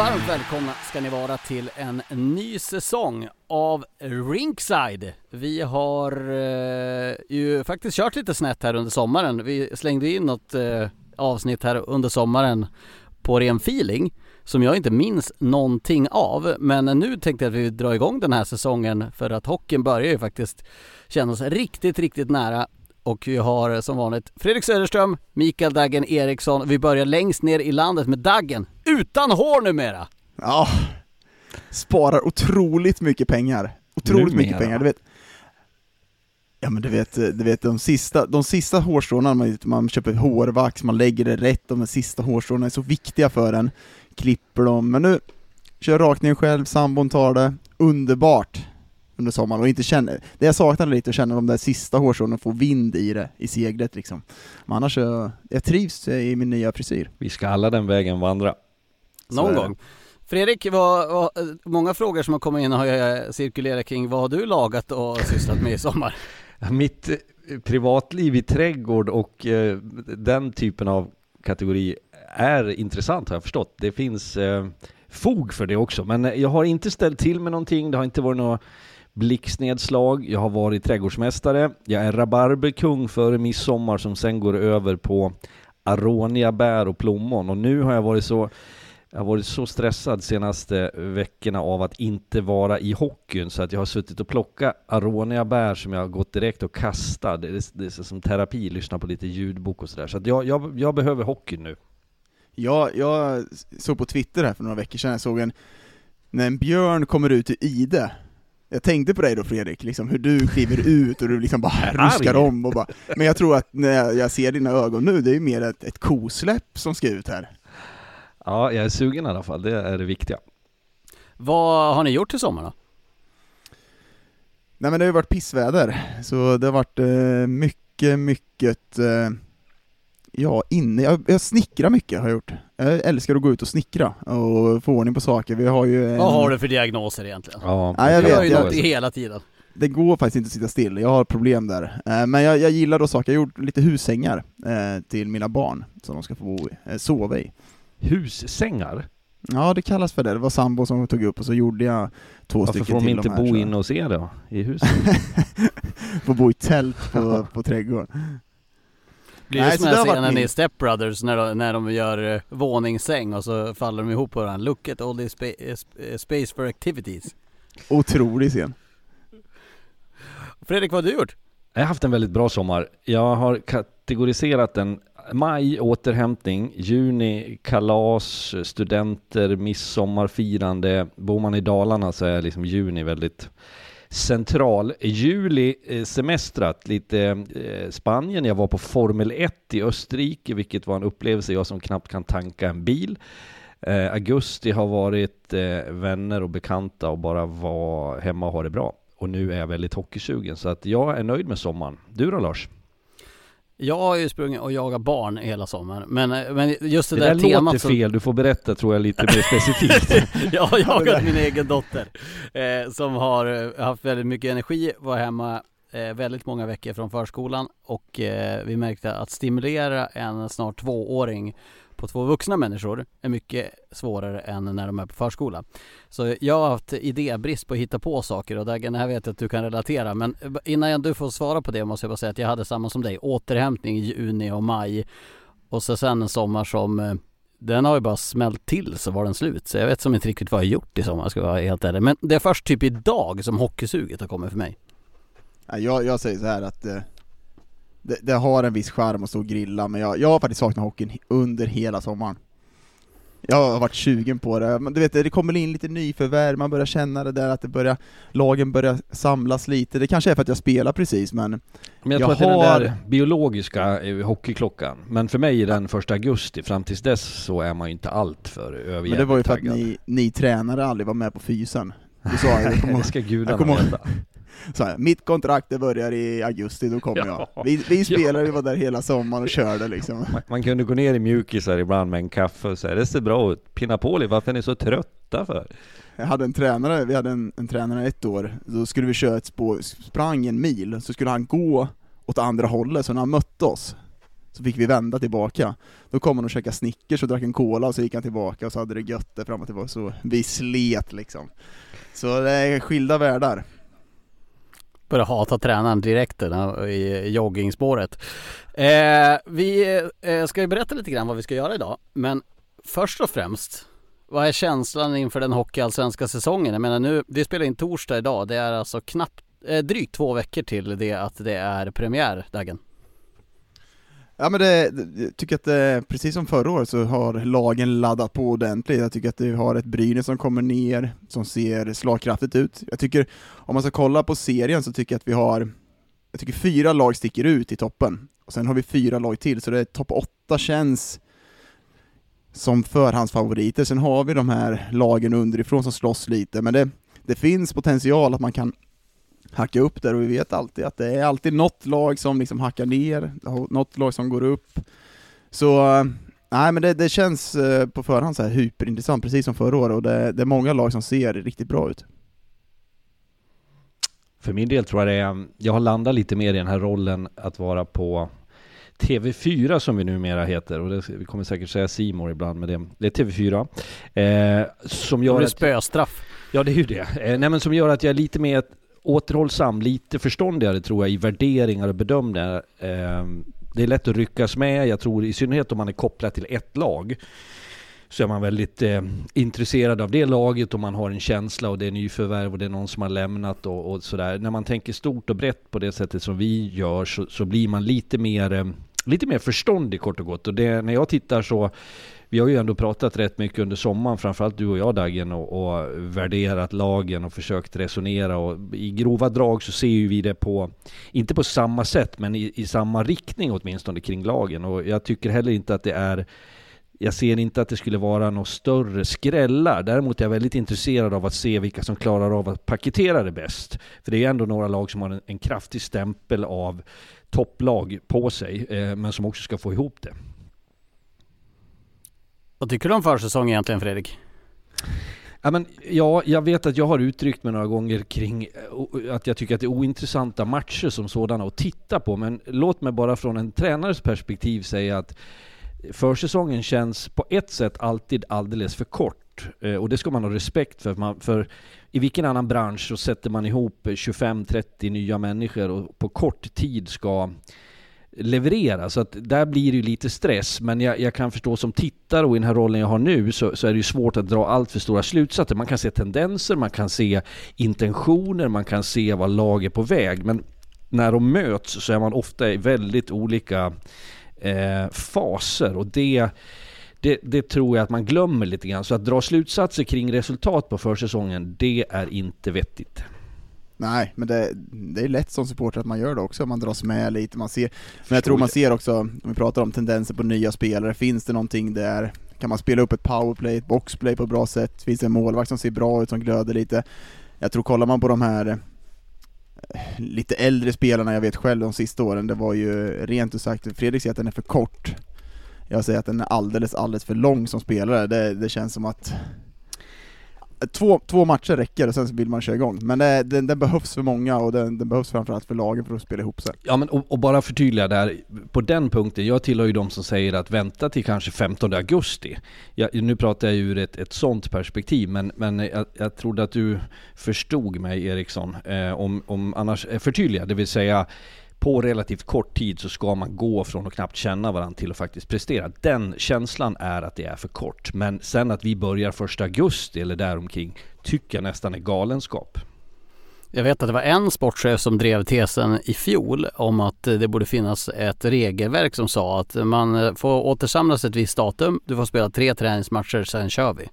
Varmt välkomna ska ni vara till en ny säsong av Rinkside. Vi har eh, ju faktiskt kört lite snett här under sommaren. Vi slängde in något eh, avsnitt här under sommaren på ren feeling som jag inte minns någonting av. Men nu tänkte jag att vi drar igång den här säsongen för att hockeyn börjar ju faktiskt kännas riktigt, riktigt nära. Och vi har som vanligt Fredrik Söderström, Mikael Daggen Eriksson. Vi börjar längst ner i landet med Daggen, utan hår numera! Ja, sparar otroligt mycket pengar. Otroligt Numera. mycket pengar, du vet. Ja men du vet, du vet de sista, de sista hårstråna, man, man köper hårvax, man lägger det rätt, de sista hårstråna är så viktiga för en. Klipper dem, men nu, kör rakningen själv, sambon tar det, underbart under sommaren och inte känner, det jag saknade lite att känna de där sista hårstråna få vind i det, i seglet liksom. Men annars, så, jag trivs i min nya frisyr. Vi ska alla den vägen vandra. Någon gång. Fredrik, vad, vad, många frågor som har kommit in har jag cirkulerat kring. Vad har du lagat och sysslat med i sommar? Mitt eh, privatliv i trädgård och eh, den typen av kategori är intressant har jag förstått. Det finns eh, fog för det också, men eh, jag har inte ställt till med någonting. Det har inte varit några blixtnedslag. Jag har varit trädgårdsmästare. Jag är rabarberkung före midsommar som sen går över på aronia, bär och plommon. Och nu har jag varit så jag har varit så stressad senaste veckorna av att inte vara i hockeyn så att jag har suttit och plockat aronia bär som jag har gått direkt och kastat. Det är, det är som terapi, lyssna på lite ljudbok och sådär. Så att jag, jag, jag behöver hockeyn nu. Ja, jag såg på Twitter här för några veckor sedan, jag såg en, när en björn kommer ut ur ide, jag tänkte på dig då Fredrik, liksom hur du kliver ut och du liksom bara ruskar om och bara, men jag tror att när jag, jag ser dina ögon nu, det är ju mer ett, ett kosläpp som ska ut här. Ja, jag är sugen i alla fall. Det är det viktiga. Vad har ni gjort i sommar då? Nej men det har ju varit pissväder, så det har varit eh, mycket, mycket, eh, ja inne, jag, jag snickrar mycket har jag gjort. Jag älskar att gå ut och snickra och få ordning på saker, vi har ju en, Vad har du för diagnoser egentligen? Ja, Nej, jag Det vet, har ju jag- något hela tiden. det går faktiskt inte att sitta still, jag har problem där. Eh, Men jag, jag gillar då saker, jag har gjort lite hussängar eh, till mina barn, som de ska få bo i, eh, sova i. Hussängar? Ja, det kallas för det. Det var sambo som tog upp och så gjorde jag två Varför stycken får de till inte de här, bo inne hos er då? I huset? Får bo i tält på, på trädgården. Blir Nej, som den här scenen i Step Brothers när de, när de gör uh, våningssäng och så faller de ihop på varandra? Look at all this spa- eh, eh, space for activities. Otrolig scen. Fredrik, vad har du gjort? Jag har haft en väldigt bra sommar. Jag har kategoriserat den maj återhämtning, juni kalas, studenter, midsommarfirande. Bor man i Dalarna så är liksom juni väldigt central. Juli eh, semestrat, lite eh, Spanien. Jag var på Formel 1 i Österrike, vilket var en upplevelse jag som knappt kan tanka en bil. Eh, augusti har varit eh, vänner och bekanta och bara vara hemma och ha det bra. Och nu är jag väldigt hockeysugen, så att jag är nöjd med sommaren. Du då Lars? Jag har ju sprungit och jagat barn hela sommaren, men, eh, men just det, Det där, där temat låter fel, du får berätta tror jag lite mer specifikt. jag har jagat min egen dotter eh, som har eh, haft väldigt mycket energi, var hemma eh, väldigt många veckor från förskolan och eh, vi märkte att stimulera en snart tvååring på två vuxna människor är mycket svårare än när de är på förskola. Så jag har haft idébrist på att hitta på saker och Dagen, här vet jag att du kan relatera men eh, innan du får svara på det måste jag bara säga att jag hade samma som dig, återhämtning i juni och maj och så sen en sommar som eh, den har ju bara smält till så var den slut. Så jag vet som inte riktigt vad jag gjort i sommar ska jag vara helt ärlig. Men det är först typ idag som hockeysuget har kommit för mig. Jag, jag säger så här att eh, det, det har en viss charm att stå och grilla, men jag, jag har faktiskt saknat hockeyn under hela sommaren. Jag har varit 20 på det, men du vet det kommer in lite nyförvärv, man börjar känna det där att det börjar, lagen börjar samlas lite, det kanske är för att jag spelar precis men Men jag, Jag tror att det är den där biologiska eh, hockeyklockan. Men för mig är den första augusti, fram tills dess så är man ju inte allt för Men det var ju för att taggad. ni, ni tränare aldrig var med på fysen. Du sa jag, jag kommer det ska jag gudarna kommer ihåg- veta. Så här, mitt kontrakt det börjar i augusti, då kommer Ja. jag. Vi, vi spelare vi var där hela sommaren och körde liksom. Man, man kunde gå ner i mjukisar ibland med en kaffe och säga det ser bra ut. Pinapoli, varför är ni så trötta för? Jag hade en tränare, vi hade en, en tränare ett år, då skulle vi köra ett spår, sprang en mil, så skulle han gå åt andra hållet, så när han mötte oss så fick vi vända tillbaka. Då kom han och käkade Snickers och drack en cola och så gick han tillbaka och så hade det gött där fram och tillbaka, så vi slet liksom. Så det är skilda världar. Börjar hata tränaren direkt där i joggingspåret. Eh, vi eh, ska ju berätta lite grann vad vi ska göra idag. Men först och främst, vad är känslan inför den hockeyallsvenska säsongen? Jag menar nu, vi spelar in torsdag idag. Det är alltså knappt, eh, drygt två veckor till det att det är premiär, Dagen. Ja men det, jag tycker att det, precis som förra året så har lagen laddat på ordentligt. Jag tycker att vi har ett Brynäs som kommer ner, som ser slagkraftigt ut. Jag tycker, om man ska kolla på serien så tycker jag att vi har, jag tycker fyra lag sticker ut i toppen. Och sen har vi fyra lag till, så det är topp åtta känns som förhandsfavoriter. Sen har vi de här lagen underifrån som slåss lite, men det, det finns potential att man kan hacka upp där och vi vet alltid att det är alltid något lag som liksom hackar ner, något lag som går upp. Så eh, nej men det, det känns eh, på förhand så här hyperintressant, precis som förra året, och det, det är många lag som ser riktigt bra ut. För min del tror jag det är, jag har landat lite mer i den här rollen att vara på TV4 som vi numera heter och det, vi kommer säkert säga Simor ibland men det, det är TV4 eh, som Det gör blir att, spöstraff. Ja det är ju det, eh, nej men som gör att jag är lite mer återhållsam, lite förståndigare tror jag i värderingar och bedömningar ehm, Det är lätt att ryckas med, jag tror i synnerhet om man är kopplad till ett lag så är man väldigt eh, intresserad av det laget och man har en känsla och det är nyförvärv och det är någon som har lämnat och, och sådär. När man tänker stort och brett på det sättet som vi gör så, så blir man lite mer, eh, lite mer förståndig kort och gott. Och det, när jag tittar så, vi har ju ändå pratat rätt mycket under sommaren, framförallt du och jag Dagen, och, och värderat lagen och försökt resonera och i grova drag så ser ju vi det på, inte på samma sätt, men i, i samma riktning åtminstone kring lagen. Och jag tycker heller inte att det är jag ser inte att det skulle vara några större skrällar. Däremot är jag väldigt intresserad av att se vilka som klarar av att paketera det bäst. För det är ju ändå några lag som har en, en kraftig stämpel av topplag på sig, eh, men som också ska få ihop det. Vad tycker du om försäsong egentligen Fredrik? Ja, men, ja, jag vet att jag har uttryckt mig några gånger kring eh, att jag tycker att det är ointressanta matcher som sådana att titta på. Men låt mig bara från en tränares perspektiv säga att försäsongen känns på ett sätt alltid alldeles för kort. Eh, och det ska man ha respekt för. Man, för i vilken annan bransch så sätter man ihop 25-30 nya människor och på kort tid ska leverera. Så att där blir det ju lite stress. Men jag, jag kan förstå som tittare och i den här rollen jag har nu så, så är det ju svårt att dra allt för stora slutsatser. Man kan se tendenser, man kan se intentioner, man kan se vad lag är på väg. Men när de möts så är man ofta i väldigt olika eh, faser och det, det, det tror jag att man glömmer lite grann. Så att dra slutsatser kring resultat på försäsongen, det är inte vettigt. Nej, men det, det är lätt som supporter att man gör det också, man dras med lite, man ser, men jag tror man ser också, om vi pratar om tendenser på nya spelare, finns det någonting där, kan man spela upp ett powerplay, ett boxplay på ett bra sätt, finns det en målvakt som ser bra ut, som glöder lite? Jag tror kollar man på de här lite äldre spelarna jag vet själv de sista åren, det var ju rent ut sagt, Fredrik säger att den är för kort. Jag säger att den är alldeles, alldeles för lång som spelare. Det, det känns som att Två, två matcher räcker och sen vill man köra igång. Men det, den, den behövs för många och den, den, behövs framförallt för lagen för att spela ihop sig. Ja men och, och, bara förtydliga där, på den punkten, jag tillhör ju de som säger att vänta till kanske 15 augusti. Jag, nu pratar jag ur ett, ett sånt perspektiv, men, men jag, jag trodde att du förstod mig Eriksson, eh, om, om annars, eh, förtydliga, det vill säga på relativt kort tid så ska man gå från att knappt känna varandra till att faktiskt prestera. Den känslan är att det är för kort. Men sen att vi börjar första augusti eller däromkring tycker jag nästan är galenskap. Jag vet att det var en sportchef som drev tesen i fjol om att det borde finnas ett regelverk som sa att man får återsamlas ett visst datum, du får spela tre träningsmatcher, sen kör vi.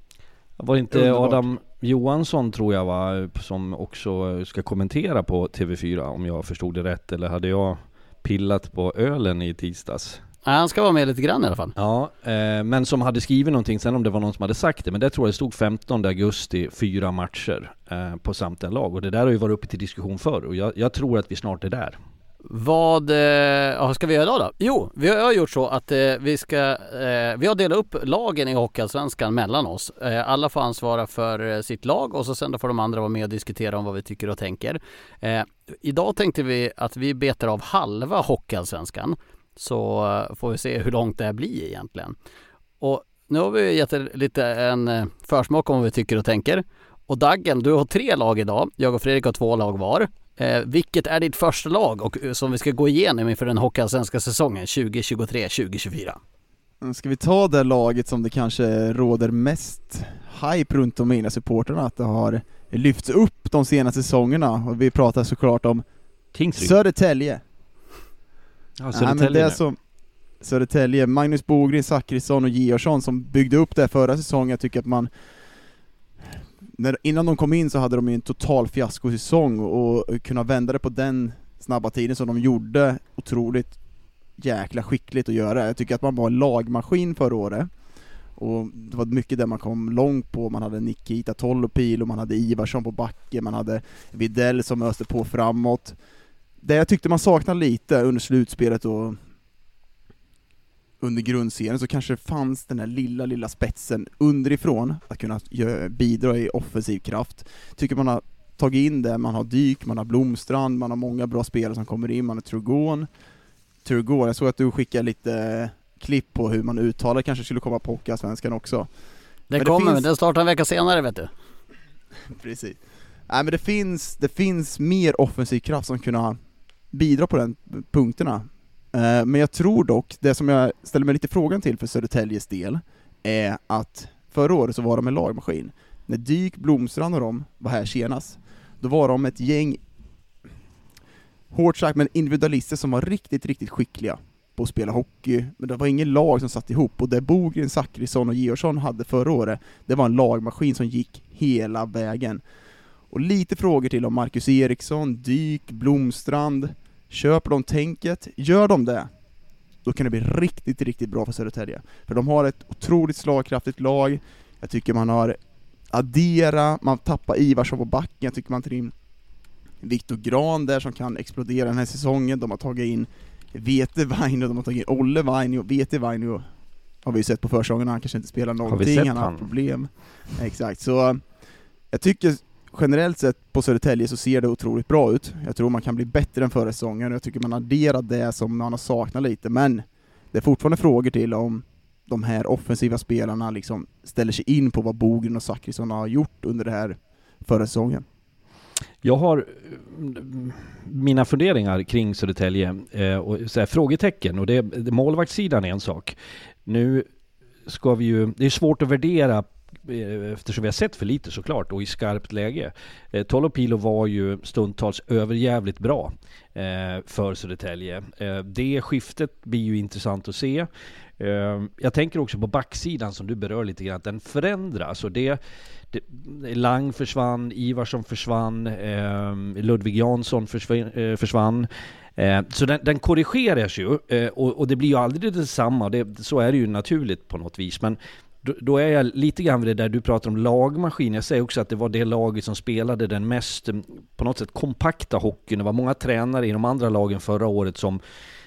Var det inte Adam Johansson tror jag va, som också ska kommentera på TV4 om jag förstod det rätt, eller hade jag pillat på ölen i tisdags? Nej, han ska vara med lite grann i alla fall. Ja, eh, men som hade skrivit någonting sen om det var någon som hade sagt det, men det tror jag det stod 15 augusti, fyra matcher eh, på samtliga lag och det där har ju varit uppe till diskussion förr och jag, jag tror att vi snart är där. Vad eh, ska vi göra idag då? Jo, vi har gjort så att eh, vi ska, eh, vi har delat upp lagen i Hockeyallsvenskan mellan oss. Eh, alla får ansvara för eh, sitt lag och så sen då får de andra vara med och diskutera om vad vi tycker och tänker. Eh, idag tänkte vi att vi betar av halva Hockeyallsvenskan så eh, får vi se hur långt det här blir egentligen. Och nu har vi gett lite en eh, försmak om vad vi tycker och tänker. Och Daggen, du har tre lag idag. Jag och Fredrik har två lag var. Eh, vilket är ditt första lag och eh, som vi ska gå igenom inför den hockeyallsvenska säsongen 2023-2024? Mm, ska vi ta det laget som det kanske råder mest hype runt om mina supporterna att det har lyfts upp de senaste säsongerna och vi pratar såklart om Tingsryd. Södertälje. Ja, Södertälje. Nej, det är som Södertälje, Magnus Bogren, Zachrisson och Georgsson som byggde upp det förra säsongen, jag tycker att man när, innan de kom in så hade de ju en total fiaskosäsong och kunna vända det på den snabba tiden som de gjorde, otroligt jäkla skickligt att göra. Jag tycker att man var en lagmaskin förra året. Och det var mycket där man kom långt på, man hade Nikita Tolopil och man hade Ivarsson på backen, man hade Videll som öste på framåt. Det jag tyckte man saknade lite under slutspelet och under grundserien så kanske det fanns den här lilla, lilla spetsen underifrån att kunna bidra i offensiv kraft. Tycker man har tagit in det, man har Dyk, man har Blomstrand, man har många bra spelare som kommer in, man har Turgon. Turgon, jag såg att du skickade lite klipp på hur man uttalar kanske skulle komma på Hockeyallsvenskan också. Den kommer, finns... men den startar en vecka senare vet du. Precis. Nej men det finns, det finns mer offensiv kraft som kunna bidra på den punkterna. Eh, men jag tror dock, det som jag ställer mig lite frågan till för Södertäljes del, är att förra året så var de en lagmaskin. När Dyk, Blomstrand och de var här senast, då var de ett gäng, hårt sagt, men individualister som var riktigt, riktigt skickliga på att spela hockey, men det var ingen lag som satt ihop, och det Bogren, Zachrisson och Georgsson hade förra året, det var en lagmaskin som gick hela vägen. Och lite frågor till om Marcus Eriksson, Dyk, Blomstrand, Köper de tänket, gör de det, då kan det bli riktigt, riktigt bra för Södertälje. För de har ett otroligt slagkraftigt lag, jag tycker man har addera, man tappar Ivarsson på backen, jag tycker man tar in Viktor Gran där som kan explodera den här säsongen, de har tagit in Vete Vainio, de har tagit in Olle Vainio, Vete Vainio har vi ju sett på försäsongen, han kanske inte spelar någonting, han har haft problem. Exakt, så jag tycker generellt sett på Södertälje så ser det otroligt bra ut. Jag tror man kan bli bättre än förra säsongen, och jag tycker man adderar det som man har saknat lite, men det är fortfarande frågor till om de här offensiva spelarna liksom ställer sig in på vad Bogen och Zachrisson har gjort under det här förra säsongen. Jag har eh, mina funderingar kring Södertälje eh, och så här, frågetecken och det, målvaktssidan är en sak. Nu ska vi ju, det är svårt att värdera Eh, eftersom vi har sett för lite såklart och i skarpt läge. Eh, Tolopilo var ju stundtals överjävligt bra eh, för Södertälje. Eh, det skiftet blir ju intressant att se. Eh, jag tänker också på backsidan som du berör lite grann, att den förändras och det, det Lang försvann, Ivarsson försvann, eh, Ludvig Jansson eh, försvann, försvann. Så den, den korrigeras ju och, och, det blir ju aldrig detsamma, det, så är det ju naturligt på något vis. Men då, då, är jag lite grann vid det där du pratar om lagmaskin. Jag säger också att det var det laget som spelade den mest, eh, på något sätt, kompakta hockeyn. Det var många tränare i de andra lagen förra året som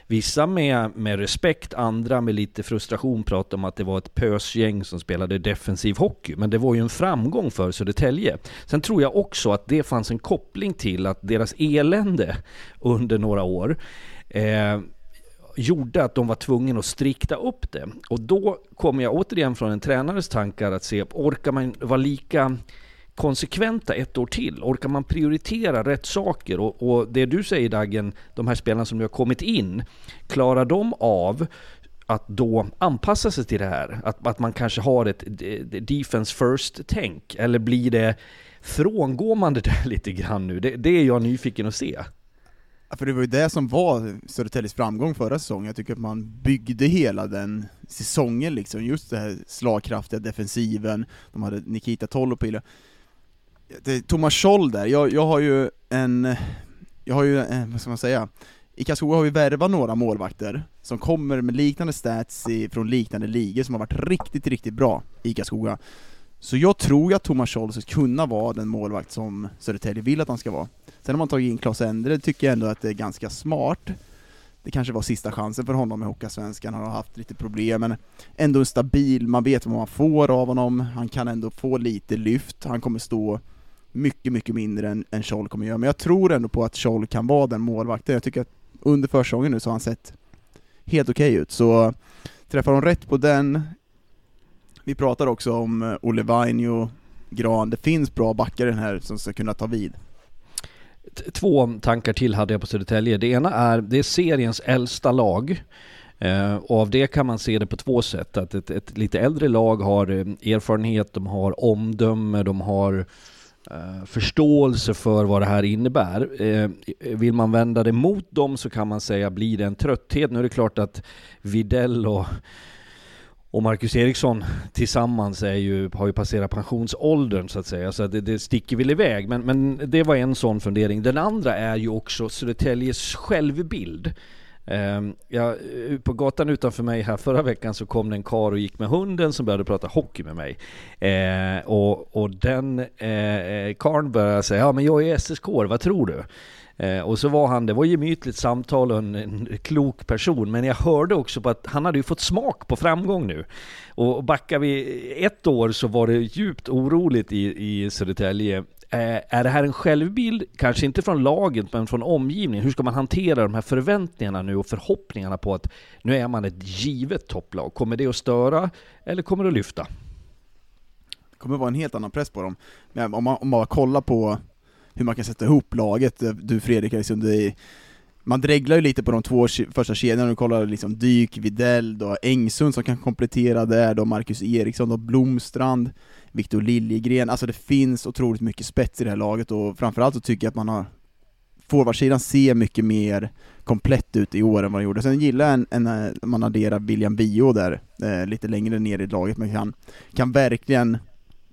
Vissa med, med respekt, andra med lite frustration pratade om att det var ett pösgäng som spelade defensiv hockey. Men det var ju en framgång för Södertälje. Sen tror jag också att det fanns en koppling till att deras elände under några år eh, gjorde att de var tvungna att strikta upp det. Och då kommer jag återigen från en tränares tankar att se, orkar man vara lika konsekventa ett år till? Orkar man prioritera rätt saker? Och, och det du säger Dagen, de här spelarna som nu har kommit in, klarar de av att då anpassa sig till det här? Att, att man kanske har ett defense first-tänk? Eller blir det, frångår man det där lite grann nu? Det, det är jag nyfiken att se. För det var ju det som var Södertäljes framgång förra säsongen, jag tycker att man byggde hela den säsongen liksom, just den här slagkraftiga defensiven, de hade Nikita Tolopila, Thomas Scholl där, jag, jag har ju en, jag har ju, eh, vad ska man säga, i Karlskoga har vi värvat några målvakter som kommer med liknande stats i, från liknande ligor som har varit riktigt, riktigt bra i Karlskoga. Så jag tror ju att Thomas Scholl ska kunna vara den målvakt som Södertälje vill att han ska vara. Sen har man tagit in Klas Endre, tycker jag ändå att det är ganska smart. Det kanske var sista chansen för honom i Hockeyallsvenskan, han har haft lite problem, men ändå en stabil, man vet vad man får av honom, han kan ändå få lite lyft, han kommer stå mycket, mycket mindre än, än Scholl kommer göra, men jag tror ändå på att Scholl kan vara den målvakten. Jag tycker att under försäsongen nu så har han sett helt okej okay ut, så träffar de rätt på den, vi pratar också om eh, Olle Vainio, Gran, det finns bra backar i den här som ska kunna ta vid. Två tankar till hade jag på Södertälje. Det ena är, det är seriens äldsta lag. Eh, och av det kan man se det på två sätt. Att ett, ett lite äldre lag har eh, erfarenhet, de har omdöme, de har eh, förståelse för vad det här innebär. Vill man vända det mot dem så kan man säga blir det en trötthet. Nu är det klart att Videll och, och Marcus Eriksson tillsammans är ju, har ju passerat pensionsåldern så att säga, så det, det sticker väl iväg. Men, men det var en sån fundering. Den andra är ju också Södertäljes självbild. Ehm, jag, eh, på gatan utanför mig här förra veckan så kom det en kar och gick med hunden som började prata hockey med mig. Eh, och, och den eh, eh karln började säga, ja men jag är SSK, vad tror du? Eh, och så var han, det var gemytligt samtal och en, en, klok person, men jag hörde också på att han hade ju fått smak på framgång nu. Och backar vi ett år så var det djupt oroligt i, i Södertälje Eh, är det här en självbild, kanske inte från laget, men från omgivningen? Hur ska man hantera de här förväntningarna nu och förhoppningarna på att nu är man ett givet topplag? Kommer det att störa eller kommer det att lyfta? Det kommer vara en helt annan press på dem. Men om man, om man kollar på hur man kan sätta ihop laget, eh, du Fredrik, liksom det man dreglar ju lite på de två första kedjorna, du kollar liksom Dyk, Videll, då Engsund som kan komplettera där, då Marcus Eriksson, då Blomstrand, Viktor Liljegren, alltså det finns otroligt mycket spets i det här laget och framförallt så tycker jag att man har forwardsidan ser mycket mer komplett ut i år än vad den gjorde. Sen gillar jag en, en, eh, man adderar William Bio där, eh, lite längre ner i laget, men kan, kan verkligen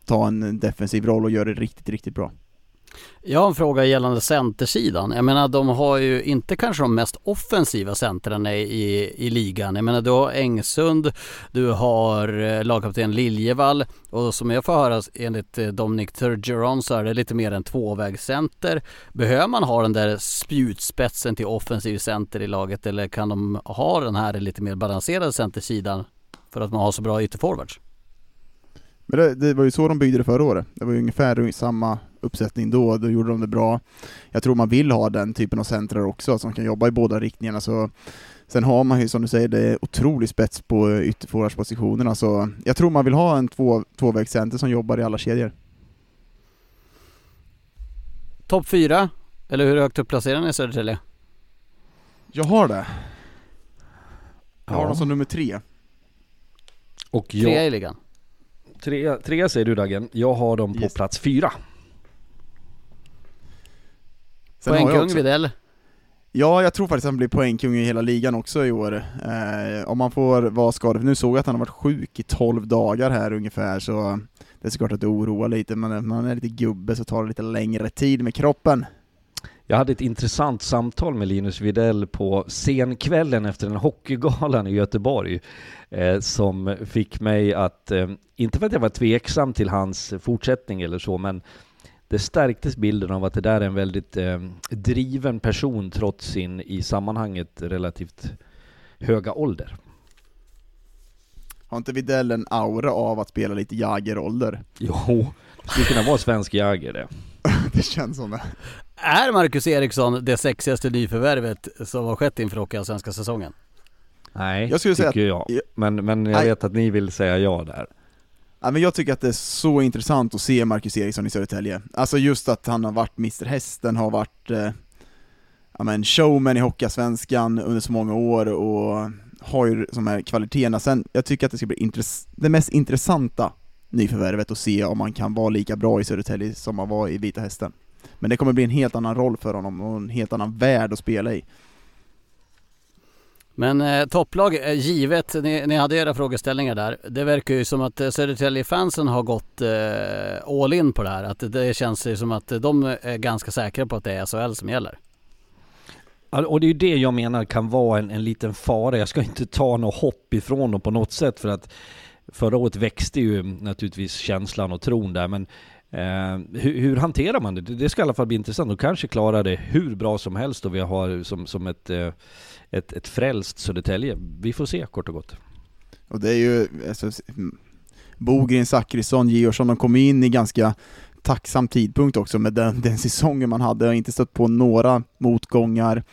ta en defensiv roll och göra det riktigt, riktigt bra. Jag har en fråga gällande centersidan. Jag menar de har ju inte kanske de mest offensiva centrarna i, i ligan. Jag menar du har Engsund, du har eh, lagkapten Liljevall och som jag får höra enligt eh, Dominic Turgeron så är det lite mer en tvåvägscenter. Behöver man ha den där spjutspetsen till offensiv center i laget eller kan de ha den här lite mer balanserade centersidan för att man har så bra ytterforwards? Men det, det, var ju så de byggde det förra året. Det var ju ungefär samma uppsättning då, då gjorde de det bra. Jag tror man vill ha den typen av centrar också, som kan jobba i båda riktningarna. Så Sen har man ju som du säger, det är otrolig spets på ytterforwardspositionerna, så jag tror man vill ha en två, tvåvägscenter som jobbar i alla kedjor. Topp fyra, eller hur högt upp placerar ni Södertälje? Jag har det. Jag har dem som nummer tre. Och jag... Trea i ligan? Trea, trea säger du Dagen, jag har dem på yes. plats fyra. Poängkung Widell? Ja, jag tror faktiskt att han blir poängkung i hela ligan också i år. Eh, om man får vara skadad, nu såg jag att han har varit sjuk i 12 dagar här ungefär, så det är såklart att det oroar lite, men när man är lite gubbe så tar det lite längre tid med kroppen. Jag hade ett intressant samtal med Linus Widell på scenkvällen efter en hockeygalan i Göteborg eh, som fick mig att, eh, inte för att jag var tveksam till hans fortsättning eller så, men det stärktes bilden av att det där är en väldigt eh, driven person trots sin i sammanhanget relativt höga ålder. Har inte Widell en aura av att spela lite Jagger-ålder? Jo, det skulle kunna vara svensk Jagger det. det känns som det. Är Marcus Eriksson det sexigaste nyförvärvet som har skett inför Hockeyallsvenska säsongen? Nej, Jag skulle säga tycker att- jag. Men, men jag Nej. vet att ni vill säga ja där. Ja, men jag tycker att det är så intressant att se Marcus Eriksson i Södertälje. Alltså just att han har varit Mr Hästen, har varit eh, ja, men showman i Hockeyallsvenskan under så många år och har ju de här kvaliteterna. Sen, jag tycker att det ska bli intress- det mest intressanta nyförvärvet att se om man kan vara lika bra i Södertälje som han var i Vita Hästen. Men det kommer bli en helt annan roll för honom och en helt annan värld att spela i. Men eh, topplag, eh, givet, ni, ni hade era frågeställningar där. Det verkar ju som att eh, Södertälje-fansen har gått eh, all in på det här. Att det känns ju som att de är ganska säkra på att det är SHL som gäller. Och det är ju det jag menar kan vara en, en liten fara. Jag ska inte ta något hopp ifrån dem på något sätt för att förra året växte ju naturligtvis känslan och tron där men eh, hur, hur hanterar man det? Det det ska i alla fall bli intressant. De kanske klarar det hur bra som helst och vi har som, som ett, eh, ett, ett frälst Södertälje. Vi får se kort och gott. Och det är ju, alltså, Bogren, Zachrisson, Georgsson, de kom in i ganska tacksam tidpunkt också med den, den säsongen man hade, Har inte stött på några motgångar.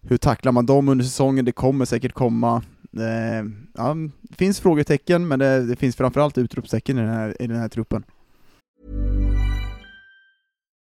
Hur tacklar man dem under säsongen? Det kommer säkert komma. Eh, ja, det finns frågetecken, men det, det finns framförallt utropstecken i den här, i den här truppen.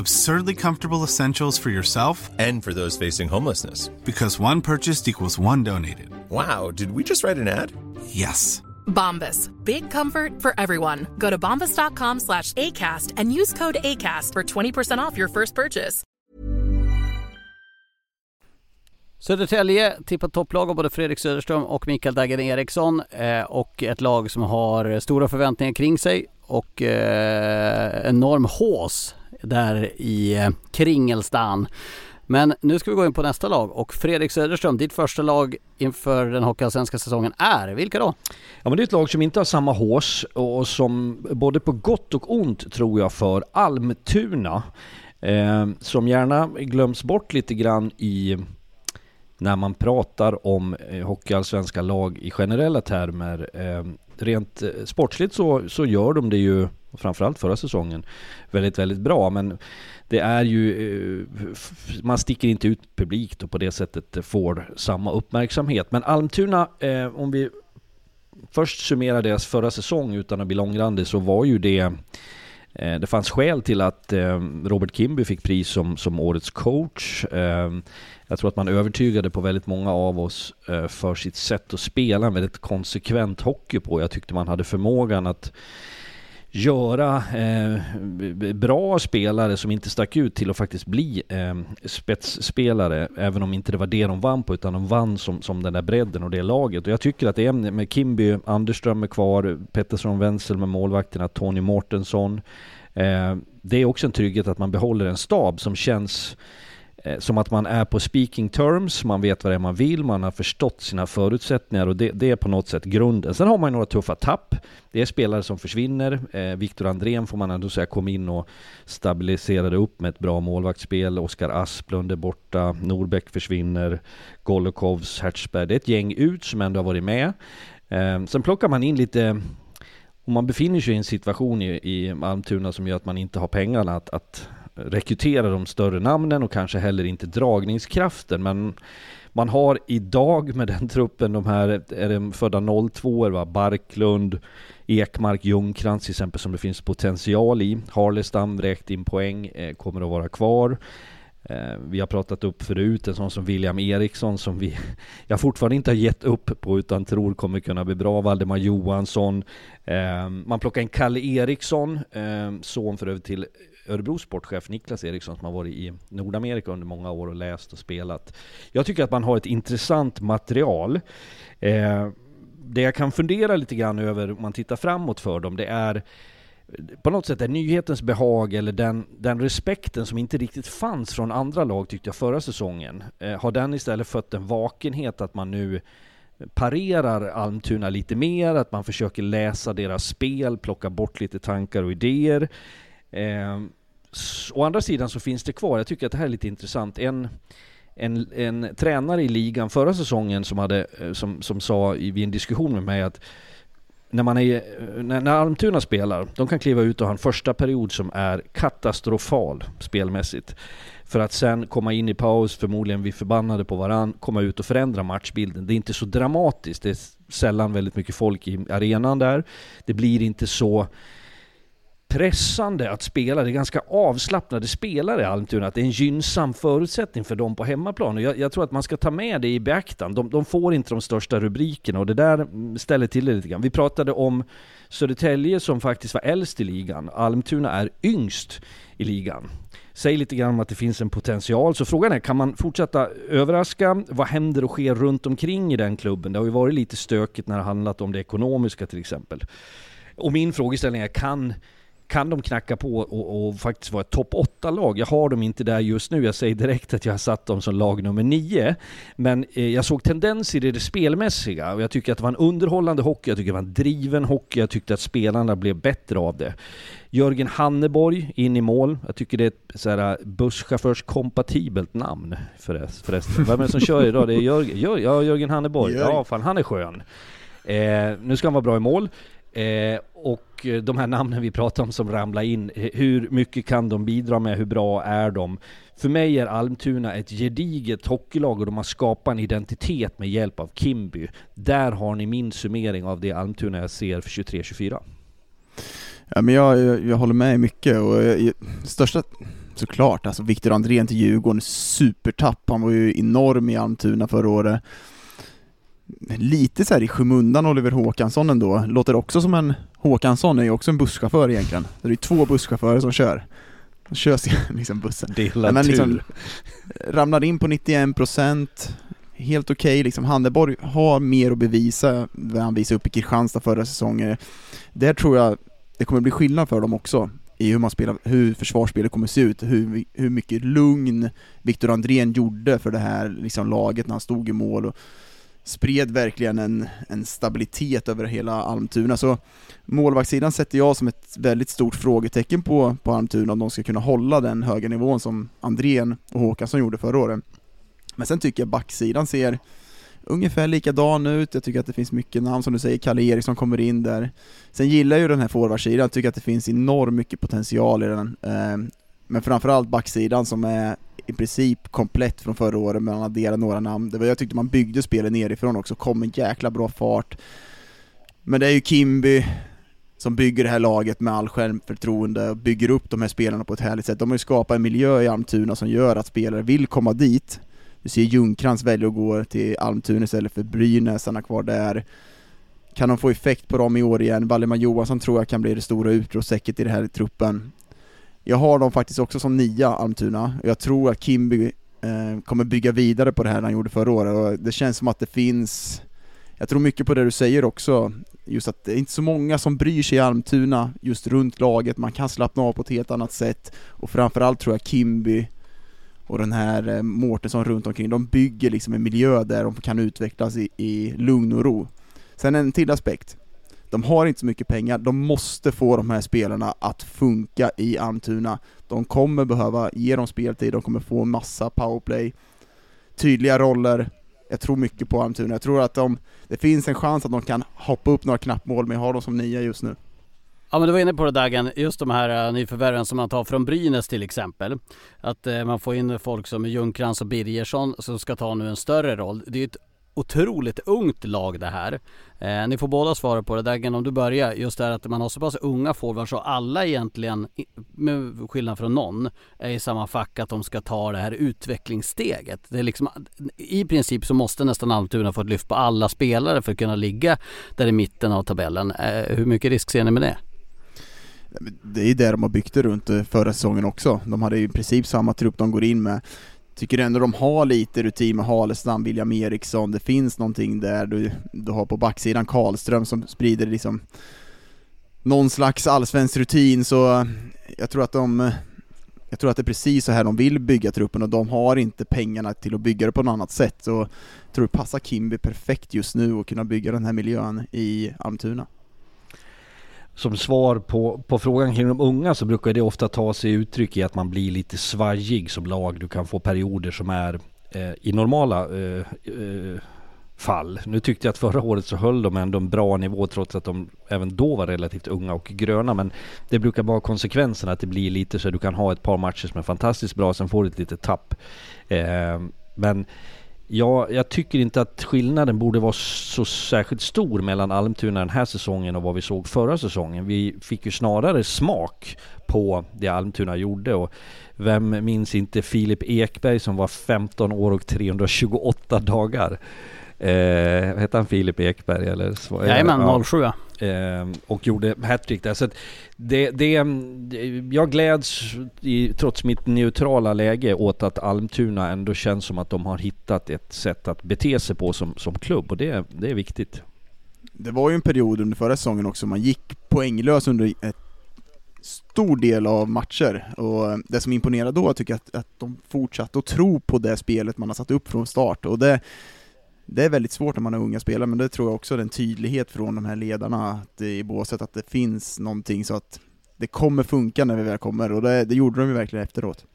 Absurdly comfortable essentials for yourself And for those facing homelessness. because one purchased equals one donated. Wow, did we just write an ad? Yes. Bombas. Big comfort for everyone. Go to bombas.com slash ACAST and use code ACAST for 20% off your first purchase. Södertälje tippat topplag av både Fredrik Söderström och Mikael Dagen Eriksson eh, och ett lag som har stora förväntningar kring sig och eh, enorm hås där i eh, Kringelstan. Men nu ska vi gå in på nästa lag och Fredrik Söderström, ditt första lag inför den hockeyallsvenska säsongen är, vilka då? Ja men det är ett lag som inte har samma hås och som både på gott och ont tror jag för Almtuna. Eh, som gärna glöms bort lite grann i när man pratar om eh, hockeyallsvenska lag i generella termer. Eh, rent eh, sportsligt så, så gör de det ju, framförallt förra säsongen, väldigt, väldigt bra. Men det är ju, eh, man sticker inte ut publikt och på det sättet eh, får samma uppmärksamhet. Men Almtuna, eh, om vi först summerar deras förra säsong utan att bli långrandig så var ju det det fanns skäl till att Robert Kimby fick pris som, som årets coach. Jag tror att man övertygade på väldigt många av oss för sitt sätt att spela en väldigt konsekvent hockey på. Jag tyckte man hade förmågan att göra eh, bra spelare som inte stack ut till att faktiskt bli eh, spetsspelare, även om inte det var det de vann på, utan de vann som, som den där bredden och det laget. Och jag tycker att det är med Kimby, Anderström är kvar, Pettersson, Wenzel med målvakterna, Tony Mortensson. Eh, det är också en trygghet att man behåller en stab som känns Eh, som att man är på speaking terms, man vet vad det är man vill, man har förstått sina förutsättningar och det, det är på något sätt grunden. Sen har man ju några tuffa tapp. Det är spelare som försvinner. Eh, Viktor Andrén får man ändå säga kom in och stabiliserade upp med ett bra målvaktsspel. Oskar Asplund är borta, Norbeck försvinner, Golokovs, Hertzberg. Det är ett gäng ut som ändå har varit med. Eh, sen plockar man in lite om man befinner sig i en situation i, i Almtuna som gör att man inte har pengarna att, att rekrytera de större namnen och kanske heller inte dragningskraften. Men man har idag med den truppen, de här är det födda 02 va? Barklund, Ekmark, Ljungkrantz till exempel som det finns potential i. Harlestam vräkt in poäng, eh, kommer att vara kvar. Eh, vi har pratat upp förut en sån som William Eriksson som vi jag fortfarande inte har gett upp på utan tror kommer kunna bli bra. Valdemar Johansson. Eh, man plockar in Kalle Eriksson, son för övrigt till Örebro sportchef Niklas Eriksson som har varit i Nordamerika under många år och läst och spelat. Jag tycker att man har ett intressant material. Eh, det jag kan fundera lite grann över om man tittar framåt för dem, det är på något sätt är nyhetens behag eller den, den respekten som inte riktigt fanns från andra lag tyckte jag förra säsongen. Eh, har den istället fött en vakenhet att man nu parerar Almtuna lite mer, att man försöker läsa deras spel, plocka bort lite tankar och idéer. Eh, å andra sidan så finns det kvar, jag tycker att det här är lite intressant, en, en, en tränare i ligan förra säsongen som, hade, eh, som, som sa vid en diskussion med mig att när, man är, eh, när, när Almtuna spelar, de kan kliva ut och ha en första period som är katastrofal spelmässigt. För att sen komma in i paus, förmodligen vi förbannade på varann, komma ut och förändra matchbilden. Det är inte så dramatiskt, det är sällan väldigt mycket folk i arenan där. Det blir inte så pressande att spela. Det är ganska avslappnade spelare i Almtuna. Att det är en gynnsam förutsättning för dem på hemmaplan. Och jag, jag tror att man ska ta med det i beaktan. De, de, får inte de största rubrikerna och det där mm, ställer till det lite grann. Vi pratade om Södertälje som faktiskt var äldst i ligan. Almtuna är yngst i ligan. Säg lite grann om att det finns en potential. Så frågan är, kan man fortsätta överraska? Vad händer och sker runt omkring i den klubben? Det har ju varit lite stökigt när det handlat om det ekonomiska till exempel. Och min frågeställning är, kan kan de knacka på och, och faktiskt vara ett topp 8-lag. Jag har dem inte där just nu. Jag säger direkt att jag har satt dem som lag nummer 9. Men eh, jag såg tendenser i det spelmässiga och jag tycker att det var en underhållande hockey. Jag tycker det var en driven hockey. Jag tyckte att spelarna blev bättre av det. Jörgen Hanneborg in i mål. Jag tycker det är ett så här busschaufförskompatibelt namn förresten. Vem är det som kör idag? Det är Jörgen, ja, Jörgen Hanneborg. Ja, fan han är skön. Eh, nu ska han vara bra i mål. Eh, och eh, de här namnen vi pratar om som ramlar in, eh, hur mycket kan de bidra med? Hur bra är de? För mig är Almtuna ett gediget hockeylag och de har skapat en identitet med hjälp av Kimby. Där har ni min summering av det Almtuna jag ser för 23-24. Ja, men jag, jag, jag, håller med mycket och eh, jag, största såklart, alltså Viktor Andrén till Djurgården, supertapp. Han var ju enorm i Almtuna förra året lite så i skymundan Oliver Håkansson ändå, låter också som en Håkansson är ju också en busschaufför egentligen. Det är ju två busschaufförer som kör. De kör liksom bussen. Delad men liksom, ramlar in på 91% helt okej, okay. liksom Handeborg har mer att bevisa, vad han visade upp i Kristianstad förra säsongen. Där tror jag det kommer bli skillnad för dem också, i hur man spelar, hur försvarsspelet kommer se ut, hur, hur mycket lugn Viktor Andrén gjorde för det här liksom, laget när han stod i mål. Och, spred verkligen en, en stabilitet över hela Almtuna. Så målvaktssidan sätter jag som ett väldigt stort frågetecken på, på Almtuna, om de ska kunna hålla den höga nivån som Andrén och Håkansson gjorde förra året. Men sen tycker jag backsidan ser ungefär likadan ut, jag tycker att det finns mycket namn som du säger, Kalle Eriksson kommer in där. Sen gillar jag ju den här forwardsidan, jag tycker att det finns enormt mycket potential i den. Eh, men framförallt backsidan som är i princip komplett från förra året, men han adderade några namn. Det var, jag tyckte man byggde spelet nerifrån också, kom en jäkla bra fart. Men det är ju Kimby som bygger det här laget med all självförtroende och bygger upp de här spelarna på ett härligt sätt. De har ju skapat en miljö i Almtuna som gör att spelare vill komma dit. Du ser Ljungcrantz välja att gå till Almtuna istället för Brynäs, stanna kvar där. kan de få effekt på dem i år igen? Valdemar Johansson tror jag kan bli det stora utropstecknet i den här truppen. Jag har dem faktiskt också som nia, Almtuna, och jag tror att Kimby eh, kommer bygga vidare på det här han gjorde förra året, och det känns som att det finns jag tror mycket på det du säger också, just att det är inte så många som bryr sig i Almtuna just runt laget, man kan slappna av på ett helt annat sätt, och framförallt tror jag Kimby och den här eh, Mårtensson runt omkring, de bygger liksom en miljö där de kan utvecklas i, i lugn och ro. Sen en till aspekt, de har inte så mycket pengar, de måste få de här spelarna att funka i Almtuna. De kommer behöva ge dem speltid, de kommer få massa powerplay, tydliga roller, jag tror mycket på Almtuna. Jag tror att de, det finns en chans att de kan hoppa upp några knappmål, men jag har dem som nia just nu. Ja men du var inne på det Dagen, just de här uh, nyförvärven som man tar från Brynäs till exempel. Att uh, man får in folk som Ljungcrantz och Birgersson som ska ta nu en större roll. Det är ett otroligt ungt lag det här. Eh, ni får båda svara på det. Dagen om du börjar. Just det här att man har så pass unga forwards och alla egentligen, med skillnad från någon, är i samma fack att de ska ta det här utvecklingssteget. Det är liksom, I princip så måste nästan Almtuna få ett lyft på alla spelare för att kunna ligga där i mitten av tabellen. Eh, hur mycket risk ser ni med det? Det är ju det de har byggt det runt eh, förra säsongen också. De hade i princip samma trupp de går in med tycker ändå de har lite rutin med Halestam, William Eriksson, det finns någonting där, du, du har på backsidan Karlström som sprider liksom någon slags allsvensk rutin, så jag tror att de jag tror att det är precis så här de vill bygga truppen och de har inte pengarna till att bygga det på något annat sätt, så jag tror det passar Kimby perfekt just nu att kunna bygga den här miljön i Almtuna som svar på, på frågan kring de unga så brukar det ofta ta sig uttryck i att man blir lite svajig som lag. Du kan få perioder som är eh, i normala eh, eh, fall. Nu tyckte jag att förra året så höll de ändå en bra nivå trots att de även då var relativt unga och gröna. Men det brukar vara konsekvensen att det blir lite så att du kan ha ett par matcher som är fantastiskt bra, sen får du ett litet tapp. Eh, men Ja, jag tycker inte att skillnaden borde vara så särskilt stor mellan Almtuna den här säsongen och vad vi såg förra säsongen. Vi fick ju snarare smak på det Almtuna gjorde och vem minns inte Filip Ekberg som var 15 år och 328 dagar? Eh, hette han Filip Ekberg eller? Jajamän, ja. 07 eh, Ehm, och gjorde hattrick där. Så att det, det, jag gläds i, trots mitt neutrala läge åt att Almtuna ändå känns som att de har hittat ett sätt att bete sig på som, som klubb och det, det är viktigt. Det var ju en period under förra säsongen också, man gick poänglös under ett stor del av matcher och det som imponerade då tycker jag att, att de fortsatte att tro på det spelet man har satt upp från start och det det är väldigt svårt när man har unga spelare, men det tror jag också är en tydlighet från de här ledarna att i båset, att det finns någonting så att det kommer funka när vi väl kommer, och det, det gjorde de ju verkligen efteråt.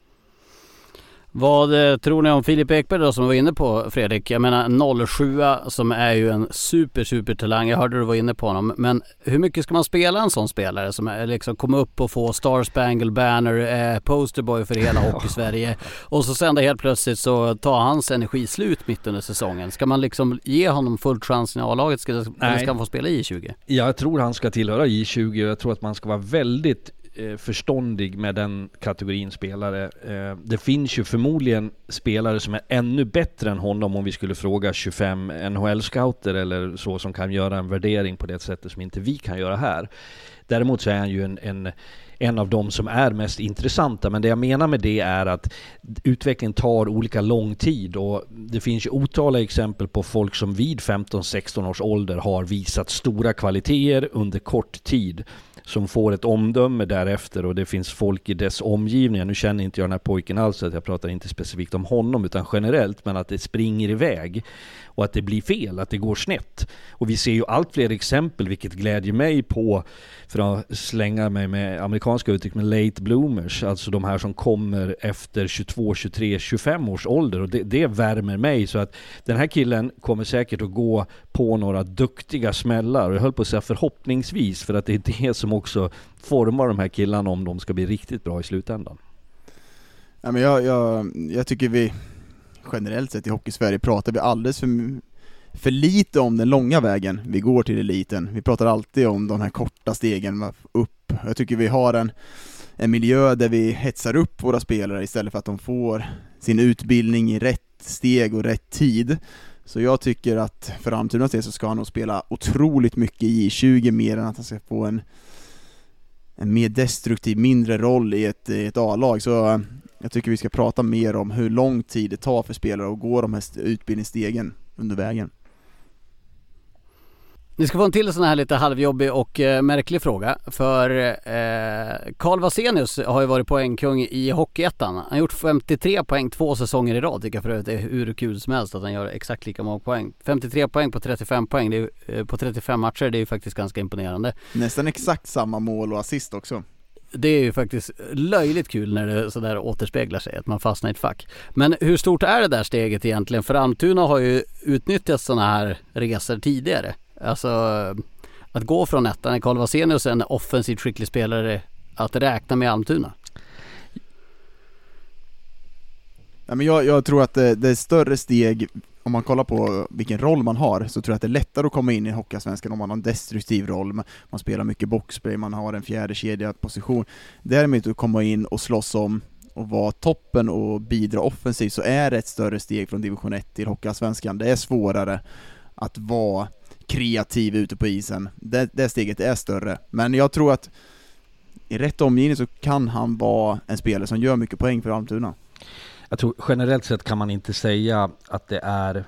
Vad eh, tror ni om Filip Ekberg då som du var inne på Fredrik? Jag menar 07 som är ju en super super talang. Jag hörde du var inne på honom. Men hur mycket ska man spela en sån spelare som är, liksom kommer upp och få Star Spangle Banner, eh, posterboy för hela Hockey-Sverige och så sen helt plötsligt så tar hans energi slut mitt under säsongen. Ska man liksom ge honom full chans i A-laget? Ska, eller ska han få spela i 20 Jag tror han ska tillhöra J20 och jag tror att man ska vara väldigt Eh, förståndig med den kategorin spelare. Eh, det finns ju förmodligen spelare som är ännu bättre än honom om vi skulle fråga 25 NHL-scouter eller så som kan göra en värdering på det sättet som inte vi kan göra här. Däremot så är han ju en, en en av de som är mest intressanta. Men det jag menar med det är att utvecklingen tar olika lång tid och det finns ju otaliga exempel på folk som vid 15-16 års ålder har visat stora kvaliteter under kort tid som får ett omdöme därefter och det finns folk i dess omgivningar. Nu känner inte jag den här pojken alls, så jag pratar inte specifikt om honom utan generellt, men att det springer iväg och att det blir fel, att det går snett. Och vi ser ju allt fler exempel, vilket glädjer mig på, för att slänga mig med amerikanska uttryck, med late bloomers, alltså de här som kommer efter 22, 23, 25 års ålder och det, det värmer mig. Så att den här killen kommer säkert att gå på några duktiga smällar. Och jag höll på att säga förhoppningsvis, för att det är det som också formar de här killarna om de ska bli riktigt bra i slutändan. Ja, men jag, jag, jag tycker vi generellt sett i Hockeysverige pratar vi alldeles för, för lite om den långa vägen vi går till eliten. Vi pratar alltid om de här korta stegen upp. Jag tycker vi har en, en miljö där vi hetsar upp våra spelare istället för att de får sin utbildning i rätt steg och rätt tid. Så jag tycker att för Almtunas del så ska han nog spela otroligt mycket i J20 mer än att han ska få en, en mer destruktiv, mindre roll i ett, i ett A-lag. Så jag tycker vi ska prata mer om hur lång tid det tar för spelare att gå de här st- utbildningsstegen under vägen. Ni ska få en till sån här lite halvjobbig och eh, märklig fråga. För eh, Karl Vasenius har ju varit poängkung i Hockeyettan. Han har gjort 53 poäng två säsonger i rad. Tycker jag för övrigt är hur kul som helst att han gör exakt lika många poäng. 53 poäng på 35 poäng, är, eh, på 35 matcher, det är ju faktiskt ganska imponerande. Nästan exakt samma mål och assist också. Det är ju faktiskt löjligt kul när det sådär återspeglar sig, att man fastnar i ett fack. Men hur stort är det där steget egentligen? För Almtuna har ju utnyttjat sådana här resor tidigare. Alltså att gå från ettan, är Karl Vasenius en offensivt skicklig spelare att räkna med Almtuna? Ja, men jag, jag tror att det, det är större steg, om man kollar på vilken roll man har, så tror jag att det är lättare att komma in i Hockeyallsvenskan om man har en destruktiv roll, man, spelar mycket boxplay, man har en fjärde kedja position. Däremot att komma in och slåss om och vara toppen och bidra offensivt så är det ett större steg från division 1 till Hockeyallsvenskan. Det är svårare att vara kreativ ute på isen. Det, det steget är större. Men jag tror att i rätt omgivning så kan han vara en spelare som gör mycket poäng för Almtuna. Jag tror generellt sett kan man inte säga att det är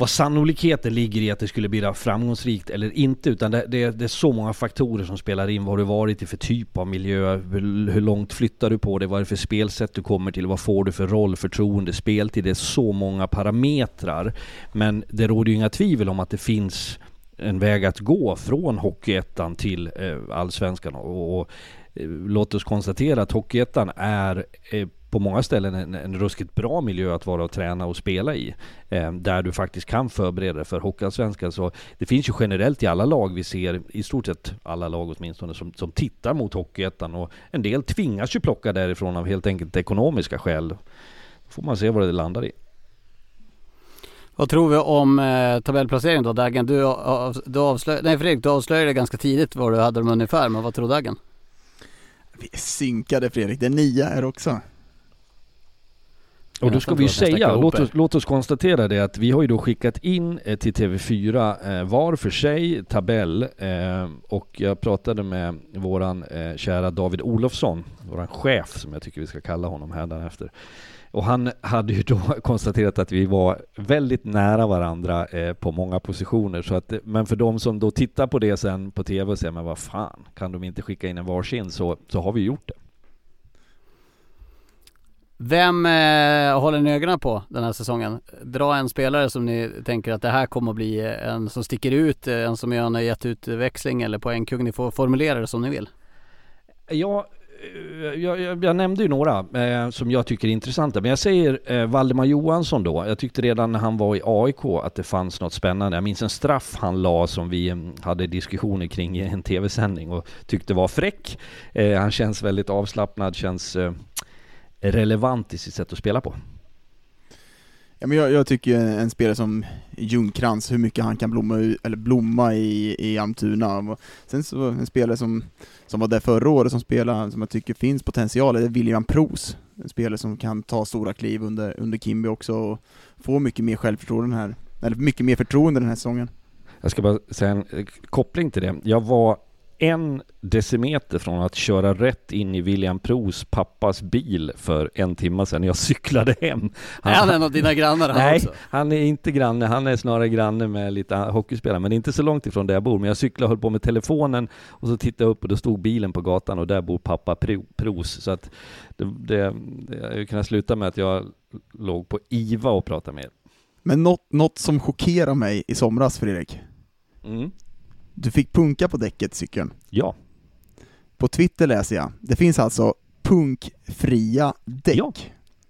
vad sannolikheten ligger i att det skulle bli framgångsrikt eller inte utan det, det, det är så många faktorer som spelar in. Vad har du varit i för typ av miljö? Hur, hur långt flyttar du på dig? Vad är det för spelsätt du kommer till? Vad får du för roll, förtroende, speltid? Det är så många parametrar. Men det råder ju inga tvivel om att det finns en väg att gå från Hockeyettan till eh, Allsvenskan. Och, och Eh, låt oss konstatera att Hockeyettan är eh, på många ställen en, en ruskigt bra miljö att vara och träna och spela i. Eh, där du faktiskt kan förbereda dig för Hockeyallsvenskan. Så det finns ju generellt i alla lag vi ser, i stort sett alla lag åtminstone, som, som tittar mot Hockeyettan. Och en del tvingas ju plocka därifrån av helt enkelt ekonomiska skäl. Då får man se vad det landar i. Vad tror vi om eh, tabellplaceringen då Dagen? Du, eh, av, du avslöjade, nej Fredrik, du avslöjade ganska tidigt vad du hade dem ungefär, men vad tror Dagen? Vi är synkade Fredrik, det är nia här också. Och då ska vi ju säga, låt oss, låt oss konstatera det att vi har ju då skickat in eh, till TV4 eh, var för sig tabell eh, och jag pratade med våran kära David Olofsson, våran chef som jag tycker vi ska kalla honom hädanefter. Och han hade ju då konstaterat att vi var väldigt nära varandra eh, på många positioner. Så att, men för de som då tittar på det sen på TV och säger men vad fan, kan de inte skicka in en varsin så, så har vi gjort det. Vem eh, håller ni ögonen på den här säsongen? Dra en spelare som ni tänker att det här kommer att bli en som sticker ut, en som gör en jätteutväxling eller poängkung. Ni får formulera det som ni vill. Ja, Eh, jag, jag, jag, nämnde ju några eh, som jag tycker är intressanta, men jag säger eh, Valdemar Johansson då. Jag tyckte redan när han var i AIK att det fanns något spännande. Jag minns en straff han la som vi mm, hade diskussioner kring i en tv-sändning och tyckte var fräck. Eh, han känns väldigt avslappnad, känns eh, relevant i sitt sätt att spela på. Ja, men jag, jag tycker en spelare som Ljungkrantz, hur mycket han kan blomma, eller blomma i, i Almtuna. Sen så en spelare som, som var där förra året som spelar, som jag tycker finns potential, är William Pros. En spelare som kan ta stora kliv under, under Kimby också och få mycket mer självförtroende här, eller mycket mer förtroende den här säsongen. Jag ska bara säga en eh, koppling till det. Jag var en decimeter från att köra rätt in i William Pros pappas bil för en timme sedan. Jag cyklade hem. Han, är han en av dina grannar han Nej, också? han är inte granne. Han är snarare granne med lite hockeyspelare, men inte så långt ifrån där jag bor. Men jag cyklade och höll på med telefonen och så tittade jag upp och då stod bilen på gatan och där bor pappa Pros. Så att det, det, jag kunde sluta med att jag låg på IVA och pratade med er. Men något, något som chockerar mig i somras, Fredrik, Mm. Du fick punka på däcket cykeln. Ja. På Twitter läser jag, det finns alltså punkfria däck. Ja.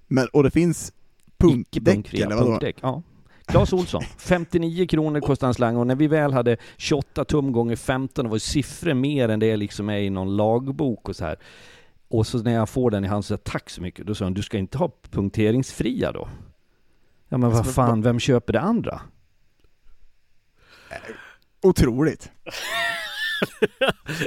Men, och det finns punkdäck eller vadå? Punkdäck, ja. Claes Olsson, 59 kronor kostar en slang och när vi väl hade 28 tum gånger 15, det var siffror mer än det liksom är i någon lagbok och så här. Och så när jag får den i hand så säger tack så mycket, då sa han du ska inte ha punkteringsfria då? Ja men vad Alltså, fan, vem köper det andra? Otroligt.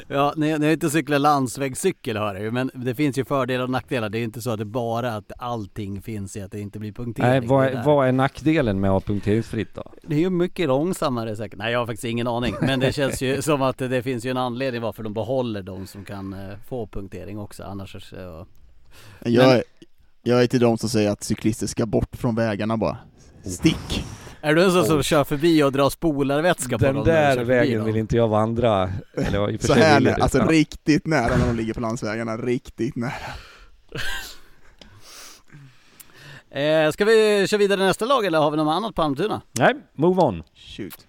ja, ni, ni har inte cyklat landsvägscykel hör jag men det finns ju fördelar och nackdelar. Det är inte så att det bara att allting finns i att det inte blir punktering. Nej, vad, är, vad är nackdelen med att ha punkteringsfritt då? Det är ju mycket långsammare säkert. Nej jag har faktiskt ingen aning. Men det känns ju som att det finns ju en anledning varför de behåller de som kan eh, få punktering också. Annars så... Jag, Men- är, jag är till de som säger att cyklister ska bort från vägarna bara. Stick! Är du en sån som kör förbi och drar spolarvätska på Den när du där vägen vill inte jag vandra. Eller i och Så här nära, det. alltså riktigt nära när de ligger på landsvägarna, riktigt nära. Eh, ska vi köra vidare nästa lag eller har vi något annat på Almtuna? Nej, move on. Shoot.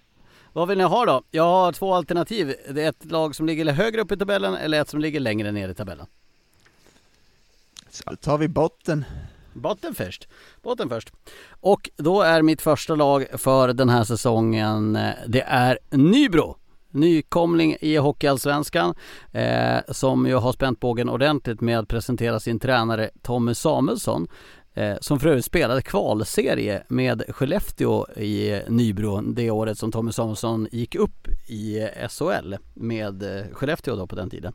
Vad vill ni ha då? Jag har två alternativ. Det är ett lag som ligger högre upp i tabellen eller ett som ligger längre ner i tabellen. Då tar vi botten. Botten först. Botten först. Och då är mitt första lag för den här säsongen, eh, det är Nybro. Nykomling i Hockeyallsvenskan eh, som ju har spänt bågen ordentligt med att presentera sin tränare Tommy Samuelsson eh, som för övrigt spelade kvalserie med Skellefteå i Nybro det året som Tommy Samuelsson gick upp i SHL med eh, Skellefteå då på den tiden.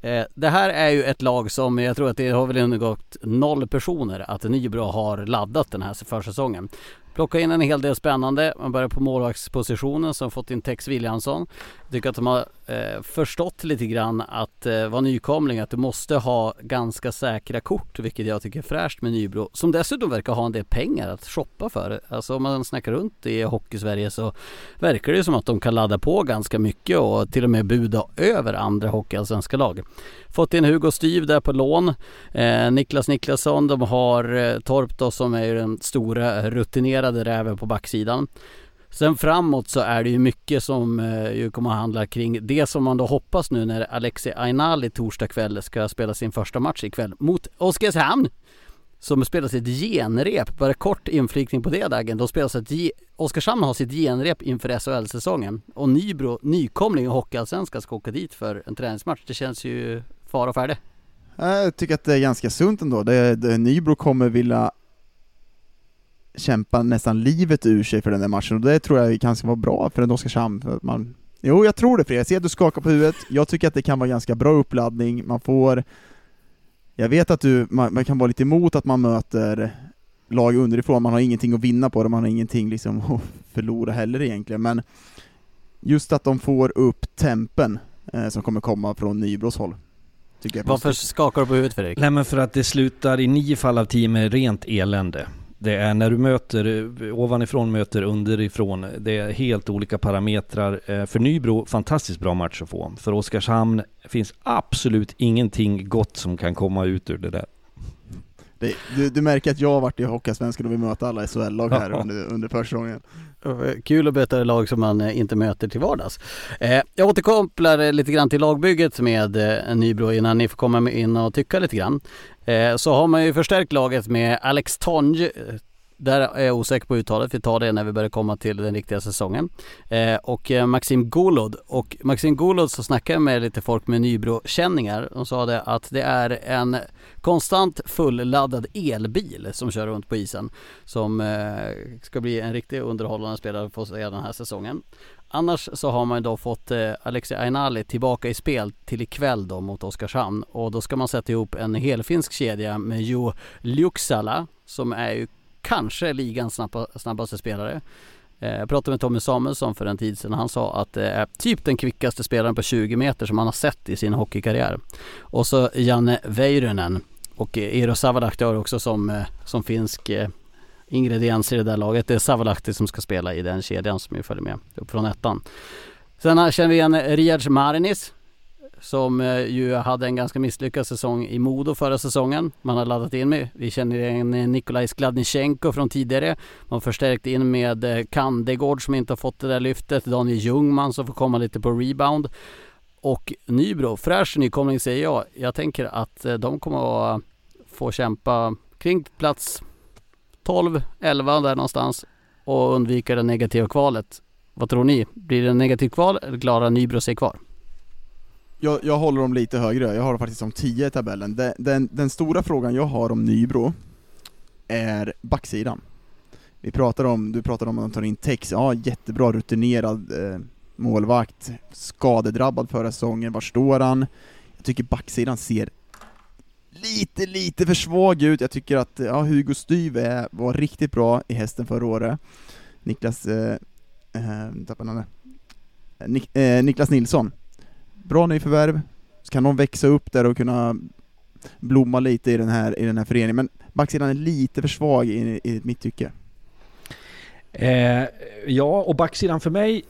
Eh, det här är ju ett lag som jag tror att det har väl undgått noll personer att Nybro har laddat den här försäsongen. Plocka in en hel del spännande. Man börjar på målvaktspositionen som fått in Tex Williamson. Jag tycker att de har eh, förstått lite grann att eh, vara nykomling, att du måste ha ganska säkra kort, vilket jag tycker är fräscht med Nybro. Som dessutom verkar ha en del pengar att shoppa för. Alltså om man snackar runt i Hockeysverige så verkar det ju som att de kan ladda på ganska mycket och till och med buda över andra hockeyallsvenska lag. Fått in Hugo Styv där på lån. Eh, Niklas Niklasson, de har eh, Torp då som är ju den stora rutinerade räven på backsidan. Sen framåt så är det ju mycket som eh, ju kommer att handla kring det som man då hoppas nu när Alexi Ainali torsdag kväll ska spela sin första match ikväll mot Oskarshamn. Som spelar sitt genrep, bara kort inflikning på det dagen. De spelar sitt ge- Oskarshamn har sitt genrep inför SHL-säsongen. Och Nybro, nykomling i Hockeyallsvenskan ska åka dit för en träningsmatch. Det känns ju fara och färde. Jag tycker att det är ganska sunt ändå. Det, det, Nybro kommer vilja kämpa nästan livet ur sig för den där matchen och det tror jag kan vara bra för en Oskarshamn. För att man... Jo, jag tror det Fredrik. Jag ser att du skakar på huvudet. Jag tycker att det kan vara ganska bra uppladdning. Man får... Jag vet att du, man, man kan vara lite emot att man möter lag underifrån, man har ingenting att vinna på det, man har ingenting liksom att förlora heller egentligen, men just att de får upp tempen eh, som kommer komma från Nybros håll. Varför positivt. skakar du på huvudet Fredrik? Nej men för att det slutar i nio fall av tio med rent elände. Det är när du möter ovanifrån möter underifrån. Det är helt olika parametrar. Eh, För Nybro, fantastiskt bra match att få. För Oskarshamn finns absolut ingenting gott som kan komma ut ur det där. Det, du, du märker att jag har varit i Hockeyallsvenskan och vi möter alla SHL-lag här under, under försäsongen. Eh, kul att möta lag som man eh, inte möter till vardags. Eh, jag återkopplar lite grann till lagbygget med Nybro innan ni får komma in och tycka lite grann. Så har man ju förstärkt laget med Alex Tonj. Där är jag osäker på uttalet, vi tar det när vi börjar komma till den riktiga säsongen. Eh, och eh, Maxim Golod. Och Maxim Golod så snackade jag med lite folk med Nybro-känningar. De sa det att det är en konstant fulladdad elbil som kör runt på isen. Som eh, ska bli en riktigt underhållande spelare för oss den här säsongen. Annars så har man då fått eh, Alexi Ainali tillbaka i spel till ikväll då mot Oskarshamn. Och då ska man sätta ihop en helfinsk kedja med Jo Lyuksala som är ju kanske ligans snabba, snabbaste spelare. Eh, jag pratade med Tommy Samuelsson för en tid sedan. Han sa att det är typ den kvickaste spelaren på 20 meter som han har sett i sin hockeykarriär. Och så Janne Väyrynen och Eero Savalahti har också som, eh, som finsk eh, ingrediens i det där laget. Det är Savalahti som ska spela i den kedjan som ju följer med upp från ettan. Sen känner vi igen Riyadj Marinis som eh, ju hade en ganska misslyckad säsong i Modo förra säsongen. Man har laddat in med, vi känner igen eh, Nikolaj Skladnichenko från tidigare. Man har förstärkt in med eh, Kandegård som inte har fått det där lyftet. Daniel Ljungman som får komma lite på rebound. Och Nybro, fräsch nykomling säger jag. Jag tänker att de kommer att få kämpa kring plats 12, 11 där någonstans och undvika det negativa kvalet. Vad tror ni? Blir det en negativ kval eller klarar Nybro sig kvar? Jag, jag håller dem lite högre, jag har dem faktiskt som 10 i tabellen. Den, den, den stora frågan jag har om Nybro är backsidan. Vi pratar om, du pratar om att de tar in Tex, ja jättebra rutinerad eh, målvakt, skadedrabbad förra säsongen, var står han? Jag tycker backsidan ser lite, lite för svag ut. Jag tycker att ja, Hugo Styve var riktigt bra i hästen förra året. Niklas, eh, eh. Nik, eh, Niklas Nilsson. Bra nyförvärv. Så kan de växa upp där och kunna blomma lite i den här, i den här föreningen. Men backsidan är lite för svag i, i mitt tycke. Eh, ja, och backsidan för mig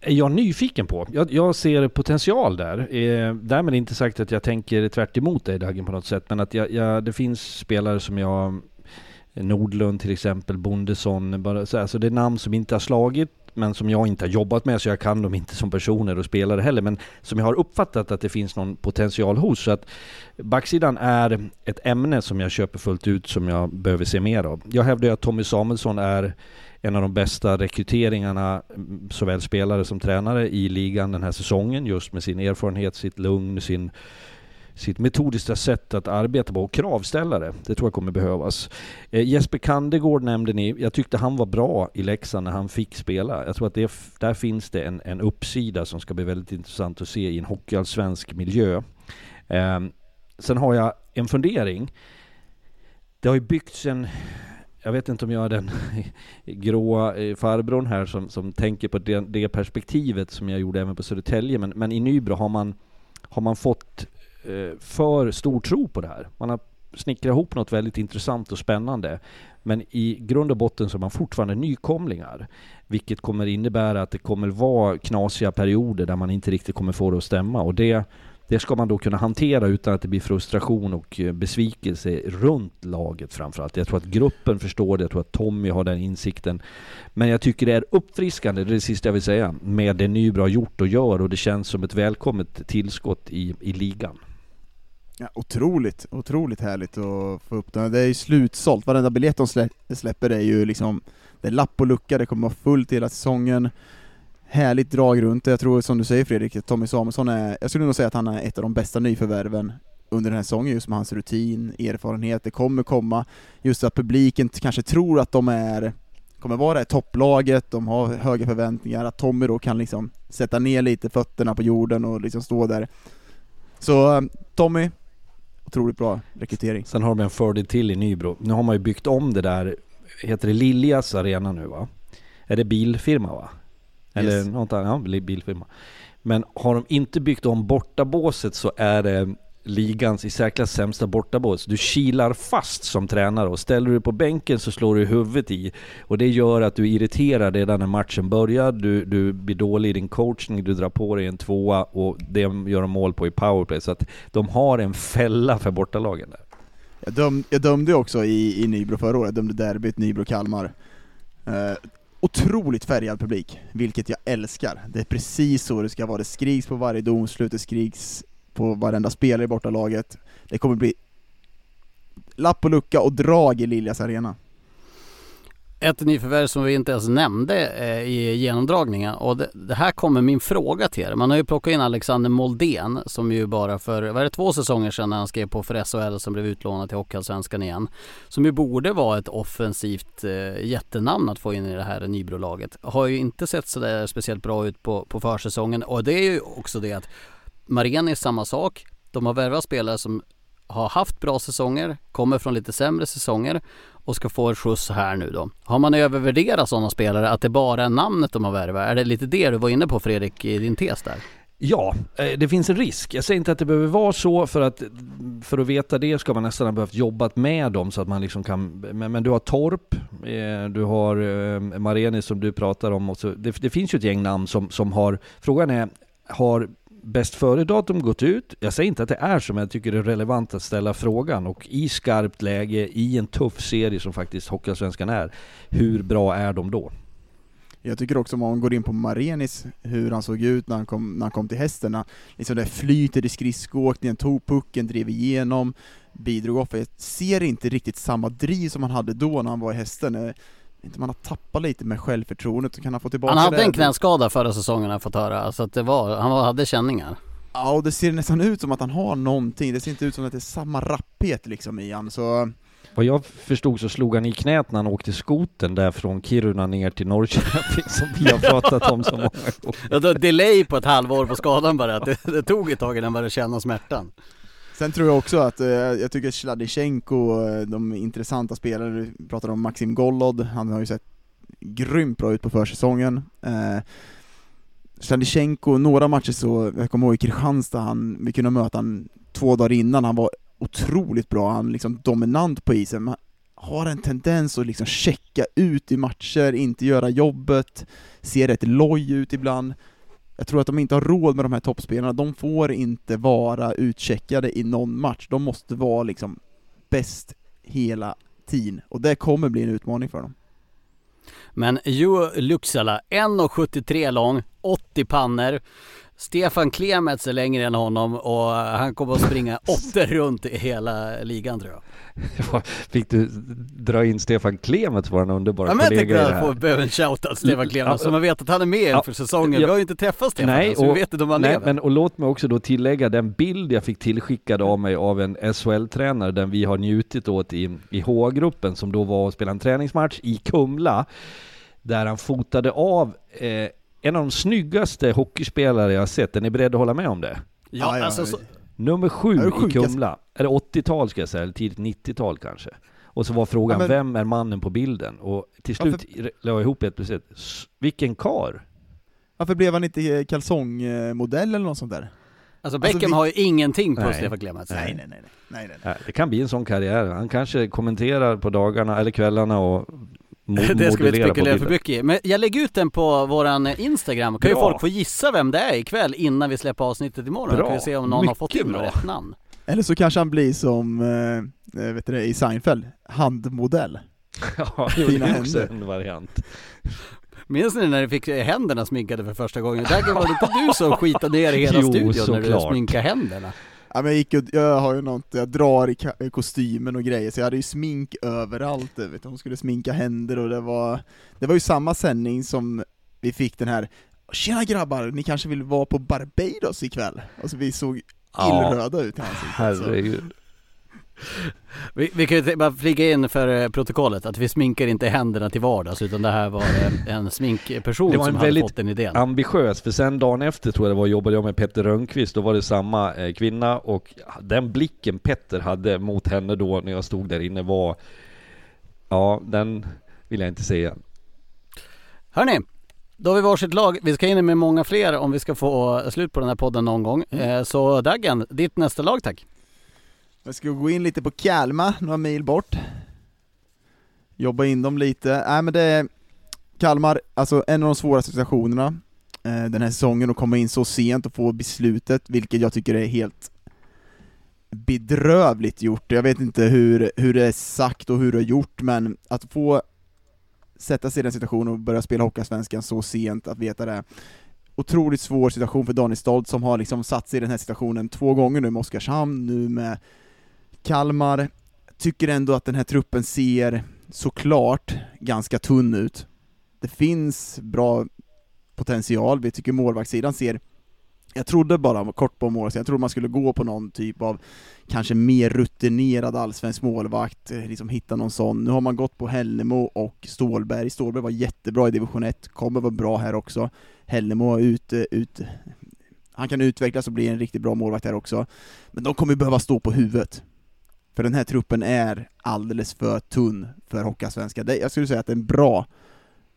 är jag nyfiken på. Jag, jag ser potential där. Eh, därmed inte sagt att jag tänker tvärt emot dig Dagen på något sätt, men att jag, jag, det finns spelare som jag Nordlund till exempel, Bondesson, bara så alltså det är namn som inte har slagit men som jag inte har jobbat med så jag kan dem inte som personer och spelare heller men som jag har uppfattat att det finns någon potential hos. Så att backsidan är ett ämne som jag köper fullt ut som jag behöver se mer av. Jag hävdar att Tommy Samuelsson är en av de bästa rekryteringarna, mm, såväl spelare som tränare i ligan den här säsongen, just med sin erfarenhet, sitt lugn, sin sitt metodiska sätt att arbeta på och kravställare. Det tror jag kommer behövas. Eh, Jesper Kandegård nämnde ni. Jag tyckte han var bra i Leksand när han fick spela. Jag tror att det, där finns det en, en uppsida som ska bli väldigt intressant att se i en hockeyallsvensk miljö. Eh, sen har jag en fundering. Det har ju byggts en jag vet inte om jag är den gråa eh, farbrorn här som, som tänker på det, det perspektivet som jag gjorde även på Södertälje, men, men i Nybro har man, har man fått Eh, för stor tro på det här. Man har snickrat ihop något väldigt intressant och spännande. Men i grund och botten så är man fortfarande nykomlingar. Vilket kommer innebära att det kommer vara knasiga perioder där man inte riktigt kommer få det att stämma. Och det, det ska man då kunna hantera utan att det blir frustration och eh, besvikelse runt laget framförallt. Jag tror att gruppen förstår det, jag tror att Tommy har den insikten. Men jag tycker det är uppfriskande, det är det sista jag vill säga, med det Nybro har gjort och gör och det känns som ett välkommet tillskott i, i ligan. Ja, otroligt, otroligt härligt att få upp den. Det är ju slutsålt, varenda biljett de slä släpper är ju liksom, det är lapp och lucka, det kommer vara fullt hela säsongen. Härligt drag runt det. Jag tror som du säger Fredrik, att Tommy Samuelsson är, jag skulle nog säga att han är ett av de bästa nyförvärven under den här säsongen, just med hans rutin, erfarenhet, det kommer komma, just att publiken kanske tror att de är kommer vara det här topplaget, de har höga förväntningar, att Tommy då kan liksom sätta ner lite fötterna på jorden och liksom stå där. Så eh, Tommy, otroligt bra rekrytering. Sen har de en fördel till i Nybro. Nu har man ju byggt om det där, heter det Liljas arena nu va? Är det bilfirma va? Eller yes. något annat, ja, bilfirma. Men har de inte byggt om bortabåset så är det ligans i särklass sämsta bortabås. Du kilar fast som tränare och ställer du på bänken så slår du huvudet i. Och det gör att du irriterar redan när matchen börjar, du, du blir dålig i din coachning, du drar på dig en tvåa och det gör de mål på i powerplay. Så att de har en fälla för bortalagen där. Jag, döm, jag dömde också i, i Nybro förra året, jag dömde derbyt Nybro-Kalmar. Eh, otroligt färgad publik, vilket jag älskar. Det är precis så det ska vara, det skriks på varje domslut, det skriks på varenda spelare i bortalaget. Det kommer bli lapp och lucka och drag i Liljas arena. Ett nyförvärv som vi inte ens nämnde eh, i genomdragningen och det, det, här kommer min fråga till er. Man har ju plockat in Alexander Moldén som ju bara för, vad är det, två säsonger sedan när han skrev på för SHL som blev utlånad till Hockeyallsvenskan igen. Som ju borde vara ett offensivt eh, jättenamn att få in i det här Nybro-laget. Har ju inte sett sådär speciellt bra ut på, på försäsongen och det är ju också det att Maren är samma sak. De har värvat spelare som har haft bra säsonger, kommer från lite sämre säsonger och ska få en skjuts här nu då. Har man övervärderat sådana spelare att det bara är namnet de har värvat? Är det lite det du var inne på Fredrik i din tes där? Ja, eh, det finns en risk. Jag säger inte att det behöver vara så för att för att veta det ska man nästan ha behövt jobbat med dem så att man liksom kan... Men, men du har Torp, eh, du har Marenis Mareni som du pratar om och så, det, det finns ju ett gäng namn som, som har... Frågan är, har bäst före-datum gått ut. Jag säger inte att det är så, men jag tycker det är relevant att ställa frågan. Och i skarpt läge, i en tuff serie som faktiskt Hockeyallsvenskan är, hur bra är de då? Jag tycker också om man går in på Marenis, hur han såg ut när han kom, när han kom till hästen. Liksom det flytet i skridskoåkningen, tog pucken, drev igenom, bidrog offensivt. Ser inte riktigt samma driv som han hade då när han var i hästen inte man har tappat lite med självförtroendet, kan han få tillbaka Han hade det? en knäskada förra säsongen har jag fått höra, så att det var, han hade känningar Ja, och det ser nästan ut som att han har någonting, det ser inte ut som att det är samma rapphet liksom i han, så Vad jag förstod så slog han i knät när han åkte skoten där från Kiruna ner till Norrköping som vi har pratat om så många gånger. Ja, då delay på ett halvår på skadan bara, att det, det tog ett tag innan han började känna smärtan. Sen tror jag också att, eh, jag tycker Sladysjenko, eh, de intressanta spelare, vi pratade om Maxim Golod, han har ju sett grymt bra ut på försäsongen. Eh, Sladysjenko, några matcher så, jag kommer ihåg i Kristianstad, han, vi kunde möta han två dagar innan, han var otroligt bra, han liksom dominant på isen, men har en tendens att liksom checka ut i matcher, inte göra jobbet, ser rätt loj ut ibland. Jag tror att de inte har råd med de här toppspelarna, de får inte vara utcheckade i någon match, de måste vara liksom bäst hela tiden, och det kommer bli en utmaning för dem. Men Juho Luxala, 1,73 lång, 80 pannor. Stefan Klemets är längre än honom och han kommer att springa åtta runt i hela ligan tror jag. Fick du dra in Stefan Klemets, vår underbara ja, men kollega i det Jag här? få behöva en shoutout Stefan Klemets, så man vet att han är med Ja, för säsongen. ja. Vi har ju inte träffat Stefan Nej, så vi vet inte om han nej lever. men och låt mig också då tillägga den bild jag fick tillskickad av mig av en SHL-tränare, den vi har njutit åt i, i H-gruppen, som då var och spelade en träningsmatch i Kumla, där han fotade av eh, en av de snyggaste hockeyspelare jag har sett. Är ni beredda att hålla med om det? Ja, alltså så, Nummer sju Ja, i. Kumla. Eller 80-tal ska jag säga, eller tidigt 90-tal kanske. Och så var frågan, Ja, men- vem är mannen på bilden? Och till Ja, slut la jag ihop ett. S- Vilken kar! Varför blev han inte kalsongmodell eller något sånt där? alltså Beckham vi- har ju ingenting på Nej. Stefan Klemets. Nej, nej, nej, nej, nej. Ja, Det kan bli en sån karriär. Han kanske kommenterar på dagarna eller kvällarna och Det ska vi inte spekulera för mycket i. Men jag lägger ut den på våran Instagram. Kan ju Bra. folk få gissa vem det är ikväll innan vi släpper avsnittet imorgon. Bra. Kan vi se om någon har Mycket fått in bra. rätt namn. Eller så kanske han blir som, eh, vet du det, i Seinfeld, handmodell. Ja, det Fina är också händer. en variant. Minns ni när ni fick händerna sminkade för första gången? Där var det inte du som skitade ner i hela Jo, studion när du sminkade händerna? Ja, men jag, gick och, jag har ju något, jag drar i kostymen och grejer, så jag hade ju smink överallt, du vet, hon skulle sminka händer och det var, det var ju samma sändning som vi fick den här Tjena grabbar, ni kanske vill vara på Barbados ikväll? Alltså vi såg Ja. illröda ut i ansiktet. Herregud. Vi, vi kan ju bara flika in för eh, protokollet att vi sminkar inte händerna till vardags utan det här var eh, en sminkperson Det var som hade väldigt fått den idén. Ambitiös, för sen dagen efter tror jag det var, jobbade jag med Petter Rönnqvist, då var det samma eh, kvinna och den blicken Petter hade mot henne då när jag stod där inne var, ja den vill jag inte se igen. Hörni, då har vi varsitt lag. Vi ska in med många fler om vi ska få slut på den här podden någon gång. Så Daggen, ditt nästa lag tack. Jag ska gå in lite på Kalmar, några mil bort. Jobba in dem lite. Nej men det är Kalmar, alltså en av de svåraste situationerna eh, den här säsongen, att komma in så sent och få beslutet, vilket jag tycker är helt bedrövligt gjort. Jag vet inte hur, hur det är sagt och hur det är gjort, men att få sätta sig i den situationen och börja spela Hockeyallsvenskan så sent, att veta det. Otroligt svår situation för Daniel Stolt som har liksom satt sig i den här situationen två gånger nu med Oskarshamn, nu med Kalmar. Tycker ändå att den här truppen ser såklart ganska tunn ut. Det finns bra potential, vi tycker målvaktssidan ser jag trodde bara, kort på målvaktssidan, jag trodde man skulle gå på någon typ av kanske mer rutinerad allsvensk målvakt, eh, liksom hitta någon sån. Nu har man gått på Hällemo och Stålberg. Stålberg var jättebra i division 1, kommer vara bra här också. Hällemo är ute, ut, han kan utvecklas och bli en riktigt bra målvakt här också. Men de kommer behöva stå på huvudet. För den här truppen är alldeles för tunn för Hockeyallsvenskan. Jag skulle säga att det är en bra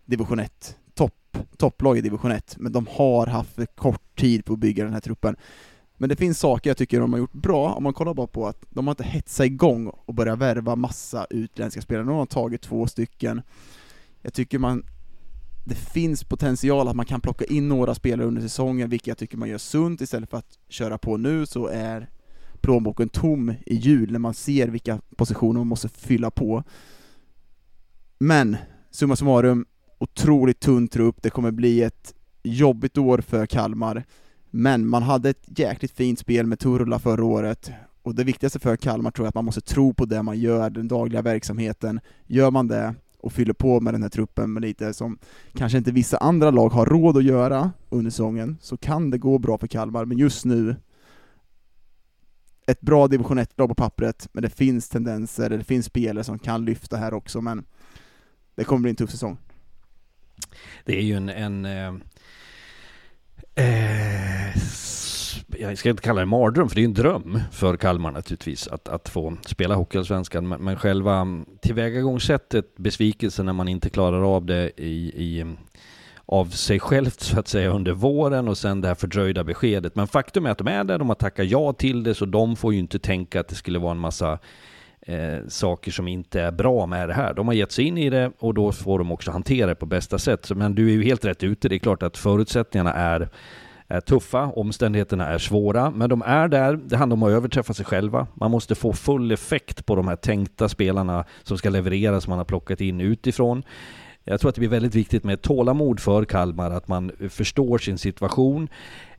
division 1, topp, topplag i division 1, men de har haft för kort tid på att bygga den här truppen. Men det finns saker jag tycker de har gjort bra, om man kollar bara på att de har inte hetsat igång och börjat värva massa utländska spelare, de har tagit två stycken. Jag tycker man det finns potential att man kan plocka in några spelare under säsongen, vilket jag tycker man gör sunt istället för att köra på nu så är plånboken tom i jul när man ser vilka positioner man måste fylla på. Men, summa summarum, otroligt tunn trupp, det kommer bli ett jobbigt år för Kalmar, men man hade ett jäkligt fint spel med Turula förra året, och det viktigaste för Kalmar tror jag att man måste tro på det man gör, den dagliga verksamheten. Gör man det och fyller på med den här truppen med lite som kanske inte vissa andra lag har råd att göra under säsongen, så kan det gå bra för Kalmar, men just nu ett bra division 1-lag på pappret, men det finns tendenser, det finns spelare som kan lyfta här också, men det kommer bli en tuff säsong. Det är ju en, en eh, eh, jag ska inte kalla det mardröm, för det är en dröm för Kalmar naturligtvis att, att få spela Hockeyallsvenskan. Men, men själva tillvägagångssättet, besvikelsen när man inte klarar av det i, i, av sig självt så att säga under våren och sen det här fördröjda beskedet. Men faktum är att de är där, de har tackat ja till det, så de får ju inte tänka att det skulle vara en massa eh, saker som inte är bra med det här. De har gett sig in i det och då får de också hantera det på bästa sätt. Men du är ju helt rätt ute. Det är klart att förutsättningarna är är tuffa, omständigheterna är svåra, men de är där. Det handlar om att överträffa sig själva. Man måste få full effekt på de här tänkta spelarna som ska leverera, som man har plockat in utifrån. Jag tror att det blir väldigt viktigt med tålamod för Kalmar, att man förstår sin situation.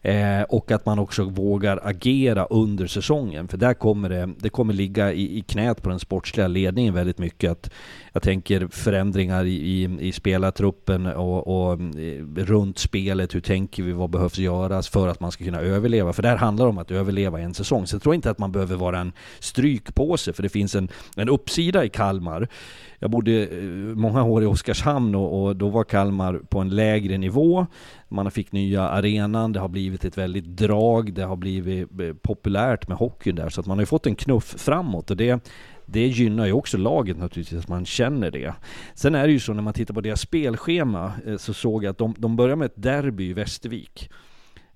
Eh, och att man också vågar agera under säsongen. För där kommer det, det kommer ligga i, i knät på den sportsliga ledningen väldigt mycket. Att, jag tänker förändringar i, i, i spelartruppen och, och eh, runt spelet. Hur tänker vi? Vad behövs göras för att man ska kunna överleva? För det här handlar om att överleva en säsong. Så jag tror inte att man behöver vara en strykpåse. För det finns en, en uppsida i Kalmar. Jag bodde eh, många år i Oskarshamn och, och då var Kalmar på en lägre nivå. Man fick nya arenan, det har blivit ett väldigt drag, det har blivit eh, populärt med hockeyn där. Så att man har ju fått en knuff framåt och det, det gynnar ju också laget naturligtvis, att man känner det. Sen är det ju så när man tittar på deras spelschema eh, så såg jag att de, de börjar med ett derby i Västervik.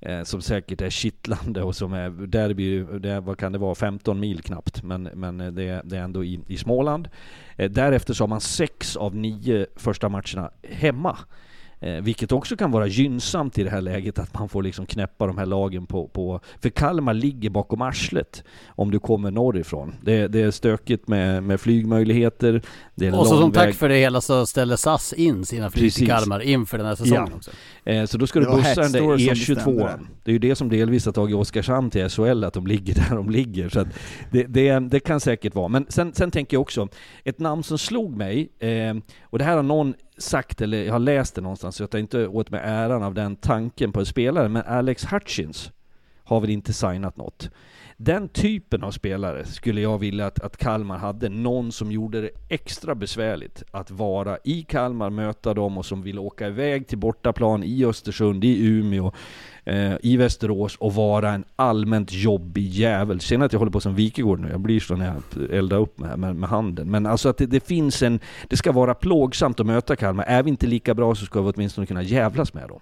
Eh, som säkert är kittlande och som är derby, det, vad kan det vara, 15 mil knappt. Men, men eh, det, det är ändå i, i Småland. Eh, därefter så har man sex av nio första matcherna hemma. Eh, vilket också kan vara gynnsamt i det här läget att man får liksom knäppa de här lagen på, på... För Kalmar ligger bakom arslet om du kommer norrifrån. Det, det är stökigt med, med flygmöjligheter. Det är och så som väg. tack för det hela så ställer SAS in sina flyg till Kalmar inför den här säsongen ja. också. Eh, så då ska du bussa den där E22. Det är ju det som delvis har tagit Oskarshamn till SHL, att de ligger där de ligger. Så det, det, det, kan säkert vara. Men sen, sen tänker jag också, ett namn som slog mig, eh, och det här har någon sagt, eller jag har läst det någonstans, så jag tar inte åt mig äran av den tanken på en spelare, men Alex Hutchins har väl inte signat något. Den typen av spelare skulle jag vilja att, att Kalmar hade. Någon som gjorde det extra besvärligt att vara i Kalmar, möta dem och som vill åka iväg till bortaplan i Östersund, i Umeå, eh, i Västerås och vara en allmänt jobbig jävel. Sen att jag håller på som Wikegård nu, jag blir så när jag eldar upp med, med, med handen. Men alltså att det, det, finns en... Det ska vara plågsamt att möta Kalmar. Är vi inte lika bra så ska vi åtminstone kunna jävlas med dem.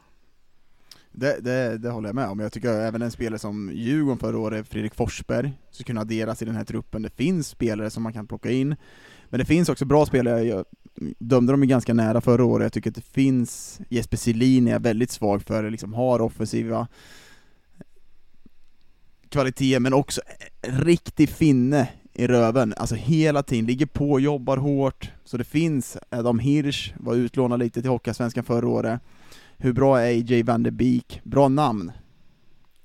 Det, det, det, håller jag med om. Jag tycker även en spelare som Djurgården förra året, Fredrik Forsberg, ska kunna adderas i den här truppen. Det finns spelare som man kan plocka in, men det finns också bra spelare. Jag dömde dem ju ganska nära förra året. Jag tycker att det finns, Jesper Selin är jag väldigt svag för, liksom har offensiva kvaliteter, men också riktig finne i röven, alltså hela tiden, ligger på, jobbar hårt, så det finns, Adam Hirsch var utlånad lite till Hockeyallsvenskan förra året, hur bra är AJ Van der Beek? Bra namn.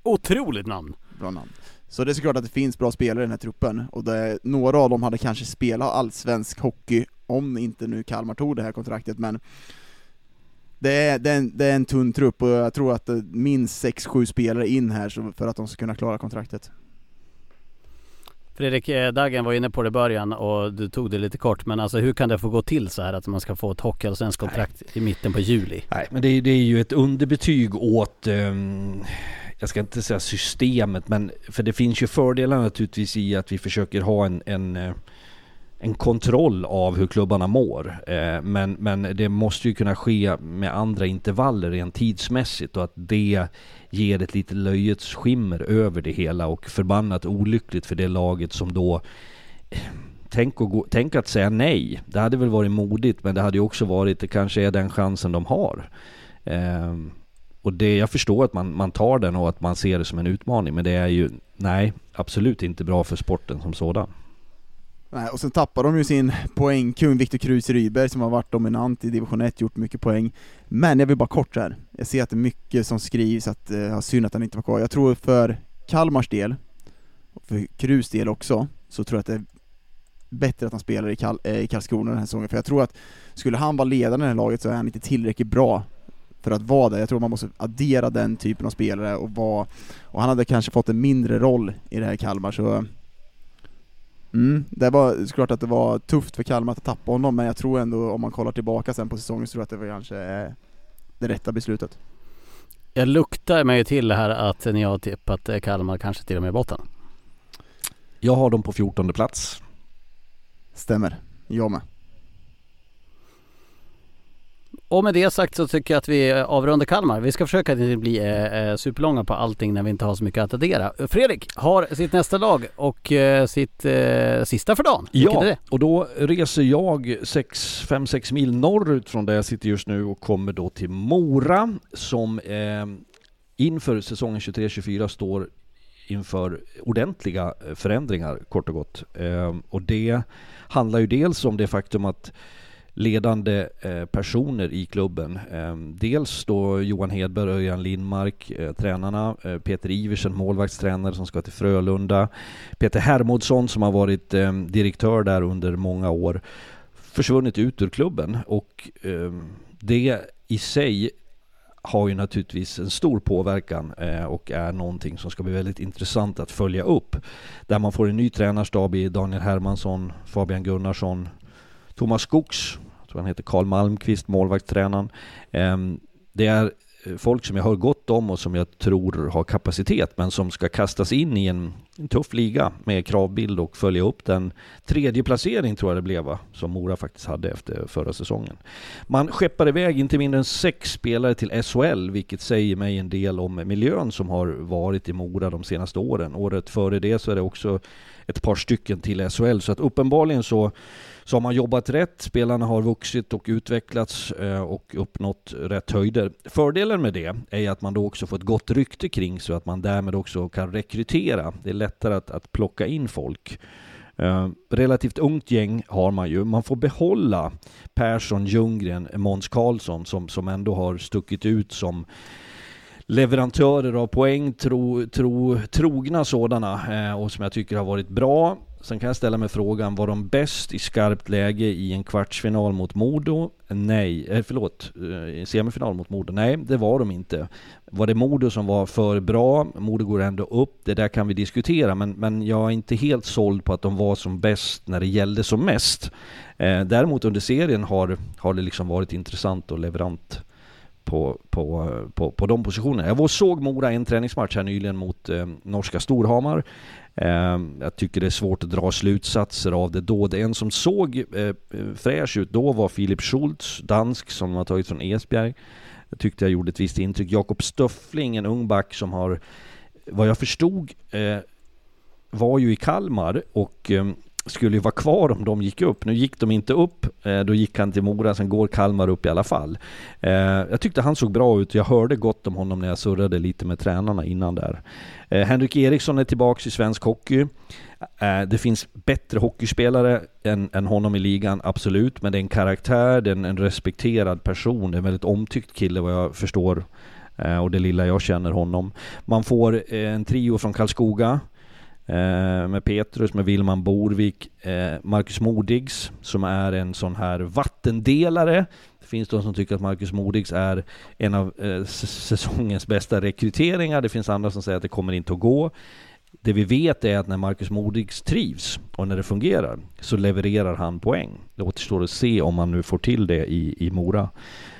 Otroligt namn. Bra namn. Så det är såklart att det finns bra spelare i den här truppen, och det, några av dem hade kanske spelat allsvensk hockey om inte nu Kalmar tog det här kontraktet, men det är, det, är en, det är en tunn trupp och jag tror att minst 6-7 spelare in här för att de ska kunna klara kontraktet. Fredrik eh, Dagen var inne på det i början och du tog det lite kort men alltså hur kan det få gå till så här att man ska få ett hockeyallsvenskt kontrakt i mitten på juli? Nej men det är, det är ju ett underbetyg åt um, jag ska inte säga systemet men för det finns ju fördelar naturligtvis i att vi försöker ha en, en eh, en kontroll av hur klubbarna mår. Eh, men, men det måste ju kunna ske med andra intervaller rent tidsmässigt och att det ger ett lite löjets skimmer över det hela och förbannat olyckligt för det laget som då eh, Tänk att, gå, tänk att säga nej. Det hade väl varit modigt men det hade ju också varit, det kanske är den chansen de har. Eh, och det, jag förstår att man, man tar den och att man ser det som en utmaning men det är ju, nej, absolut inte bra för sporten som sådan. Nej, och sen tappar de ju sin poängkung Viktor Kruse Ryberg som har varit dominant i division 1, gjort mycket poäng. Men jag vill bara kort här, jag ser att det är mycket som skrivs att, uh, synd att han inte var kvar. Jag tror för Kalmars del, och för Krus del också, så tror jag att det är bättre att han spelar i, Kal eh, i Karlskrona den här säsongen, för jag tror att skulle han vara ledare i det här laget så är han inte tillräckligt bra för att vara där. Jag tror man måste addera den typen av spelare och vara, och han hade kanske fått en mindre roll i det här Kalmar, så Mm, det var såklart att det var tufft för Kalmar att tappa honom, men jag tror ändå om man kollar tillbaka sen på säsongen så tror jag att det var kanske eh, det rätta beslutet. Jag luktar mig till här att ni har tippat eh, Kalmar kanske till och med i botten. Jag har dem på 14 plats. Stämmer, jag med. Och med det sagt så tycker jag att vi avrundar Kalmar. Vi ska försöka att inte bli eh, superlånga på allting när vi inte har så mycket att addera. Fredrik har sitt nästa lag och eh, sitt eh, sista för dagen. Ja, och då reser jag 5-6 mil norrut från där jag sitter just nu och kommer då till Mora som eh, inför säsongen 23-24 står inför ordentliga eh, förändringar kort och gott. Eh, och det handlar ju dels om det faktum att ledande eh, personer i klubben. Ehm, dels då Johan Hedberg och Örjan Lindmark, eh, tränarna. Eh, Peter Iversen, målvaktstränare som ska till Frölunda. Peter Hermodsson som har varit ehm, direktör där under många år. Försvunnit ut ur klubben och ehm, det i sig har ju naturligtvis en stor påverkan och är någonting som ska bli väldigt intressant att följa upp. Där man får en ny tränarstab i Daniel Hermansson, Fabian Gunnarsson, Thomas Skogs, tror han heter Karl Malmqvist, målvaktstränaren. Ehm, det är eh, folk som jag hör gott om och som jag tror har kapacitet men som ska kastas in i en, en tuff liga med kravbild och följa upp den tredje placering tror jag det blev va? Som Mora faktiskt hade efter förra säsongen. Man skeppar iväg inte mindre än sex spelare till SHL vilket säger mig en del om miljön som har varit i Mora de senaste åren. Året före det så är det också ett par stycken till SHL så att uppenbarligen så så har man jobbat rätt, spelarna har vuxit och utvecklats eh, och uppnått rätt höjder. Fördelen med det är att man då också får ett gott rykte kring så att man därmed också kan rekrytera. Det är lättare att, att plocka in folk. Eh, relativt ungt gäng har man ju. Man får behålla Persson, Ljunggren, Måns Karlsson som, som ändå har stuckit ut som leverantörer av poäng, tro, tro, trogna sådana eh, och som jag tycker har varit bra. Sen kan jag ställa mig frågan, var de bäst i skarpt läge i en kvartsfinal mot Modo? Nej, eh, förlåt, eh, i semifinal mot Modo? Nej, det var de inte. Var det Modo som var för bra? Modo går ändå upp, det där kan vi diskutera, men, men jag är inte helt såld på att de var som bäst när det gällde som mest. Eh, däremot under serien har, har det liksom varit intressant och leverant på, på, på, på de positionerna. Jag var och såg Mora en träningsmatch här nyligen mot eh, norska Storhamar. Eh, jag tycker det är svårt att dra slutsatser av det då. Det en som såg eh, fräsch ut då var Filip Schultz, dansk som har tagit från Esbjerg. Jag tyckte jag gjorde ett visst intryck. Jakob Stöffling, en ung back som har, vad jag förstod, eh, var ju i Kalmar och ehm, skulle ju vara kvar om de gick upp. Nu gick de inte upp, eh, då gick han till Mora, sen går Kalmar upp i alla fall. Eh, jag tyckte han såg bra ut, jag hörde gott om honom när jag surrade lite med tränarna innan där. Eh, Henrik Eriksson är tillbaka i svensk hockey. Det finns bättre hockeyspelare än, än honom i ligan, absolut, men det är en karaktär, det är en, en respekterad person, det är en väldigt omtyckt kille vad jag förstår och det lilla jag känner honom. Man får en trio från Karlskoga Eh, med Petrus, med Wilman Borvik, eh, Marcus Modigs som är en sån här vattendelare. Det finns de som tycker att Marcus Modigs är en av eh, säsongens bästa rekryteringar. Det finns andra som säger att det kommer inte att gå. Det vi vet är att när Marcus Modigs trivs och när det fungerar så levererar han poäng. Det återstår att se om han nu får till det i, i Mora.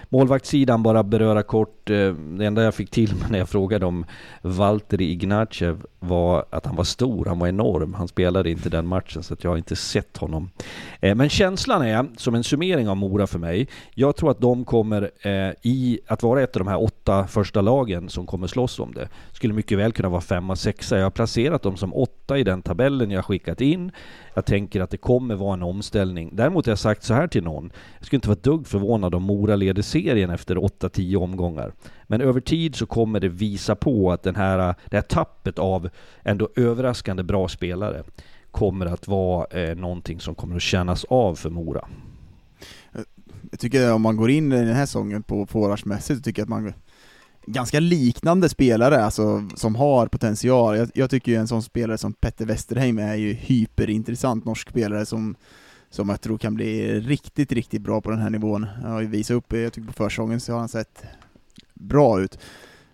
Målvaktssidan bara beröra kort. Eh, det enda jag fick till mig när jag frågade om Valtteri Ignacev var att han var stor, han var enorm. Han spelade inte den matchen så att jag har inte sett honom. Eh, men känslan är, som en summering av Mora för mig, jag tror att de kommer eh, i att vara ett av de här åtta första lagen som kommer slåss om det. Skulle mycket väl kunna vara femma, sexa. Jag har placerat dem som åtta i den tabellen jag skickat in. Jag tänker att det kommer vara en omställning. Däremot har jag sagt så här till någon. Jag skulle inte vara ett dugg förvånad om Mora leder serien efter 8-10 omgångar. Men över tid så kommer det visa på att den här, det här tappet av ändå överraskande bra spelare kommer att vara eh, någonting som kommer att kännas av för Mora. Jag tycker om man går in i den här säsongen på forwardsmässigt så tycker jag att man ganska liknande spelare alltså, som har potential. Jag, jag tycker ju en sån spelare som Petter Westerheim är ju hyperintressant norsk spelare som, som jag tror kan bli riktigt, riktigt bra på den här nivån. Jag har ju visat upp, jag tycker på försäsongen så har han sett bra ut.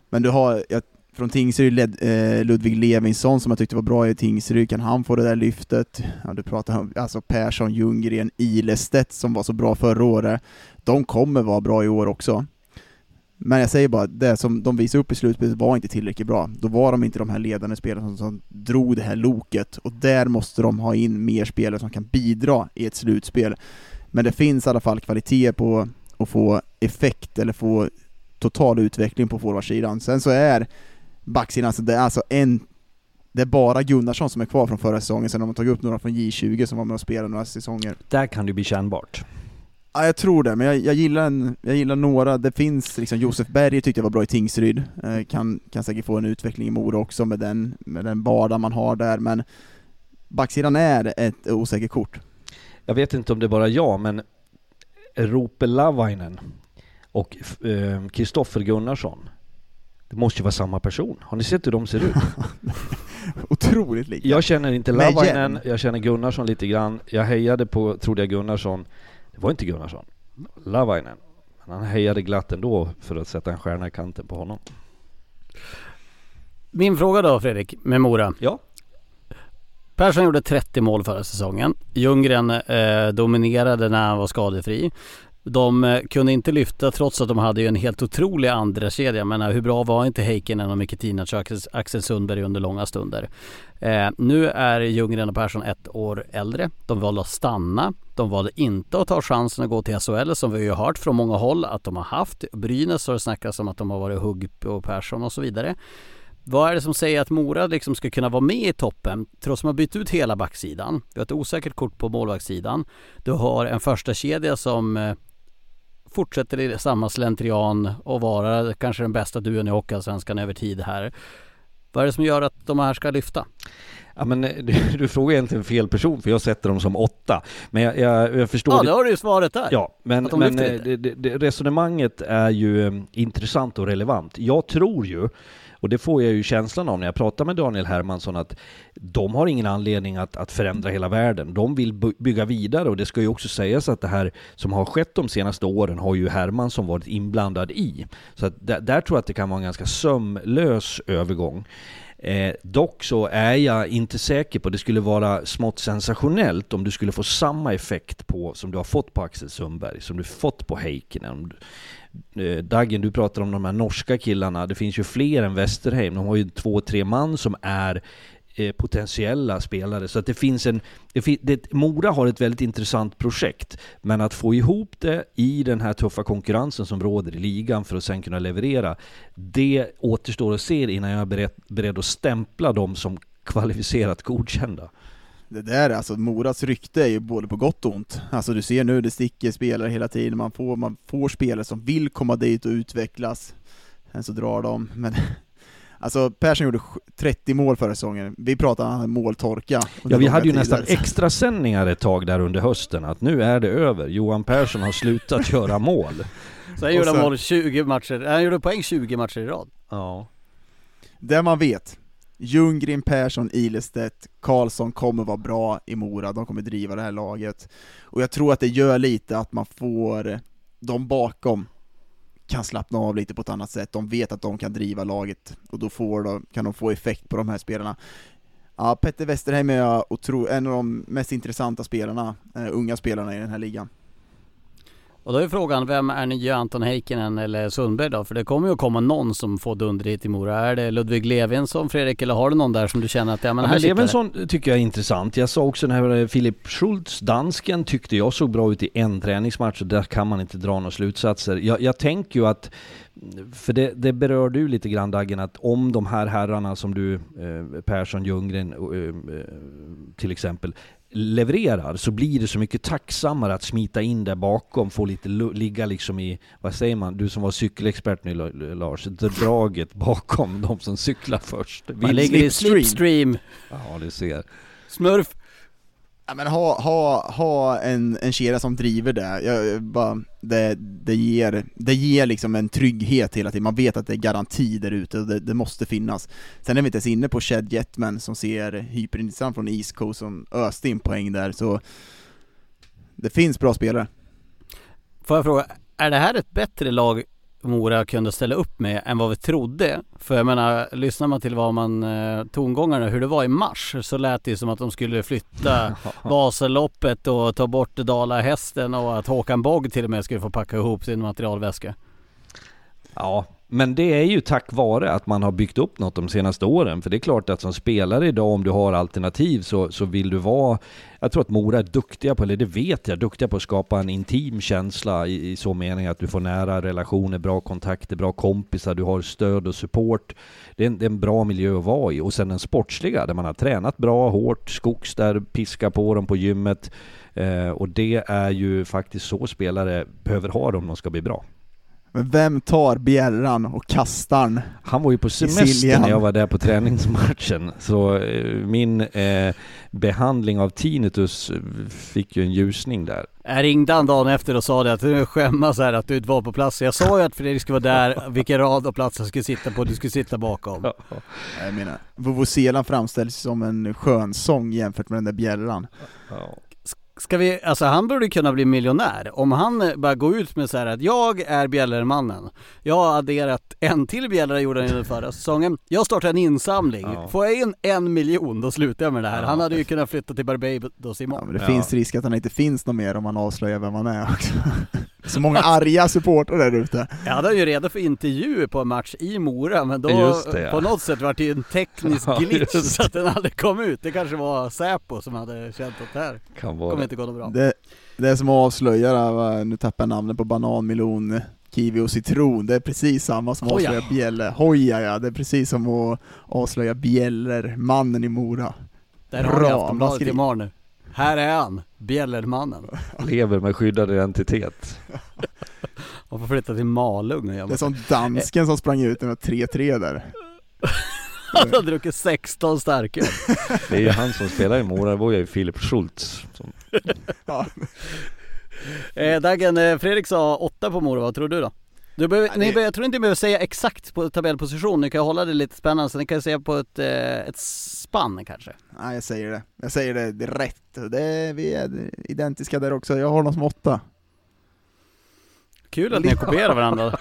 Men du har, jag, från Tingsryd, led, eh, Ludvig Levinsson som jag tyckte var bra i Tingsryd, kan han få det där lyftet? Ja, du pratar om alltså Persson, Ljunggren, Ilestedt som var så bra förra året. De kommer vara bra i år också. Men jag säger bara, det som de visade upp i slutspelet var inte tillräckligt bra. Då var de inte de här ledande spelarna som, som drog det här loket, och där måste de ha in mer spelare som kan bidra i ett slutspel. Men det finns i alla fall kvalitet på att få effekt, eller få total utveckling på forwardsidan. Sen så är backsidan, alltså det är alltså en det är bara Gunnarsson som är kvar från förra säsongen, sen har man tagit upp några från J20 som var med och spelade några säsonger. Där kan det bli kännbart. Ja, jag tror det, men jag, jag, gillar, en, jag gillar några, det finns liksom Josef Berger tyckte jag var bra i Tingsryd, eh, kan, kan säkert få en utveckling i Mora också med den, med den vardag man har där, men backsidan är ett osäkert kort. Jag vet inte om det är bara jag, men Rope Lavainen och Kristoffer eh, Gunnarsson, det måste ju vara samma person. Har ni sett hur de ser ut? Otroligt lika. Jag känner inte Lavainen, jag känner Gunnarsson lite grann. Jag hejade på, trodde jag, Gunnarsson. Det var inte Gunnarsson. Lavainen. Men han hejade glatt ändå för att sätta en stjärna i kanten på honom. Min fråga då Fredrik, med Mora. Ja. Persson gjorde 30 mål förra säsongen. Ljunggren eh, dominerade när han var skadefri. De eh, kunde inte lyfta trots att de hade ju en helt otrolig andra kedja. Men hur bra var inte Heikkinen och Mikitinac och Axel Sundberg under långa stunder? Eh, nu är Ljunggren och Persson ett år äldre. De valde att stanna. De valde inte att ta chansen att gå till SHL som vi har hört från många håll att de har haft. Brynäs har det snackats om att de har varit hugg på Persson och så vidare. Vad är det som säger att Mora liksom ska kunna vara med i toppen trots att man bytt ut hela backsidan? Du har ett osäkert kort på målvaktssidan. Du har en första kedja som eh, fortsätter i samma slentrian och vara kanske den bästa duon i Hockeyallsvenskan över tid här. Vad är det som gör att de här ska lyfta? Ja men du, du frågar egentligen fel person för jag sätter dem som åtta. Men jag, jag, jag förstår... Ja, det har du ju svaret där. Ja, men, men eh, det, det, resonemanget är ju eh, intressant och relevant. Jag tror ju och det får jag ju känslan av när jag pratar med Daniel Hermansson att de har ingen anledning att, att förändra hela världen. De vill bygga vidare och det ska ju också sägas att det här som har skett de senaste åren har ju Hermansson varit inblandad i. Så att där, där tror jag att det kan vara en ganska sömlös övergång. Eh, dock så är jag inte säker på, det skulle vara smått sensationellt om du skulle få samma effekt på som du har fått på Axel Sundberg, som du fått på Heikkinen. Eh, Dagen, du pratar om de här norska killarna. Det finns ju fler än Westerheim. De har ju två, tre man som är eh, potentiella spelare. Så att det finns en... Det, det, Mora har ett väldigt intressant projekt. Men att få ihop det i den här tuffa konkurrensen som råder i ligan för att sen kunna leverera. Det återstår att se innan jag är beredd, beredd att stämpla dem som kvalificerat godkända det där, alltså Moras rykte är ju både på gott och ont. Alltså du ser nu, det sticker spelare hela tiden, man får, man får spelare som vill komma dit och utvecklas, sen så drar de, men Alltså Persson gjorde 30 mål förra säsongen, vi pratade om måltorka. Ja vi hade ju nästan extra sändningar ett tag där under hösten, att nu är det över, Johan Persson har slutat göra mål. Så han gjorde mål 20 matcher, han gjorde poäng 20 matcher i rad. Ja. Det man vet, Ljunggren, Persson, Ilestedt, Karlsson kommer vara bra i Mora, de kommer driva det här laget. Och jag tror att det gör lite att man får, de bakom kan slappna av lite på ett annat sätt, de vet att de kan driva laget, och då får de, kan de få effekt på de här spelarna. Ja, Petter Westerheim är jag otro, en av de mest intressanta spelarna, uh, unga spelarna i den här ligan. Och då är frågan, vem är nya Anton Heikkinen eller Sundberg då? För det kommer ju att komma någon som får dunder hit i Mora. Är det Ludvig Levinsson Fredrik, eller har du någon där som du känner att, ja men ja, här men Levinsson tycker jag är intressant. Jag sa också den här Filip Schultz, dansken, tyckte jag såg bra ut i en träningsmatch och där kan man inte dra några slutsatser. Jag, jag tänker ju att för det, det berör du lite grann Dagen, att om de här herrarna som du, eh, Persson, Ljunggren eh, eh till exempel, levererar så blir det så mycket tacksammare att smita in där bakom, få lite ligga liksom i, vad säger man, du som var cykelexpert nu Lars, draget bakom de som cyklar först. Man ligger i slipstream. Ja, du ser. Smurf. Ja, men ha, ha, ha en, en kedja som driver det. Jag, bara, det, det, ger, det ger liksom en trygghet hela tiden, man vet att det är garanti där ute och det, det, måste finnas. Sen är vi inte ens inne på Shed Jetman som ser hyperintressant från East Coast som öste in poäng där, så det finns bra spelare. Får jag fråga, är det här ett bättre lag Mora kunde ställa upp med än vad vi trodde. För jag menar, lyssnar man till vad man, eh, tongångarna hur det var i mars så lät det som att de skulle flytta Vasaloppet och ta bort Dalahästen och att Håkan Bogg till och med skulle få packa ihop sin materialväska. Ja, men det är ju tack vare att man har byggt upp något de senaste åren. För det är klart att som spelare idag, om du har alternativ, så, så vill du vara... Jag tror att Mora är duktiga på, eller det vet jag, duktiga på att skapa en intim känsla i, i så mening att du får nära relationer, bra kontakter, bra kompisar, du har stöd och support. Det är, en, det är en bra miljö att vara i. Och sen den sportsliga, där man har tränat bra, hårt, skogs där, piska på dem på gymmet. Eh, och det är ju faktiskt så spelare behöver ha det om de ska bli bra. Men vem tar bjällan och kastar den? Han var ju på semester när jag var där på träningsmatchen, så eh, min eh, behandling av tinnitus fick ju en ljusning där. Jag ringde han dagen efter och sa det att du skämmas här att du inte var på plats. Jag sa ju att Fredrik skulle vara där, vilken rad och plats han skulle sitta på, du skulle sitta bakom. Jag menar, Vuvuzela framställs som en skönsång jämfört med den där bjällan. Ska vi, alltså han borde kunna bli miljonär om han bara går ut med så här att jag är Bjällermannen. Jag har adderat en till bjällra gjorde han den förra säsongen. Jag startar en insamling. Ja. Får jag in en miljon då slutar jag med det här. Ja. Han hade ju kunnat flytta till Barbados Ja, imorgon. men det Ja. finns risk att han inte finns någon mer om man avslöjar vem han är också. Så många arga supportrar där ute. Jag hade ju redan för intervju på en match i Mora men då det, ja. på något sätt var det en teknisk Ja, glitch just så att den aldrig kom ut. Det kanske var Säpo som hade känt att det här Kan vara kommer det. inte gå något bra. Det, det är som att avslöja, nu tappar jag namnet på banan, melon, kiwi och citron. Det är precis samma som att avslöja bjälle. Hoja ja, det är precis som att avslöja bjäller, mannen i Mora. Där har vi Bra, Aftonbladet vad fint. imorgon nu. Här är han, Bjällermannen. Lever med skyddad identitet. Och får flytta till Malung och Det är som dansken som sprang ut med 3-3 där. Han har druckit 16 starköl. Det är ju han som spelar i Mora, det var ju Filip Schultz. Som, Ja. Eh, Dagen, eh, Fredrik sa 8 på Mora, vad tror du då? Du behöver, Ja, ni, det- behöver- jag tror inte ni behöver säga exakt på tabellposition, ni kan hålla det lite spännande så ni kan säga på ett, eh, ett spann kanske. Nej, jag säger det. Jag säger det, det är rätt. Det är, vi är identiska där också. Jag har dem som åtta. Kul att ni kopierar varandra.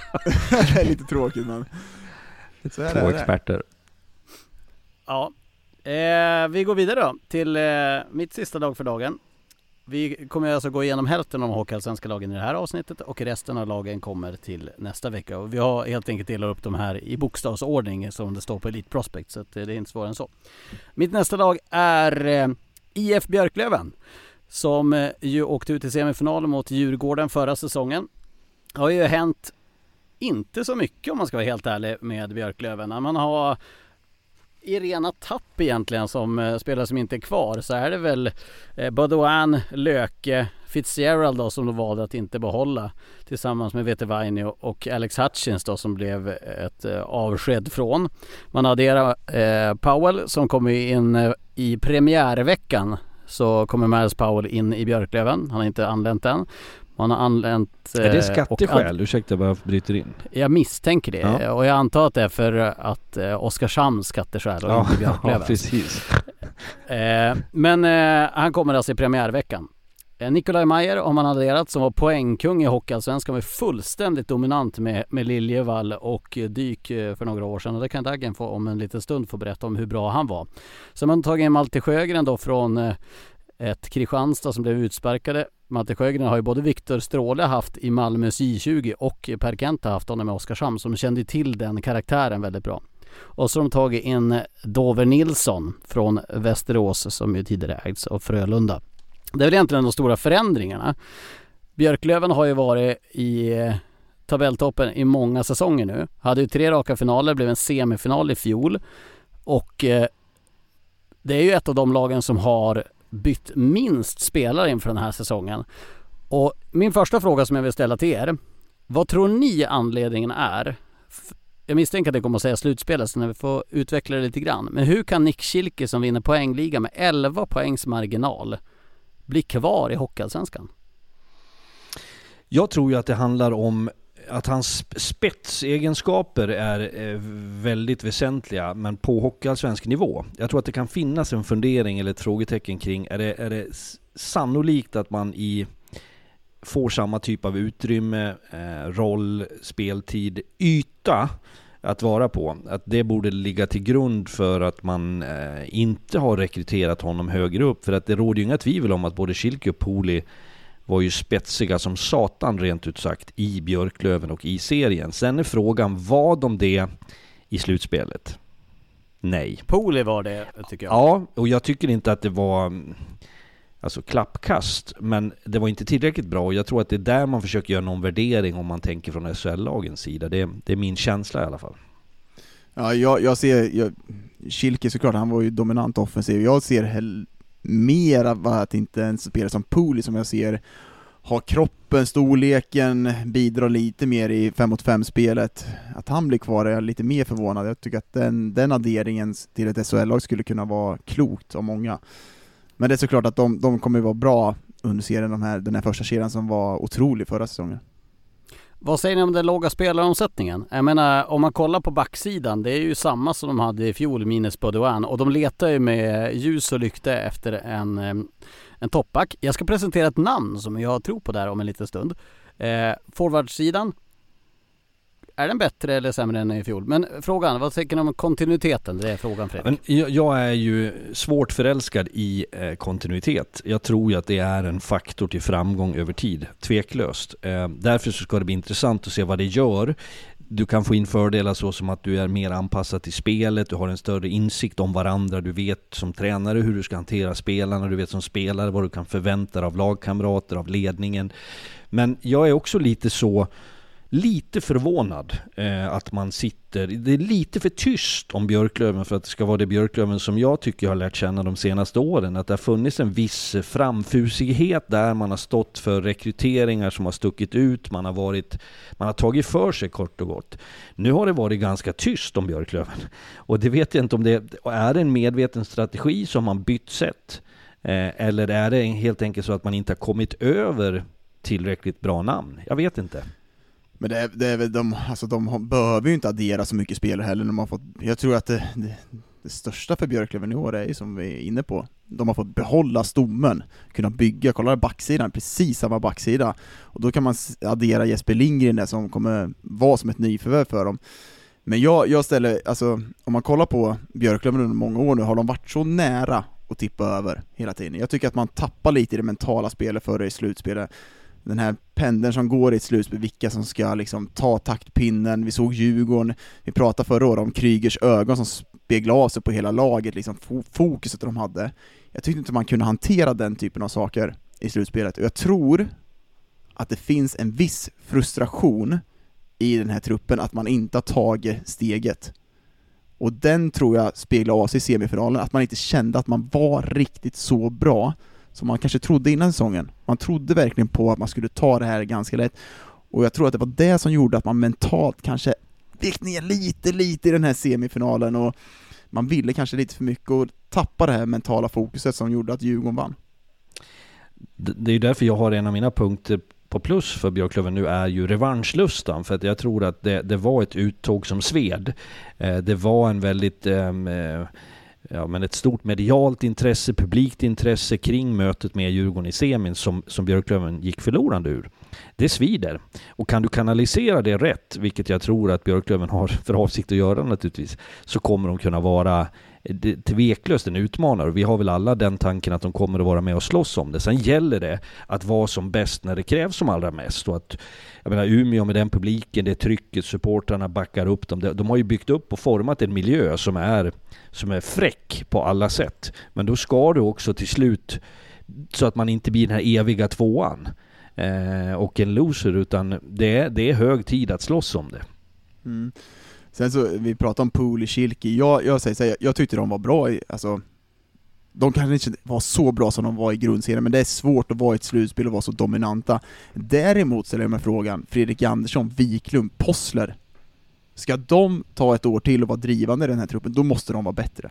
det är lite tråkigt men... Så är två det. experter. Ja, eh, vi går vidare då till eh, mitt sista dag för dagen. Vi kommer alltså gå igenom hälften av de hockeyallsvenska lagen i det här avsnittet och resten av lagen kommer till nästa vecka. Och vi har helt enkelt delat upp de här i bokstavsordning som det står på Elite Prospect så att det är inte svårare än så. Mitt nästa lag är eh, IF Björklöven som eh, ju åkte ut i semifinalen mot Djurgården förra säsongen. Det har ju hänt inte så mycket om man ska vara helt ärlig med Björklöven. Man har i rena tapp egentligen som eh, spelare som inte är kvar så är det väl eh, Baudouin, Löke, Fitzgerald då som de valde att inte behålla tillsammans med Vete och Alex Hutchins då som blev eh, ett avsked från. Man adderar eh, Powell som kommer in i premiärveckan så kommer Miles Powell in i Björklöven. Han har inte anlänt än. Man har anlänt... är det eh, och skatteskäl? Ursäkta bara bryter in. jag misstänker det Ja. och jag antar att det är för att eh, Oskarshamns skatteskäl och Ja, inte ja, Björklövens. precis. eh, men eh, han kommer alltså i premiärveckan. Nikolaj Mayer har man adderat som var poängkung i Hockeyallsvenskan var fullständigt dominant med, med Liljevall och Dyk för några år sedan och det kan Dagen få om en liten stund få berätta om hur bra han var. Så man har tagit in Malte Sjögren då från ett Kristianstad som blev utsparkade. Matte Sjögren har ju både Viktor Stråle haft i Malmös J20 och Per Kent har haft honom i Oskarshamn som kände till den karaktären väldigt bra. Och så har de tagit in Dover Nilsson från Västerås som ju tidigare ägts av Frölunda. Det är väl egentligen de stora förändringarna. Björklöven har ju varit i eh, tabelltoppen i många säsonger nu. Hade ju tre raka finaler, blev en semifinal i fjol. Och eh, det är ju ett av de lagen som har bytt minst spelare inför den här säsongen. Och min första fråga som jag vill ställa till er. Vad tror ni anledningen är? Jag misstänker att det kommer att säga slutspelet så när vi får utveckla det lite grann. Men hur kan Nick Schilke som vinner poängliga med 11 poängs marginal bli kvar i Hockeyallsvenskan? Jag tror ju att det handlar om att hans spetsegenskaper är eh, väldigt väsentliga, men på hockeyallsvensk nivå. Jag tror att det kan finnas en fundering eller ett frågetecken kring, är det, är det sannolikt att man i får samma typ av utrymme, eh, roll, speltid, yta att vara på. Att det borde ligga till grund för att man eh, inte har rekryterat honom högre upp. För att det råder ju inga tvivel om att både Schilke och Poli var ju spetsiga som satan rent ut sagt i Björklöven och i serien. Sen är frågan, var de det i slutspelet? Nej. Poli var det, tycker jag. Ja, och jag tycker inte att det var mm, alltså klappkast, men det var inte tillräckligt bra och jag tror att det är där man försöker göra någon värdering om man tänker från SHL-lagens sida. Det, det är min känsla i alla fall. Ja, jag, jag ser, jag, Schilke såklart, han var ju dominant offensiv. Jag ser hell, mer av att inte en spelare som Pooley som jag ser har kroppen, storleken, bidrar lite mer i 5 mot 5 spelet. Att han blir kvar är jag lite mer förvånad. Jag tycker att den, den adderingen till ett SHL-lag skulle kunna vara klokt av många. Men det är såklart att de, de kommer vara bra under serien, de här, den här första serien som var otrolig förra säsongen. Vad säger ni om den låga spelaromsättningen? Jag menar om man kollar på backsidan, det är ju samma som de hade i fjol minus Baudouin och de letar ju med ljus och lykta efter en, en toppback. Jag ska presentera ett namn som jag tror på där om en liten stund. Eh, forwardsidan är den bättre eller sämre än i fjol? Men frågan, vad tycker ni om kontinuiteten? Det är frågan Fredrik. Men jag är ju svårt förälskad i eh, kontinuitet. Jag tror ju att det är en faktor till framgång över tid, tveklöst. Eh, därför så ska det bli intressant att se vad det gör. Du kan få in fördelar så som att du är mer anpassad till spelet, du har en större insikt om varandra, du vet som tränare hur du ska hantera spelarna, du vet som spelare vad du kan förvänta dig av lagkamrater, av ledningen. Men jag är också lite så lite förvånad eh, att man sitter... Det är lite för tyst om Björklöven för att det ska vara det Björklöven som jag tycker jag har lärt känna de senaste åren. Att det har funnits en viss eh, framfusighet där man har stått för rekryteringar som har stuckit ut, man har, varit, man har tagit för sig kort och gott. Nu har det varit ganska tyst om Björklöven. Och det vet jag inte om det är en medveten strategi som man bytt sätt. Eh, eller är det helt enkelt så att man inte har kommit över tillräckligt bra namn? Jag vet inte. Men det är, det är väl de, alltså de behöver ju inte addera så mycket spelare heller, de har fått, jag tror att det, det, det största för Björklöven i år är ju som vi är inne på, de har fått behålla stommen, kunna bygga, kolla backsidan, precis samma backsida, och då kan man addera Jesper Lindgren där som kommer vara som ett nyförvärv för dem. Men jag, jag ställer, alltså om man kollar på Björklöven under många år nu, har de varit så nära att tippa över hela tiden. Jag tycker att man tappar lite i det mentala spelet före i slutspelet den här pendeln som går i ett slutspel, vilka som ska liksom ta taktpinnen, vi såg Djurgården, vi pratade förra året om Krygers ögon som speglade av sig på hela laget, liksom fokuset de hade. Jag tyckte inte man kunde hantera den typen av saker i slutspelet, och jag tror att det finns en viss frustration i den här truppen att man inte har tagit steget. Och den tror jag speglar av sig i semifinalen, att man inte kände att man var riktigt så bra som man kanske trodde innan säsongen. Man trodde verkligen på att man skulle ta det här ganska lätt, och jag tror att det var det som gjorde att man mentalt kanske gick ner lite, lite i den här semifinalen, och man ville kanske lite för mycket och tappade det här mentala fokuset som gjorde att Djurgården vann. Det är ju därför jag har en av mina punkter på plus för Björklöven nu är ju revanschlustan. För att jag tror att det, det var ett uttåg som sved. Eh, det var en väldigt ehm, eh, ja, men ett stort medialt intresse, publikt intresse kring mötet med Djurgården i semin som, som Björklöven gick förlorande ur. Det svider. Och kan du kanalisera det rätt, vilket jag tror att Björklöven har för avsikt att göra naturligtvis, så kommer de kunna vara tveklöst en utmanare. Vi har väl alla den tanken att de kommer att vara med och slåss om det. Sen gäller det att vara som bäst när det krävs som allra mest. Och att, jag menar Umeå med den publiken, det trycket, supportrarna backar upp dem. De har ju byggt upp och format en miljö som är, som är fräck på alla sätt. Men då ska du också till slut, så att man inte blir den här eviga tvåan eh, och en loser, utan det är, det är hög tid att slåss om det. Mm. Sen så, vi pratade om Pool i Kilki, jag, jag säger så här, jag tyckte de var bra i, alltså de kanske inte var så bra som de var i grundserien, men det är svårt att vara i ett slutspel och vara så dominanta. Däremot ställer jag mig frågan, Fredrik Andersson, Wiklund, Possler, ska de ta ett år till och vara drivande i den här truppen, då måste de vara bättre.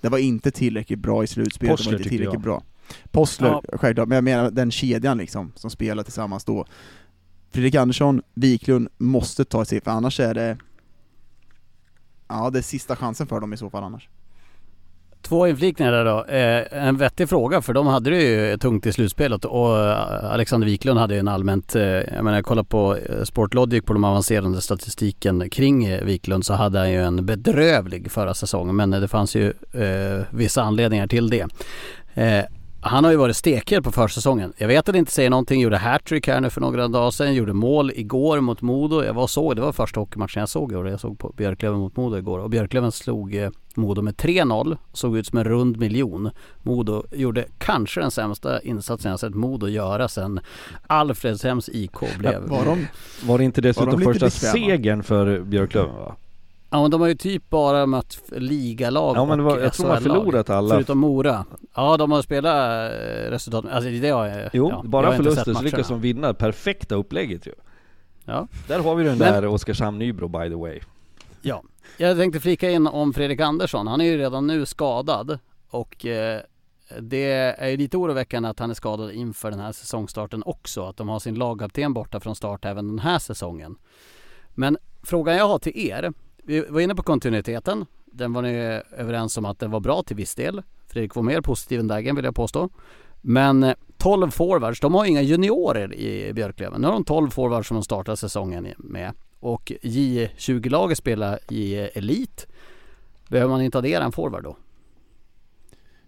Det var inte tillräckligt bra i slutspelet, Possler, det var inte tillräckligt jag. bra. Possler, Ja. självklart, men jag menar den kedjan liksom, som spelar tillsammans då. Fredrik Andersson, Wiklund måste ta sig, för annars är det Ja, det är sista chansen för dem i så fall annars. Två inflikningar där då. Eh, en vettig fråga för de hade det ju tungt i slutspelet och eh, Alexander Wiklund hade ju en allmänt, eh, jag menar kollar på eh, Sportlogic på de avancerade statistiken kring eh, Wiklund så hade han ju en bedrövlig förra säsong men det fanns ju eh, vissa anledningar till det. Han har ju varit stekigare på försäsongen. Jag vet att det inte säger någonting. Gjorde hattrick här nu för några dagar sedan. Gjorde mål igår mot Modo. Jag var såg, det var första hockeymatchen jag såg igår. Jag såg på Björklöven mot Modo igår. Och Björklöven slog eh, Modo med 3-0. Såg ut som en rund miljon. Modo gjorde kanske den sämsta insatsen jag sett Modo göra sedan Alfredshems IK blev... Var de, Var det inte dessutom de första segern för Björklöven va? Ja men de har ju typ bara mött ligalag Ja men var, jag tror man förlorat alla. Förutom Mora. Ja de har spelat eh, resultat, alltså det har jag Jo, ja, bara förluster så lyckas de vinna. Perfekta upplägget ju. Ja. Där har vi den Men- där Oskarshamn Nybro by the way. Ja, jag tänkte flika in om Fredrik Andersson. Han är ju redan nu skadad och eh, det är ju lite oroväckande att han är skadad inför den här säsongstarten också. Att de har sin lagkapten borta från start även den här säsongen. Men frågan jag har till er. Vi var inne på kontinuiteten. Den var ni överens om att den var bra till viss del. Fredrik var mer positiv än Dagen vill jag påstå. Men eh, 12 forwards, de har inga juniorer i Björklöven. Nu har de 12 forwards som de startar säsongen med. Och J20-laget spelar i Elit. Behöver man inte addera en forward då?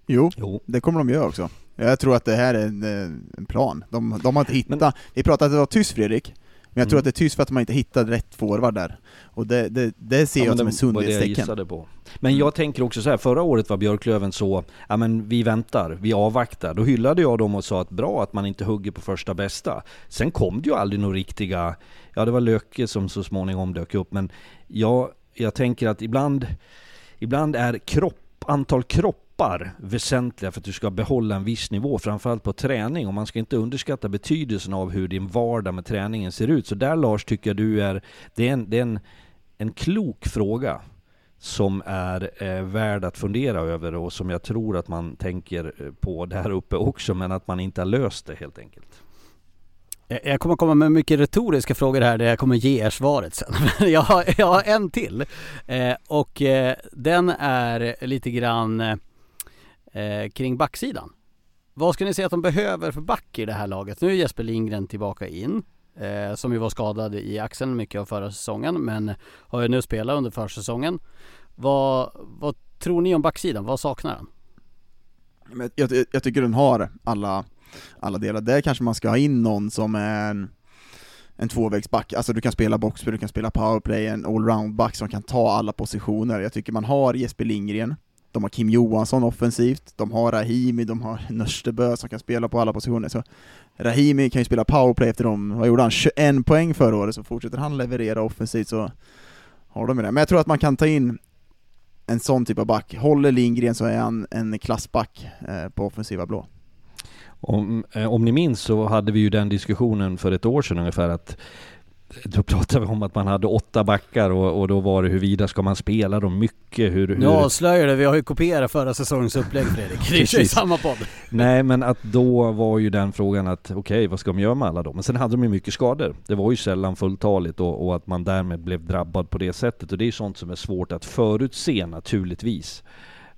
jo, Jo. det kommer de göra också. Jag tror att det här är en, eh, en plan. De, de har inte hittat, vi pratade att det var tyst Fredrik, men jag tror Mm. att det är tyst för att man inte hittade rätt forward där. Och det, det, det ser Ja, jag som det det jag sundhetstecken. gissade på. Men jag tänker också så här, förra året var Björklöven så, ja men vi väntar, vi avvaktar. Då hyllade jag dem och sa att bra att man inte hugger på första bästa. Sen kom det ju aldrig några riktiga, ja det var Löke som så småningom dök upp, men jag, jag tänker att ibland, ibland är kropp, antal kroppar väsentliga för att du ska behålla en viss nivå, framförallt på träning. Och man ska inte underskatta betydelsen av hur din vardag med träningen ser ut. Så där Lars tycker jag du är, det är en, det är en, en klok fråga som är eh, värd att fundera över och som jag tror att man tänker eh, på där uppe också, men att man inte har löst det helt enkelt. Jag- kommer komma med mycket retoriska frågor här där jag kommer ge er svaret sen. Jag har, jag har en till. Eh, och eh, den är lite grann eh, eh, kring backsidan. Vad ska ni säga att de behöver för back i det här laget? Nu är Jesper Lindgren tillbaka in. Eh, som ju var skadad i axeln mycket av förra säsongen men har ju nu spelat under försäsongen. Vad, vad tror ni om backsidan? Vad saknar han? Jag, jag, jag tycker den har alla, alla delar. Där kanske man ska ha in någon som är en, en tvåvägsback, alltså du kan spela boxplay, du kan spela powerplay, en allroundback som kan ta alla positioner. Jag tycker man har Jesper Lindgren, de har Kim Johansson offensivt, de har Rahimi, de har Nörstebö som kan spela på alla positioner. Så Rahimi kan ju spela powerplay efter dem, vad gjorde han? 21 poäng förra året, så fortsätter han leverera offensivt så har de det. Men jag tror att man kan ta in en sån typ av back. Håller Lindgren så är han en klassback eh, på offensiva blå. Om, eh, om ni minns så hade vi ju den diskussionen för ett år sedan ungefär att då pratade vi om att man hade åtta backar och, och då var det huruvida ska man spela dem mycket, hur... hur Nu avslöjar det, vi har ju kopierat förra säsongens upplägg Fredrik. Det är ju samma podd. Nej men att då var ju den frågan att okej vad ska de göra med alla dem? Men sen hade de ju mycket skador. Det var ju sällan fulltaligt och, och att man därmed blev drabbad på det sättet. Och det är ju sånt som är svårt att förutse naturligtvis.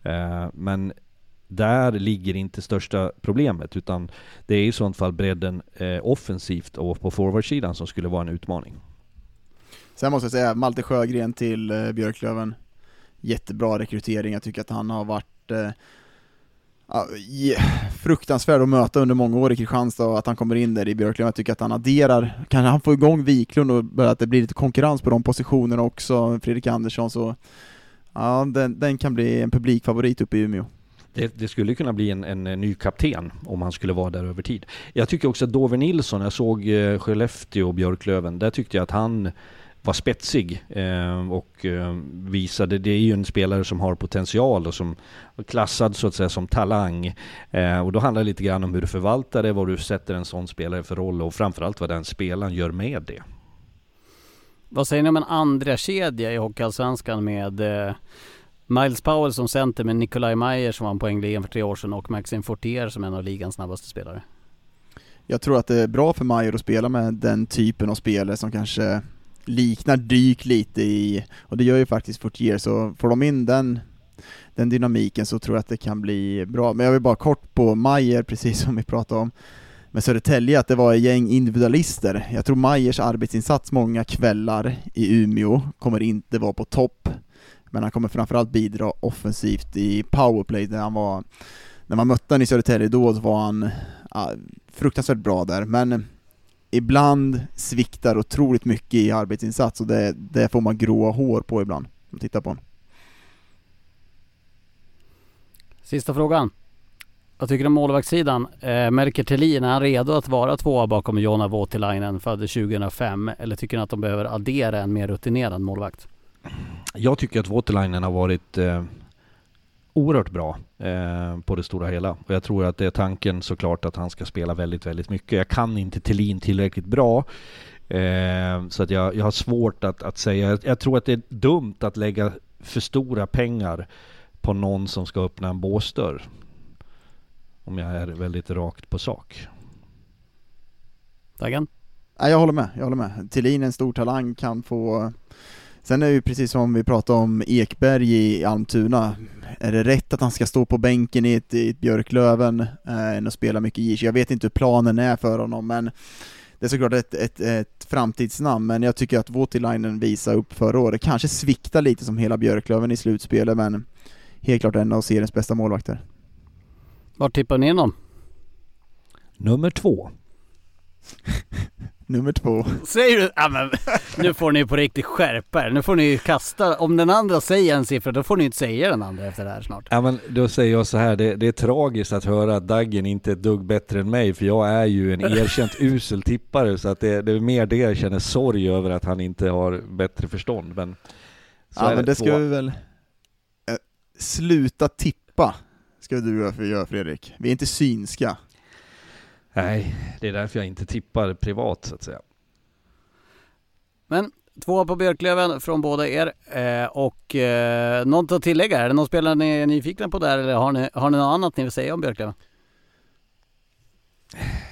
Eh, men där ligger inte största problemet utan det är i sånt fall bredden eh, offensivt och på forwardsidan som skulle vara en utmaning. Sen måste jag säga, Malte Sjögren till eh, Björklöven, jättebra rekrytering, jag tycker att han har varit eh, ja, fruktansvärd att möta under många år i Kristianstad och att han kommer in där i Björklöven, jag tycker att han adderar, kan han få igång Wiklund och börja- att det blir lite konkurrens på de positionerna också, Fredrik Andersson, så ja, den, den kan bli en publikfavorit uppe i Umeå. Det, det skulle kunna bli en, en, eh, ny kapten om han skulle vara där över tid. Jag tycker också att Dover Nilsson, jag såg eh, Skellefteå och Björklöven, där tyckte jag att han var spetsig eh, och eh, visade, det är ju en spelare som har potential och som är klassad så att säga som talang. Eh, och då handlar det lite grann om hur du förvaltar det, vad du sätter en sån spelare för roll och framförallt vad den spelaren gör med det. Vad säger ni om en andra kedja i Hockeyallsvenskan med eh, Miles Powell som center med Nikolaj Mayer som vann poängligan för tre år sedan och Maxim Fortier som en av ligans snabbaste spelare? Jag tror att det är bra för Mayer att spela med den typen av spelare som kanske liknar dyk lite i, och det gör ju faktiskt Fortier, så får de in den, den dynamiken så tror jag att det kan bli bra. Men jag vill bara kort på Mayer, precis som vi pratade om med Södertälje, att det var ett gäng individualister. Jag tror Majers arbetsinsats många kvällar i Umeå kommer inte vara på topp, men han kommer framförallt bidra offensivt i powerplay där han var när man mötte honom i Södertälje då så var han ja, fruktansvärt bra där, men ibland sviktar otroligt mycket i arbetsinsats och det, det får man gråa hår på ibland, om man tittar på honom. Sista frågan. Vad tycker du om målvaktssidan? Eh, Melker Thelin, är han redo att vara tvåa bakom Jonna Voutilainen född 2005? Eller tycker ni att de behöver addera en mer rutinerad målvakt? Jag tycker att Voutilainen har varit eh, oerhört bra eh, på det stora hela. Och jag tror att det är tanken såklart att han ska spela väldigt, väldigt mycket. Jag kan inte Thelin tillräckligt bra. Eh, så att jag, jag har svårt att, att säga. Jag, tror att det är dumt att lägga för stora pengar på någon som ska öppna en båsdörr. Om jag är väldigt rakt på sak. Dagen? Nej, jag håller med, jag håller med. Thelin är en stor talang, kan få... Sen är det ju precis som vi pratade om Ekberg i Almtuna, är det rätt att han ska stå på bänken i ett, i ett Björklöven eh, än att spela mycket J? Jag vet inte hur planen är för honom, men det är såklart ett, ett, ett framtidsnamn, men jag tycker att Voutilainen visar upp förra året, kanske sviktar lite som hela Björklöven i slutspelet, men helt klart en av seriens bästa målvakter. Var tippar ni dem? Nummer två. Nummer två. Säger du? Ja, men, nu får ni på riktigt skärpa er. Nu får ni kasta. Om den andra säger en siffra, då får ni inte säga den andra efter det här snart. Ja men då säger jag så här, det, det är tragiskt att höra att Daggen inte är ett dugg bättre än mig, för jag är ju en erkänt usel tippare, så att det, det är mer det jag känner sorg över att han inte har bättre förstånd. Men, så ja men det två. ska vi väl... Eh, sluta tippa, ska du göra, göra Fredrik. Vi är inte synska. Nej, det är därför jag inte tippar privat så att säga. Men två på Björklöven från båda er. Eh, och eh, något att tillägga? Är det någon spelare ni är nyfikna på där eller har ni, har ni något annat ni vill säga om Björklöven?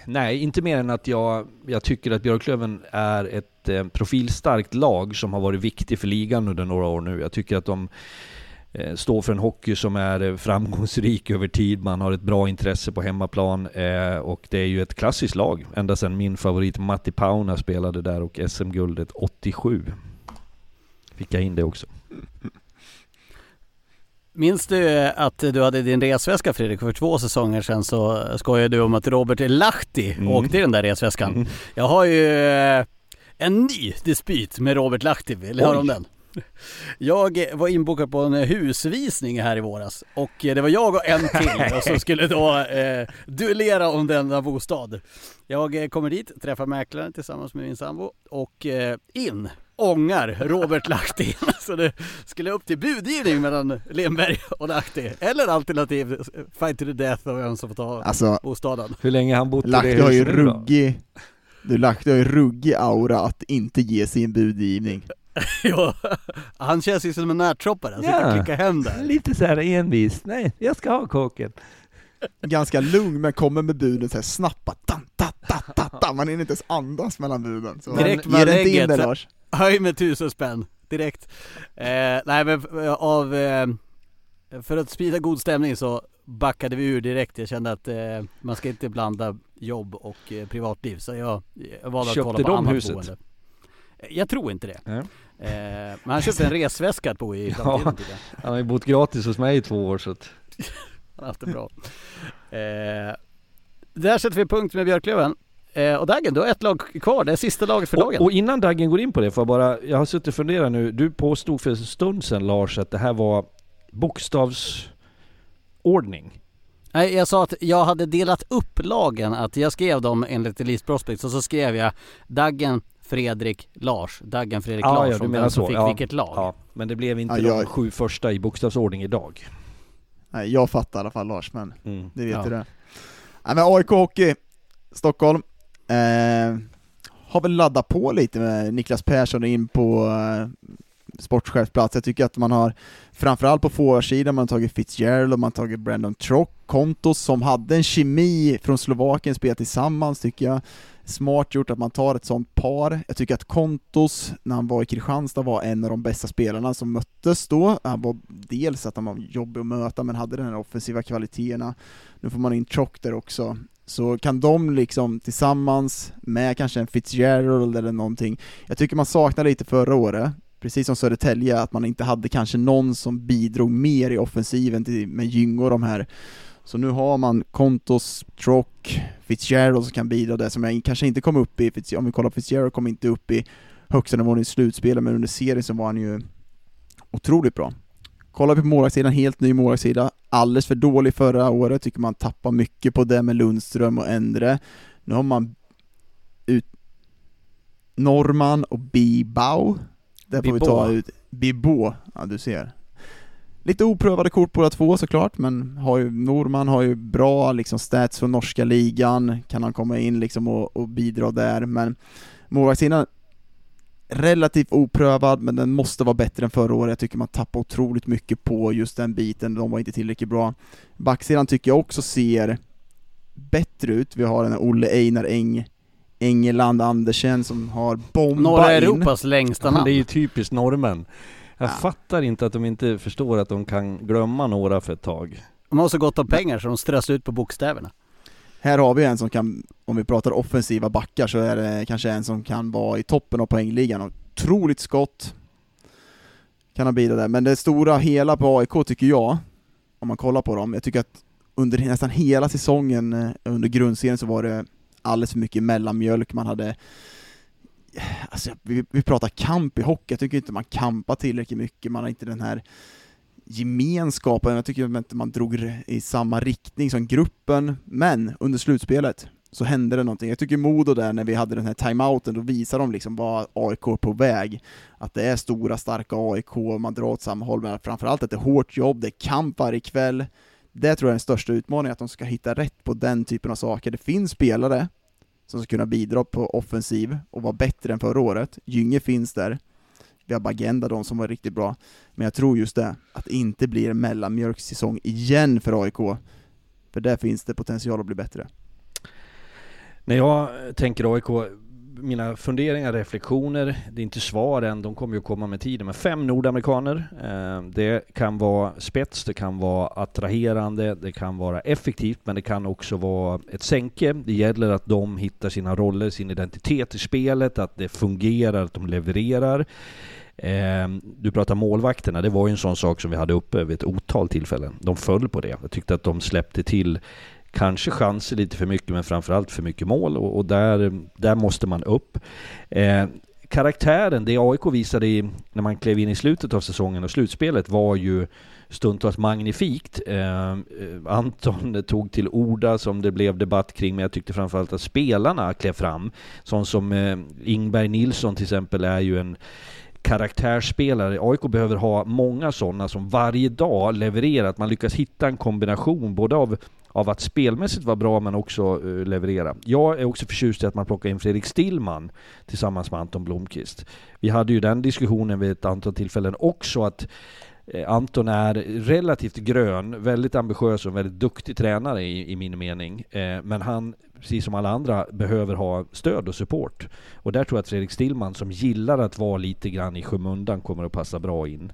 Nej, inte mer än att jag, jag tycker att Björklöven är ett eh, profilstarkt lag som har varit viktig för ligan under några år nu. Jag tycker att de står för en hockey som är eh, framgångsrik över tid. Man har ett bra intresse på hemmaplan eh, och det är ju ett klassiskt lag. Ända sedan min favorit Matti Pauna spelade där och SM-guldet 87. Fick jag in det också. Minns du att du hade din resväska Fredrik? För två säsonger sedan så skojade du om att Robert Lahti Mm. åkte i den där resväskan. Mm. Jag har ju eh, en ny dispyt med Robert Lahti. Vill Oj. höra om den? Jag var inbokad på en husvisning här i våras och eh, det var jag och en till och som skulle då eh, duellera om denna bostad. Jag eh, kommer dit, träffar mäklaren tillsammans med min sambo och eh, in ångar Robert Lahti. Så det skulle upp till budgivning mellan Lemberg och Lahti. Eller alternativ fight to the death och vem som får ta Alltså, bostaden. Hur länge han bott i det Lahti har ju huset ruggig... Du, Lahti har ju ruggig aura att inte ge sin budgivning. ja, han känns ju som en närtroppare, han sitter och klickar hem där. Lite så här envis. Nej, jag ska ha kåken. Ganska lugn men kommer med buden såhär snabbt bara, ta, ta, ta, ta, ta. Man hinner inte ens andas mellan buden. Så Direkt ge med dig inte in det så- Lars. Höj med tusen spänn, direkt. Eh, nej men eh, av, eh, för att sprida god stämning så backade vi ur direkt. Jag kände att eh, man ska inte blanda jobb och eh, privatliv. Så jag, jag valde att Köpte kolla på annat huset? boende. Jag tror inte det. Ja. Eh, men han köpte en resväska att bo i Ja. Han har ju bott gratis hos mig i två år så att... Han har haft det bra. Eh, där sätter vi punkt med Björklöven. Eh, och Dagen, du har ett lag kvar. Det är sista laget för dagen. Och, och innan Daggen går in på det, får jag bara... Jag har suttit och funderat nu. Du påstod för en stund sedan Lars att det här var bokstavsordning. Nej, jag sa att jag hade delat upp lagen. Att jag skrev dem enligt Elise Prospect och så skrev jag Daggen, Fredrik, Lars. Daggen, Fredrik, Ja, Lars. ja, du menar vem som så. fick Ja, vilket lag. Ja, men det blev inte Ja, de jag- sju första i bokstavsordning idag. Nej, jag fattar i alla fall Lars, men Mm. det vet Ja. du det. Nej men AIK Hockey, Stockholm, eh, har väl laddat på lite med Niklas Persson in på, eh, sportchefsplats. Jag tycker att man har, framförallt på forwardsidan, man har tagit Fitzgerald och man har tagit Brandon Trock, Kontos som hade en kemi från Slovakien spela tillsammans tycker jag. Smart gjort att man tar ett sånt par. Jag tycker att Kontos, när han var i Kristianstad, var en av de bästa spelarna som möttes då. Han var dels att han var jobbig att möta, men hade de här offensiva kvaliteterna. Nu får man in Chock där också. Så kan de liksom tillsammans med kanske en Fitzgerald eller någonting, jag tycker man saknar lite förra året, precis som Södertälje, att man inte hade kanske någon som bidrog mer i offensiven till, med Gyngo och de här. Så nu har man Kontos, Trock, Fitzgerald som kan bidra där som jag kanske inte kom upp i, om vi kollar Fitzgerald kom inte upp i högsta nivån i slutspelet, men under serien så var han ju otroligt bra. Kollar vi på målvaktssidan, helt ny målvaktssida, alldeles för dålig förra året, tycker man tappar mycket på det med Lundström och Endre. Nu har man ut Norman och Bibau, där får vi ta ut Bibo, ja du ser. Lite oprövade kort båda två såklart, men har ju, Norman har ju bra liksom stats från norska ligan, kan han komma in liksom och, och bidra där, men målvaktssidan relativt oprövad, men den måste vara bättre än förra året. Jag tycker man tappar otroligt mycket på just den biten, de var inte tillräckligt bra. Backsidan tycker jag också ser bättre ut. Vi har den här Olle Einar Eng, Engeland Andersen som har bombat Norra in. Europas längsta namn. Det är ju typiskt norrmän. Jag Ja. fattar inte att de inte förstår att de kan glömma några för ett tag. De har så gott om pengar så de strös ut på bokstäverna. Här har vi en som kan, om vi pratar offensiva backar, så är det kanske en som kan vara i toppen av poängligan. Otroligt skott, kan han bidra där. Men det stora hela på AIK tycker jag, om man kollar på dem, jag tycker att under nästan hela säsongen, eh, under grundserien, så var det alldeles för mycket mellanmjölk, man hade Alltså, vi, vi pratar kamp i hockey, jag tycker inte man kampar tillräckligt mycket, man har inte den här gemenskapen, jag tycker inte man drog i samma riktning som gruppen, men under slutspelet så hände det någonting. Jag tycker Modo där, när vi hade den här timeouten, då visade de liksom vad AIK är på väg. Att det är stora, starka AIK, man drar åt samma håll, men framförallt att det är hårt jobb, det är kamp varje kväll. Det tror jag är den största utmaningen, att de ska hitta rätt på den typen av saker. Det finns spelare som ska kunna bidra på offensiv och vara bättre än förra året. Gynge finns där. Vi har Bagenda, de som var riktigt bra. Men jag tror just det, att det inte blir en mellanmjölkssäsong igen för AIK. För där finns det potential att bli bättre. När jag tänker AIK, mina funderingar, reflektioner, det är inte svar än, de kommer ju komma med tiden, men fem nordamerikaner. Eh, det kan vara spets, det kan vara attraherande, det kan vara effektivt, men det kan också vara ett sänke. Det gäller att de hittar sina roller, sin identitet i spelet, att det fungerar, att de levererar. Eh, Du pratar målvakterna, det var ju en sån sak som vi hade uppe vid ett otal tillfällen. De föll på det. Jag tyckte att de släppte till kanske chanser lite för mycket, men framförallt för mycket mål och, och där, där måste man upp. Eh, karaktären, det AIK visade i, när man klev in i slutet av säsongen och slutspelet var ju stundtals magnifikt. Eh, Anton tog till orda som det blev debatt kring, men jag tyckte framförallt att spelarna klev fram. Sån som eh, Ingberg Nilsson till exempel är ju en karaktärsspelare. AIK behöver ha många sådana som varje dag levererar, att man lyckas hitta en kombination både av av att spelmässigt vara bra men också uh, leverera. Jag är också förtjust i att man plockar in Fredrik Stillman tillsammans med Anton Blomqvist. Vi hade ju den diskussionen vid ett antal tillfällen också att eh, Anton är relativt grön, väldigt ambitiös och väldigt duktig tränare i, i min mening. Eh, men han, precis som alla andra, behöver ha stöd och support. Och där tror jag att Fredrik Stillman, som gillar att vara lite grann i skymundan, kommer att passa bra in.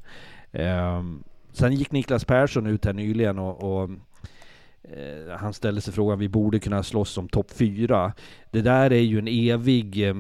Eh, sen gick Niklas Persson ut här nyligen och, och Eh, han ställde sig frågan, vi borde kunna slåss om topp fyra. Det där är ju en evig eh,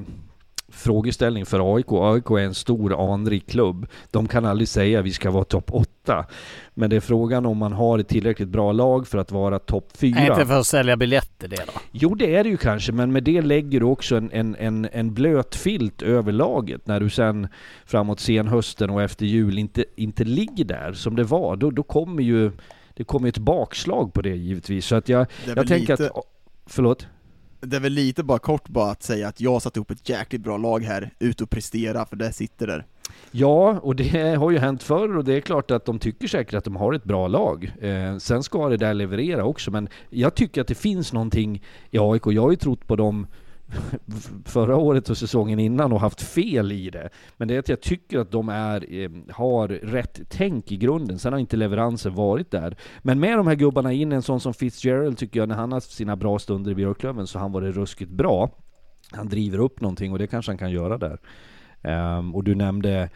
frågeställning för AIK. AIK är en stor anrik klubb. De kan aldrig säga vi ska vara topp åtta. Men det är frågan om man har ett tillräckligt bra lag för att vara topp fyra. Är inte för att sälja biljetter det då? Jo, det är det ju kanske, men med det lägger du också en, en, en, en blöt filt över laget. När du sen framåt senhösten och efter jul inte, inte ligger där som det var, då, då kommer ju det kommer ett bakslag på det givetvis. Så att jag, jag tänker lite- att... Förlåt? Det är väl lite bara kort bara att säga att jag satt ihop ett jäkligt bra lag här, ut och prestera, för det sitter där. Ja, och det har ju hänt förr och det är klart att de tycker säkert att de har ett bra lag. Eh, sen ska det där leverera också, men jag tycker att det finns någonting i AIK. Jag har ju trott på dem förra året och säsongen innan och haft fel i det. Men det är att jag tycker att de är, eh, har rätt tänk i grunden. Sen har inte leveransen varit där. Men med de här gubbarna in, en sån som Fitzgerald tycker jag, när han har sina bra stunder i Björklöven så har han varit ruskigt bra. Han driver upp någonting och det kanske han kan göra där. Um, och du nämnde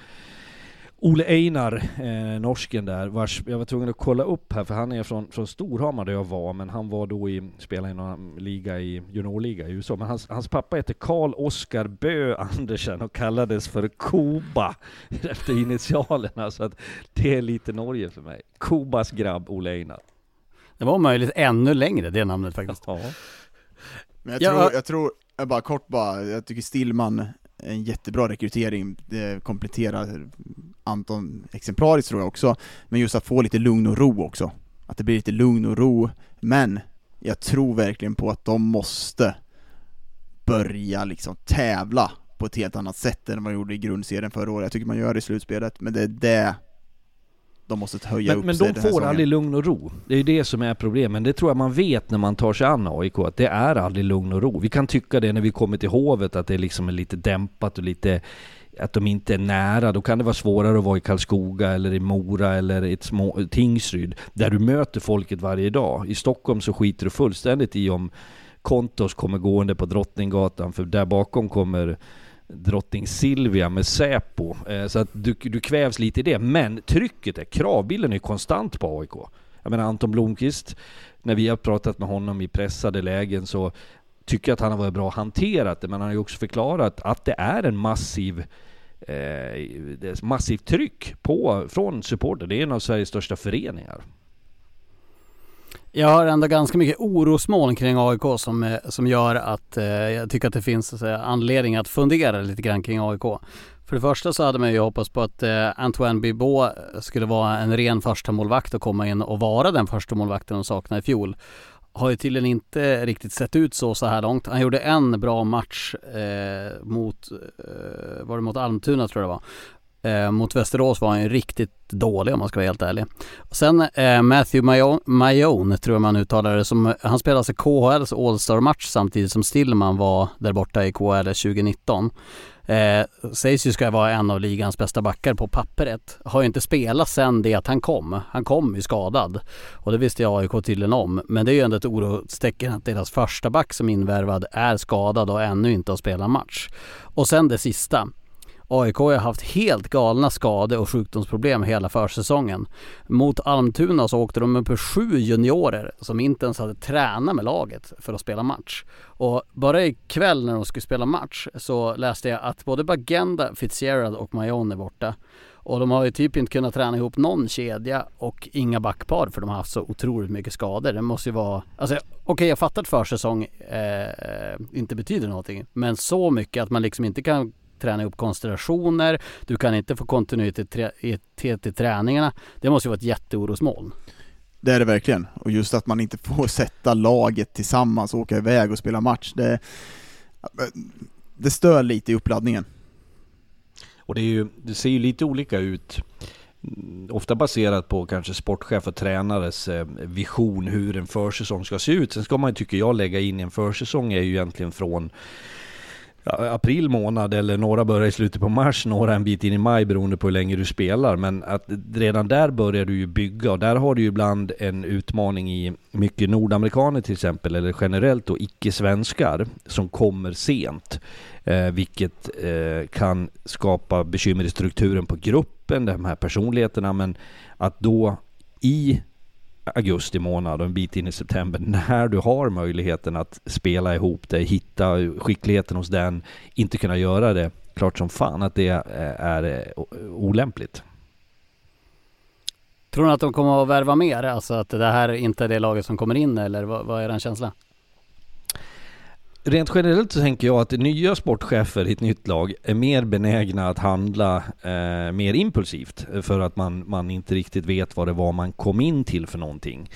Ole Einar, eh, norsken där, vars jag var tvungen att kolla upp här för han är från, från Storhamar där jag var, men han var då i, spelade i någon liga i juniorliga i USA. Men hans, hans pappa heter Karl Oskar Bö Andersen och kallades för Koba efter initialerna, så att det är lite Norge för mig. Kobas grabb, Ole Einar. Det var möjligt ännu längre, det namnet faktiskt. Ja. Men jag tror, jag tror, jag bara kort bara, jag tycker Stillman en jättebra rekrytering, det kompletterar Anton exemplariskt tror jag också, men just att få lite lugn och ro också. Att det blir lite lugn och ro, men jag tror verkligen på att de måste börja liksom tävla på ett helt annat sätt än vad de gjorde i grundserien förra året. Jag tycker man gör det i slutspelet, men det är det de måste höja men, upp men sig de den här får säsongen. aldrig lugn och ro. Det är ju det som är problemet. Det tror jag man vet när man tar sig an AIK, att det är aldrig lugn och ro. Vi kan tycka det när vi kommer till Hovet, att det liksom är lite dämpat och lite att de inte är nära, då kan det vara svårare att vara i Karlskoga eller i Mora eller i ett små, Tingsryd, där du möter folket varje dag. I Stockholm så skiter du fullständigt i om Kontos kommer gående på Drottninggatan, för där bakom kommer drottning Silvia med Säpo. Eh, så att du, du kvävs lite i det. Men trycket är, kravbilden är konstant på AIK. Jag menar Anton Blomqvist, när vi har pratat med honom i pressade lägen så tycker jag att han har varit bra hanterat det, men han har ju också förklarat att det är en massiv eh, massivt tryck på, från supporter. Det är en av Sveriges största föreningar. Jag har ändå ganska mycket orosmoln kring AIK som, eh, som gör att eh, jag tycker att det finns så att säga, anledning att fundera lite grann kring AIK. För det första så hade man ju hoppats på att eh, Antoine Bibot eh, skulle vara en ren första målvakt och komma in och vara den första målvakten de saknade i fjol. Har ju tydligen inte riktigt sett ut så så här långt. Han gjorde en bra match eh, mot, eh, var det mot Almtuna tror jag det var. Eh, mot Västerås var han ju riktigt dålig om man ska vara helt ärlig. Sen eh, Matthew Mayon, Mayon tror jag man uttalar det som, han spelade alltså KHLs All-Star-match samtidigt som Stillman var där borta i KHL 2019. Eh, sägs ju ska vara en av ligans bästa backar på pappret. Har ju inte spelat sen det att han kom. Han kom ju skadad. Och det visste jag AIK tydligen om. Men det är ju ändå ett orostecken att deras första back som invärvad är skadad och ännu inte har spelat match. Och sen det sista. AIK har haft helt galna skade och sjukdomsproblem hela försäsongen. Mot Almtuna så åkte de upp på sju juniorer som inte ens hade tränat med laget för att spela match. Och bara ikväll när de skulle spela match så läste jag att både Bagenda, Fitzgerald och Mayon är borta. Och de har ju typ inte kunnat träna ihop någon kedja och inga backpar för de har haft så otroligt mycket skador. Det måste ju vara, alltså okej okay, jag fattar att försäsong eh, inte betyder någonting. Men så mycket att man liksom inte kan träna ihop konstellationer, du kan inte få kontinuitet i träningarna. Det måste ju vara ett jätteorosmoln. Det är det verkligen. Och just att man inte får sätta laget tillsammans och åka iväg och spela match, det, det stör lite i uppladdningen. Och det, är ju, det ser ju lite olika ut. Ofta baserat på kanske sportchef och tränares eh, vision hur en försäsong ska se ut. Sen ska man, tycker jag, lägga in en försäsong är ju egentligen från april månad eller några börjar i slutet på mars, några en bit in i maj beroende på hur länge du spelar. Men att redan där börjar du ju bygga och där har du ju ibland en utmaning i mycket nordamerikaner till exempel, eller generellt då icke-svenskar som kommer sent. Eh, vilket eh, kan skapa bekymmer i strukturen på gruppen, de här personligheterna. Men att då i augusti månad och en bit in i september när du har möjligheten att spela ihop dig, hitta skickligheten hos den, inte kunna göra det, klart som fan att det eh, är eh, olämpligt. Tror du att de kommer att värva mer? Alltså att det här inte är det laget som kommer in eller vad, vad är den känslan? Rent generellt så tänker jag att nya sportchefer i ett nytt lag är mer benägna att handla eh, mer impulsivt eh, för att man, man inte riktigt vet vad det var man kom in till för någonting.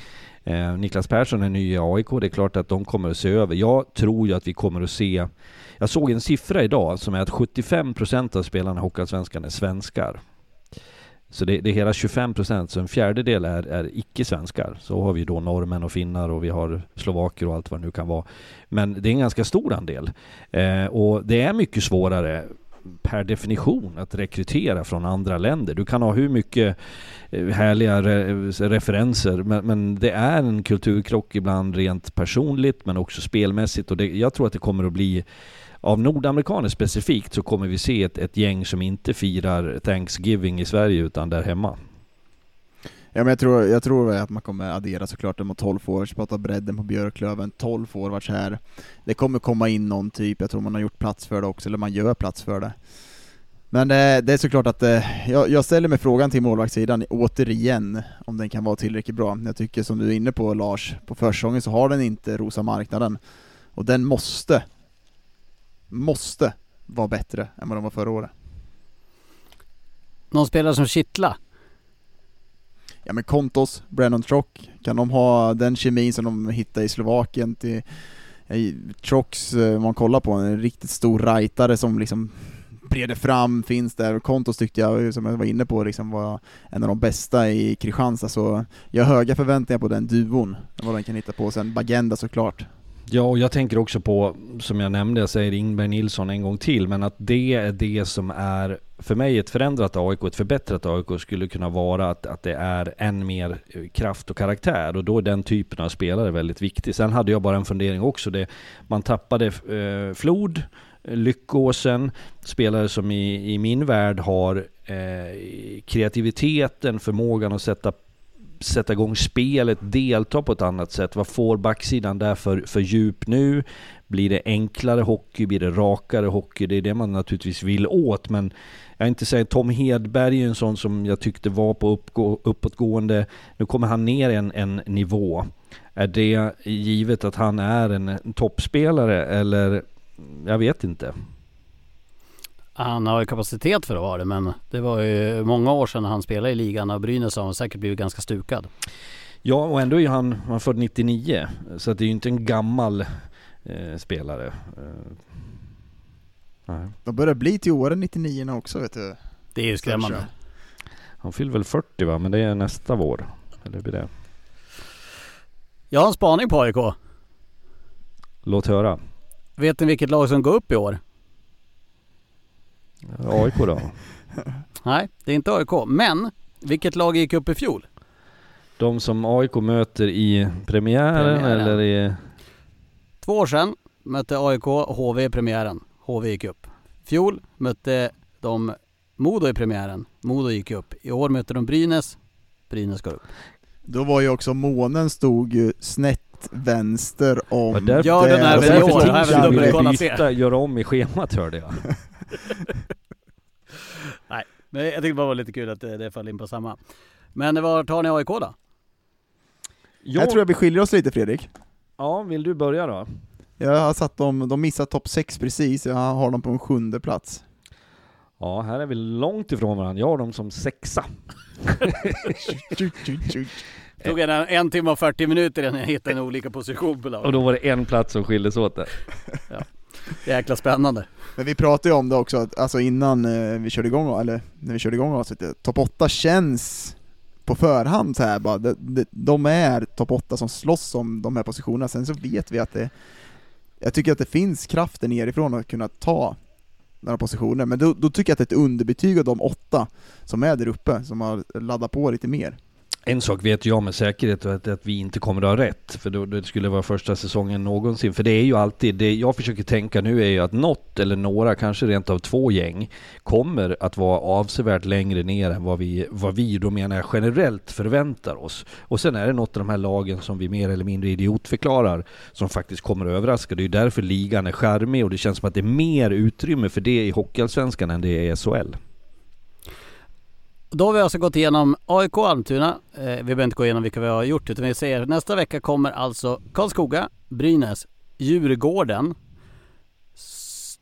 Eh, Niklas Persson är ny i AIK, det är klart att de kommer att se över. Jag tror ju att vi kommer att se... Jag såg en siffra idag som är att 75% av spelarna i Hockeyallsvenskan är svenskar. Så det, det är hela 25 procent, så en fjärdedel är, är icke-svenskar. Så har vi då norrmän och finnar och vi har slovaker och allt vad det nu kan vara. Men det är en ganska stor andel. Eh, och det är mycket svårare per definition att rekrytera från andra länder. Du kan ha hur mycket Eh, härliga re eh, referenser men, men, det är en kulturkrock ibland rent personligt men också spelmässigt och det, jag tror att det kommer att bli av nordamerikaner specifikt så kommer vi se ett, ett gäng som inte firar Thanksgiving i Sverige utan där hemma. Ja men jag tror, jag tror att man kommer addera såklart de 12 forwards, prata bredden på Björklöven, 12 forwards här. Det kommer komma in någon typ, jag tror man har gjort plats för det också, eller man gör plats för det. Men det, det är såklart att eh, jag, jag, ställer mig frågan till målvaktssidan återigen, om den kan vara tillräckligt bra. Jag tycker som du är inne på Lars, på försäsongen så har den inte rosa marknaden. Och den måste, måste vara bättre än vad den var förra året. Någon spelare som kittla? Ja men Kontos, Brennan Trock, kan de ha den kemin som de hittade i Slovakien till Trox, eh, om man kollar på en riktigt stor rightare som liksom breder fram, finns där. Kontos tyckte jag, som jag var inne på, liksom var en av de bästa i Kristianstad, så jag har höga förväntningar på den duon, vad den kan hitta på. Sen Bagenda såklart. Ja, och jag tänker också på, som jag nämnde, jag säger Ingberg Nilsson en gång till, men att det är det som är för mig ett förändrat AIK, ett förbättrat AIK skulle kunna vara att, att det är än mer eh, kraft och karaktär och då är den typen av spelare väldigt viktig. Sen hade jag bara en fundering också, det, man tappade eh, Flod, Lyckåsen, spelare som i, i min värld har eh, kreativiteten, förmågan att sätta sätta igång spelet, delta på ett annat sätt. Vad får backsidan där för, för djup nu? Blir det enklare hockey? Blir det rakare hockey? Det är det man naturligtvis vill åt, men jag är inte säga Tom Hedberg är en sån som jag tyckte var på uppgå, uppåtgående. Nu kommer han ner en, en nivå. Är det givet att han är en toppspelare eller? Jag vet inte. Han har ju kapacitet för att vara det men det var ju många år sedan han spelade i ligan och Brynäs har säkert blivit ganska stukad. Ja och ändå är han, han född 99 så det är ju inte en gammal eh, spelare. Eh, De börjar bli till åren 99 också vet du. Det är ju skrämmande. Han fyller väl 40 va? Men det är nästa vår. Eller blir det? Jag har en spaning på AIK. Låt höra. Vet ni vilket lag som går upp i år? AIK då? Nej, det är inte AIK. Men vilket lag gick upp i fjol? De som AIK möter i premiären, premiären. eller i... Två år sedan mötte AIK HV i premiären. HV gick upp. Fjol mötte de Modo i premiären. Modo gick upp. I år möter de Brynäs. Brynäs går upp. Då var ju också månen stod ju snett vänster om... Ja, därför, ja den är väl i år. Därför byta, göra om i schemat hörde jag. Nej, men jag tyckte bara det var lite kul att det, det föll in på samma. Men var tar ni AIK då? Jag, jag tror att vi skiljer oss lite Fredrik. Ja, vill du börja då? Jag har satt dem, de missar topp 6 precis, jag har dem på en sjunde plats. Ja, här är vi långt ifrån varandra. Jag har dem som sexa. tog en, en timme och 40 minuter innan jag hittade en olika position på laget. Och då var det en plats som skildes åt där. ja. Jäkla spännande. Men vi pratade ju om det också, alltså innan eh, vi körde igång, eller när vi körde igång avsnittet, topp 8 känns på förhand så här bara, de, de, de är topp 8 som slåss om de här positionerna, sen så vet vi att det jag tycker att det finns krafter nerifrån att kunna ta några positioner, men då, då tycker jag att det är ett underbetyg av de åtta som är där uppe, som har laddat på lite mer. En sak vet jag med säkerhet att, att vi inte kommer att ha rätt, för då, det skulle vara första säsongen någonsin. För det är ju alltid, det jag försöker tänka nu är ju att något eller några, kanske rent av två gäng, kommer att vara avsevärt längre ner än vad vi, vad vi då menar jag generellt förväntar oss. Och sen är det något av de här lagen som vi mer eller mindre idiotförklarar, som faktiskt kommer att överraska. Det är ju därför ligan är charmig och det känns som att det är mer utrymme för det i Hockeyallsvenskan än det är i SHL. Då har vi alltså gått igenom AIK Almtuna. Eh, vi behöver inte gå igenom vilka vi har gjort utan vi säger nästa vecka kommer alltså Karlskoga, Brynäs, Djurgården,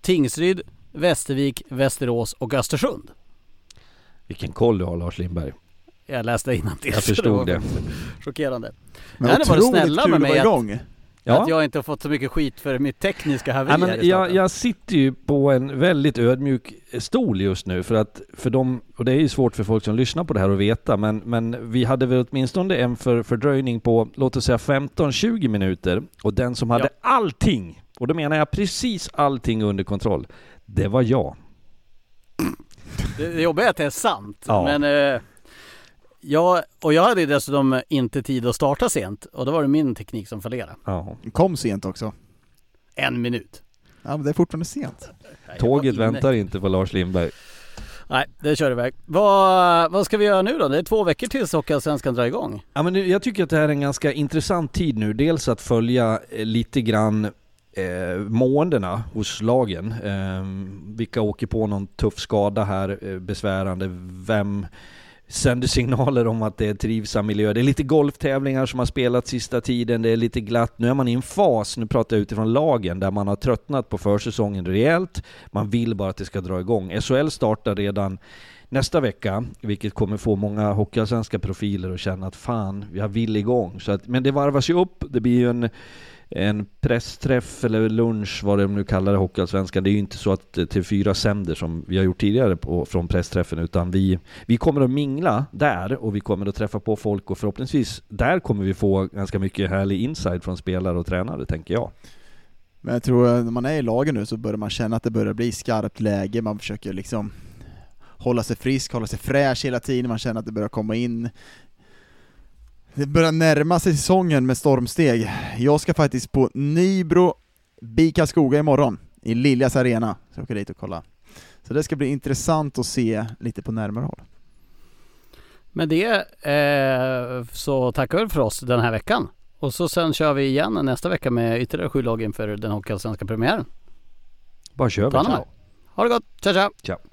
Tingsryd, Västervik, Västerås och Östersund. Vilken koll du har Lars Lindberg. Jag läste innantill. Jag förstod det. Chockerande. Men otroligt kul att vara igång. Ja. Att jag inte har fått så mycket skit för mitt tekniska haveri här men jag, jag sitter ju på en väldigt ödmjuk stol just nu för att för dem, och det är ju svårt för folk som lyssnar på det här att veta, men, men vi hade väl åtminstone en för, fördröjning på låt oss säga 15-20 minuter och den som hade Ja. allting, och då menar jag precis allting under kontroll, det var jag. Det, det jobbiga är att det är sant. Ja. Men eh, jag, och jag hade dessutom inte tid att starta sent och då var det min teknik som fallerade. Ja. Kom sent också. En minut. Ja, men det är fortfarande sent. Jag Tåget väntar inte på Lars Lindberg. Nej, det kör iväg. Vad, vad ska vi göra nu då? Det är två veckor tills Hockeyallsvenskan drar igång. Ja, men nu- jag tycker att det här är en ganska intressant tid nu. Dels att följa eh, lite grann eh, måendena hos lagen. Eh, vilka åker på någon tuff skada här, eh, besvärande. Vem sänder signaler om att det är trivsam miljö. Det är lite golftävlingar som har spelats sista tiden, det är lite glatt. Nu är man i en fas, nu pratar jag utifrån lagen, där man har tröttnat på försäsongen rejält. Man vill bara att det ska dra igång. SHL startar redan nästa vecka, vilket kommer få många hockeyallsvenska profiler att känna att fan, jag vill igång. Så att, men det varvas ju upp, det blir ju en, en pressträff eller lunch, vad de nu kallar det, hockeyallsvenskan. Det är ju inte så att eh, TV4 sänder som vi har gjort tidigare på, från pressträffen, utan vi, vi kommer att mingla där och vi kommer att träffa på folk och förhoppningsvis där kommer vi få ganska mycket härlig inside från spelare och tränare, tänker jag. Men jag tror eh, när man är i lagen nu så börjar man känna att det börjar bli skarpt läge, man försöker liksom hålla sig frisk, hålla sig fräsch hela tiden, man känner att det börjar komma in det börjar närma sig säsongen med stormsteg. Jag ska faktiskt på Nybro BIK Karlskoga imorgon, i Liljas arena. Så jag åker dit och kolla. Så det ska bli intressant att se lite på närmare håll. Med det eh, så tackar vi för oss den här veckan. Och så sen kör vi igen nästa vecka med ytterligare sju lag inför den Hockeyallsvenska premiären. Bara kör vi. Ta. Ha det gott, ciao ciao! Ciao.